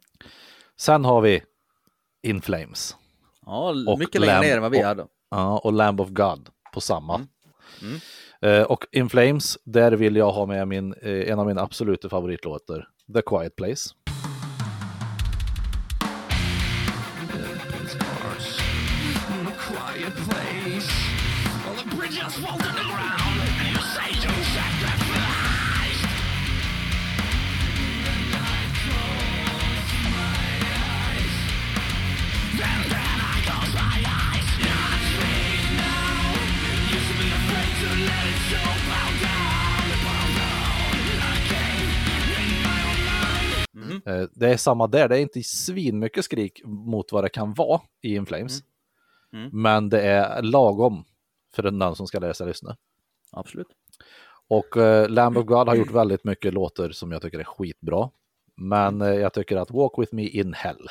Sen har vi In Flames. Ja, Och mycket längre Lamb ner än vad vi och- hade. Ja, och Lamb of God på samma. Mm. Eh, och In Flames, där vill jag ha med min, eh, en av mina absoluta favoritlåtar, The Quiet Place. Mind. Eh, det är samma där, det är inte svinmycket skrik mot vad det kan vara i In Flames. Mm. Men det är lagom för den som ska lära sig lyssna. Absolut. Och eh, Lamb of God har gjort väldigt mycket låtar som jag tycker är skitbra. Men eh, jag tycker att Walk With Me In Hell.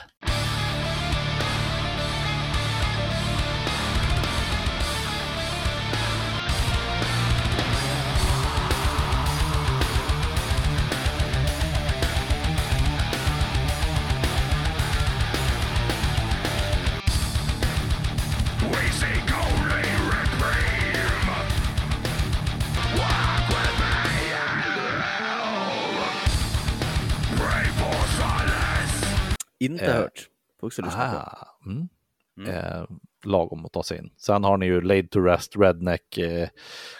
Inte Eh, hört. Får också lyssna på. Ah, mm. Eh, lagom att ta sig in. Sen har ni ju Laid to Rest, Redneck, eh,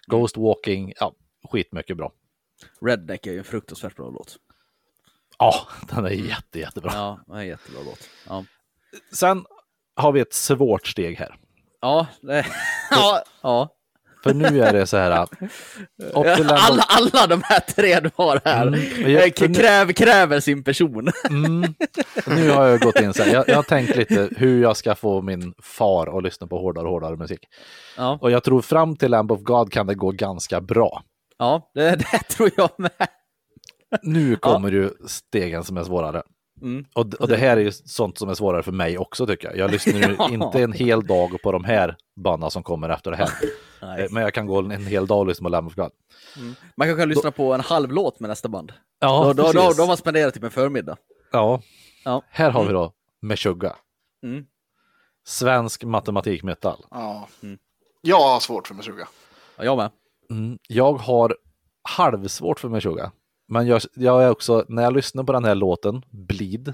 Ghost Walking, ja, skitmycket bra. Redneck är ju en fruktansvärt bra låt. Ja, den är jätte, jättebra. Ja, det är jättebra låt. Ja, Sen har vi ett svårt steg här. ja, det, ja, ja. För nu är det så här. Lamb of- Alla, alla de här tre du har här Mm, jag- eh, k- kräver, sin person. Mm. Nu har jag gått in så här. Jag, jag har tänkt lite hur jag ska få min far att lyssna på hårdare och hårdare musik. Ja, Och jag tror fram till Lamb of God kan det gå ganska bra. ja det, det tror jag med. Nu kommer ju stegen som är svårare. Mm. Och, och det här är ju sånt som är svårare för mig också tycker jag. Jag lyssnar ju Ja. inte en hel dag på de här banden som kommer efter det här. Eh, Men jag kan gå en hel dag och lyssna på Lamb of God. Man kanske kan lyssna på en halv låt med nästa band. Ja, då, då, då, då har man spenderat typ en förmiddag. Ja. Ja. Här har vi då Meshuggah. Mm. Svensk matematikmetall. Ja. Mm. Jag har svårt för Meshuggah. Ja, jag med. Mm. Jag har halvsvårt för Meshuggah. Men jag, jag är också, när jag lyssnar på den här låten, Bleed,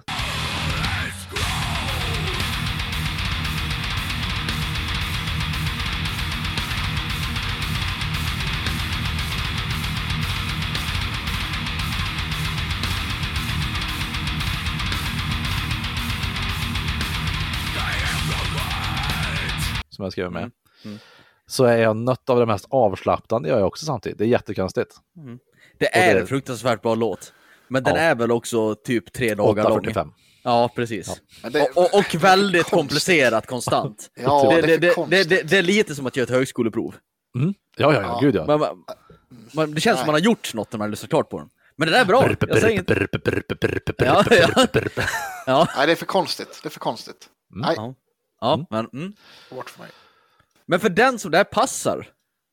som jag skrev med, Mm. Mm. så är jag nött av det mest avslappnande jag är också samtidigt. Det är jättekonstigt. Det är det- en fruktansvärt bra låt. Men den Ja. är väl också typ tre dagar lång. 8.45. Ja, precis. Men det- Och, och, och väldigt komplicerat konstant. Ja, det, det, det, är det, det, det, det är lite som att göra ett högskoleprov. Mm. Ja, ja, ja, Ja. gud ja. Man, man, man, det känns som man har gjort något när man lyssnar klart på den. Men den är bra. Jag säger inte... Ja, ja. Ja, Nej, det är för konstigt. Det är för konstigt. Nej, ja. ja men, mm. svårt för mig. men för den som det här passar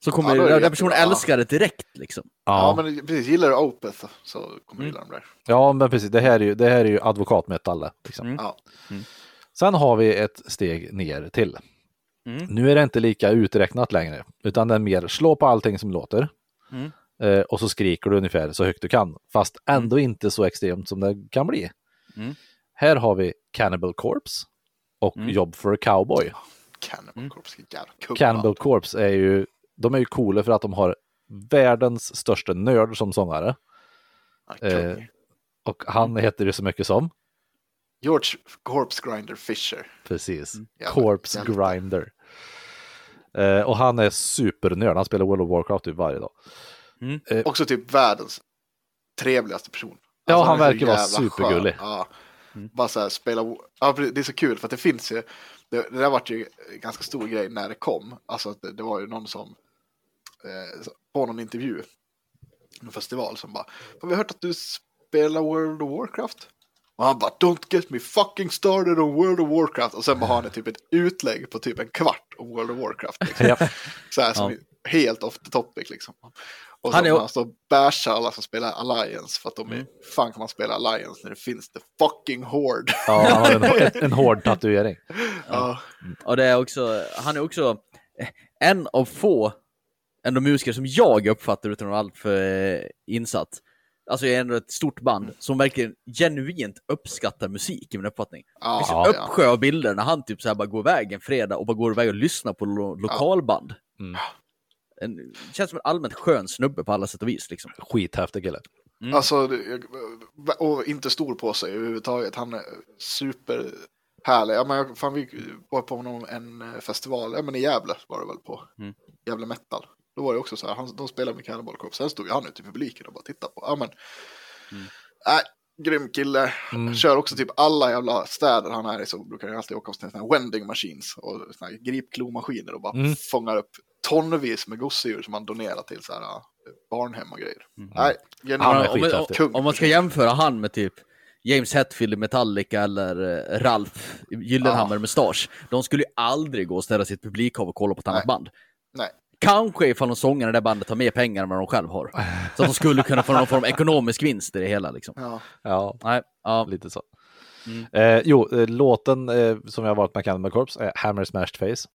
så kommer Ja, den personen älska det direkt. Liksom. Ja, Ja, men precis. Gillar du Opeth så kommer du gilla dem där. ja, men precis. Det här är ju, det här är ju advokatmetall. Liksom. Mm. Ja. Sen har vi ett steg ner till. Mm. Nu är det inte lika uträknat längre, utan det är mer slå på allting som låter. Mm. Eh, och så skriker du ungefär så högt du kan, fast ändå inte så extremt som det kan bli. Mm. Här har vi Cannibal Corpse och Mm. Job for a Cowboy. Cannibal Corpse, jävla. Cannibal Corpse är ju, de är ju coola för att de har världens största nörd som sångare. Kung. Eh, och han heter ju så mycket som, George Corpse Grinder Fisher. precis, Jävla Corpse hjälte. Grinder. Eh, och han är supernörd, han spelar World of Warcraft typ varje dag. Också typ världens trevligaste person. Ja, han är så verkar vara supergullig. Ja. Bara så här spela... Ja, det är så kul för att det finns ju... Det, det där vart ju en ganska stor grej när det kom. Alltså att det, det var ju någon som... Eh, på någon intervju. En festival som bara... Har vi hört att du spelar World of Warcraft? Och han bara Don't get me fucking started on World of Warcraft. Och sen bara har han typ ett utlägg på typ en kvart om World of Warcraft. Liksom. Ja. Så här som är helt off the topic liksom. Och så Han är- han, står och bashar alla som spelar Alliance för att de är, Mm. fan kan man spela Alliance när det finns the fucking Horde. Ja, han har en, en, hård tatuering. Ja. Och det är också, han är också en av få ändå musiker som jag uppfattar utan att vara alltför eh, insatt. Alltså jag är ändå ett stort band som verkligen genuint uppskattar musik i min uppfattning. Ja, liksom ja. uppsjö av bilder när han typ så här bara går iväg en fredag och bara går iväg och lyssnar på lo lokalband. Mm. En, känns som en allmänt skön snubbe på alla sätt och vis. Liksom. Skithäftig kille. Mm. Alltså, och inte stor på sig överhuvudtaget. Han är superhärlig. Ja, men fan, vi var på någon, en eh, festival, ja men i Gävle var det väl på. Mm. Gävle Metal. Då var det också så här, han, de spelade med Cannibal Corpse. Sen stod ju han ute i publiken och bara tittade på. Ja men, Mm. nej, grym kille. Mm. Kör också typ alla jävla städer han är i så brukar han alltid åka hos såna här wending machines och såna här gripklomaskiner och bara Mm. fångar upp tonvis med gosedjur som han donerar till så här ja, barnhem och grejer. Mm. Nej, Han är genuint om, skithäftig. kung. om man ska jämföra han med typ James Hetfield i Metallica eller eh, Ralf Gyllenhammar Ja. Mustasch. De skulle ju aldrig gå och ställa sitt publikhav och kolla på ett annat Nej. band. Nej. Kanske ifall de sångarna i det bandet har mer pengar än vad de själv har. Så att de skulle kunna få någon form av ekonomisk vinst i det hela. Liksom. Ja. Ja, Nej, ja. lite så. Mm. Eh, jo, eh, låten eh, som jag har valt med Cannibal Corpse är Hammer Smashed Face.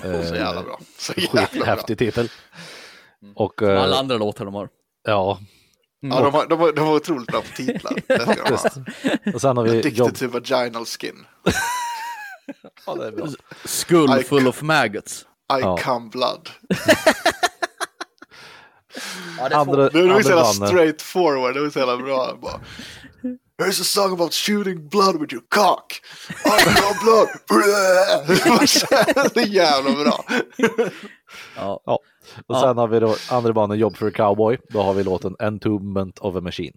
Så jävla bra. Så jävla bra. Skithäftig titel. Och Som alla eh, andra låtar de har. ja, Ja, de, har, de, har, de var otroligt bra på titlar. Det ska de ha. och sen har vi Addicted jobb... to vaginal skin. Ja, det är bra. Skull Icon. full of maggots. I Ja. come blood. Ja, det Andra, Det var så jävla straight forward, det var så jävla bra. Bara, There's a song about shooting blood with your cock. I come blood. Det så jävla bra. Ja. Ja. Och sen har vi då andra banan Jobb för a cowboy. Då har vi låten Entombment of a Machine.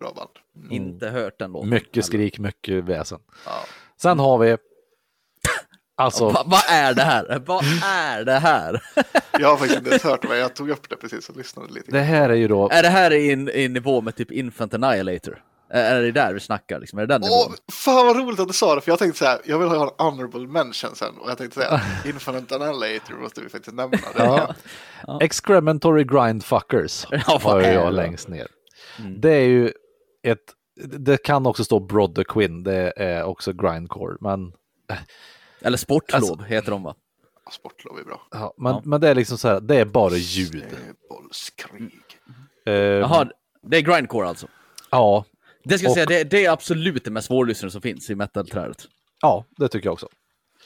Bra band. Mm. Inte hört den låten. Mycket skrik, mycket väsen. Ja. Sen har vi Alltså, Va, vad är det här? Vad är det här? Jag har faktiskt inte ens hört det, jag tog upp det precis och lyssnade lite. det här är ju då är det här i, en- i nivå med typ Infant Annihilator? Är är det där vi snackar? Liksom? Är det den Åh, fan vad roligt att du sa det, för jag tänkte så här, jag vill ha en honorable mention sen, och jag tänkte säga, Infinite Annihilator måste vi faktiskt nämna. Det Ja. Excrementory Grindfuckers Ja, har jag? Mm. längst ner. Det är ju ett, det kan också stå Brother Quinn, det är också grindcore, men, Eller Sportlov Alltså- heter de va? Sportlov är bra. ja, men, Ja. men det är liksom så här, det är bara ljud. Bollskrig. Eh, Jaha, det är grindcore alltså? ja, Det ska jag Och- säga, det, det är absolut det mest svårlyssnade som finns i metal-trädet. ja, det tycker jag också.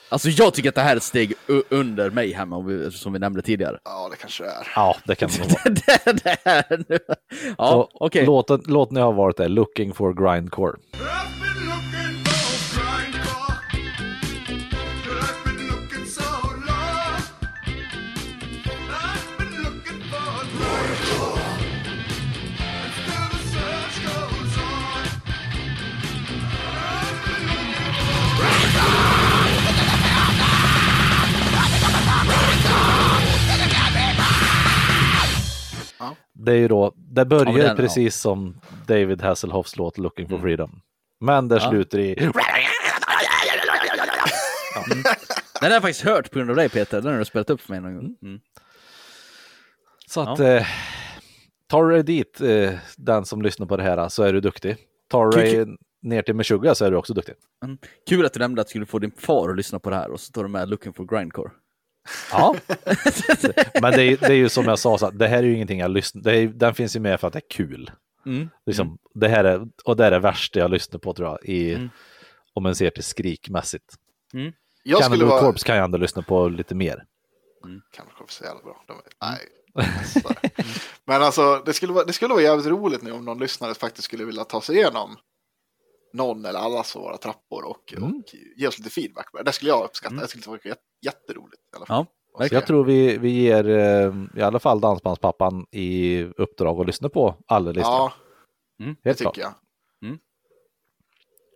Alltså jag tycker att det här är ett steg under mig vi- som vi nämnde tidigare. Ja, det kanske det är. Ja, det kan det nog vara. det, det här nu. Ja, okej. låten, låten jag har varit är Looking for Grindcore. Det är ju då, det börjar Ja, den, ja. precis som David Hasselhoffs låt Looking for Freedom. Men det Ja. slutar i... Den har jag faktiskt hört på grund av dig Peter, den har du spelat upp för mig någon gång. Mm. Så att eh, tar du dit, eh, den som lyssnar på det här, så är du duktig. Tar du dig ner till Meshuggah så är du också duktig. Mm. Kul att du nämnde att du skulle få din far att lyssna på det här och så tar du med Looking for Grindcore. Ja. Men det är, det är ju som jag sa, så att det här är ju ingenting jag lyssnar det är, Den finns ju med för att det är kul. Mm. Liksom, det här är, och det är det värsta jag lyssnar på tror jag, i, Mm. om man ser till skrikmässigt. Jag skulle Cannibal vara... Corpse kan jag ändå lyssna på lite mer. Cannibal Corpse är jävla bra. De är... Nej. Men alltså, det skulle, vara, det skulle vara jävligt roligt nu om någon lyssnare faktiskt skulle vilja ta sig igenom någon eller allas våra trappor och, Mm. och ge oss lite feedback. Det skulle jag uppskatta. Det skulle vara jät- jätteroligt. I alla fall. Ja. Jag tror vi, vi ger eh, i alla fall Dansbandspappan i uppdrag att lyssna på alla listor. Ja, Mm. det tycker klart. jag. Mm.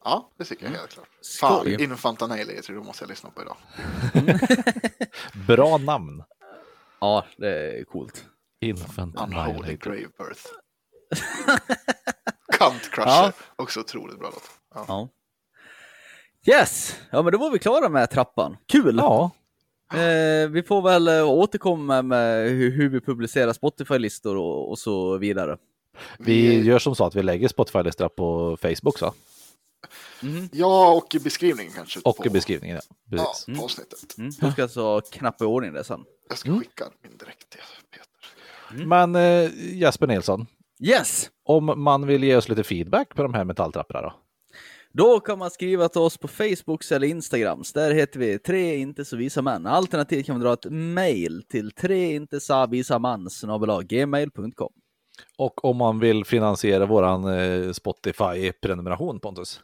Ja, det tycker jag helt klart. Fan, Skoj. Annihilator, det måste jag lyssna på idag. Bra namn. Ja, det är coolt. Infant Unholy. Grave Birth. Cunt Crusher, Ja. också otroligt bra låt. Ja. Ja. Yes! Ja, men då var vi klara med trappan. Kul! Ja, Eh, vi får väl eh, återkomma med hur, hur vi publicerar Spotify-listor och, och så vidare. vi gör som så att vi lägger Spotify-listor på Facebook så. Ja, och i beskrivningen kanske. Och på, i beskrivningen. Ja. Ja, Precis. på avsnittet. Mm. Du ska alltså knappa i ordning det sen. Jag ska skicka min direkt till Peter. Men eh, Jesper Nilsson, Yes! om man vill ge oss lite feedback på de här metalltrapporna då? Då kan man skriva till oss på Facebook eller Instagrams. Där heter vi tre inte så visa män. Alternativt kan man dra ett mail till tre inte så visa man gmail.com. Och om man vill finansiera våran eh, Spotify-prenumeration Pontus?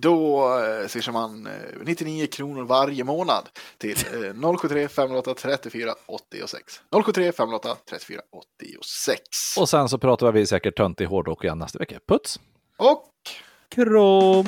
Då eh, swishar man eh, 99 kronor varje månad till eh, 073 508 34 86. 073 508 34 86. Och sen så pratar vi säkert töntig hårdrock igen nästa vecka. Puts! Och Krom!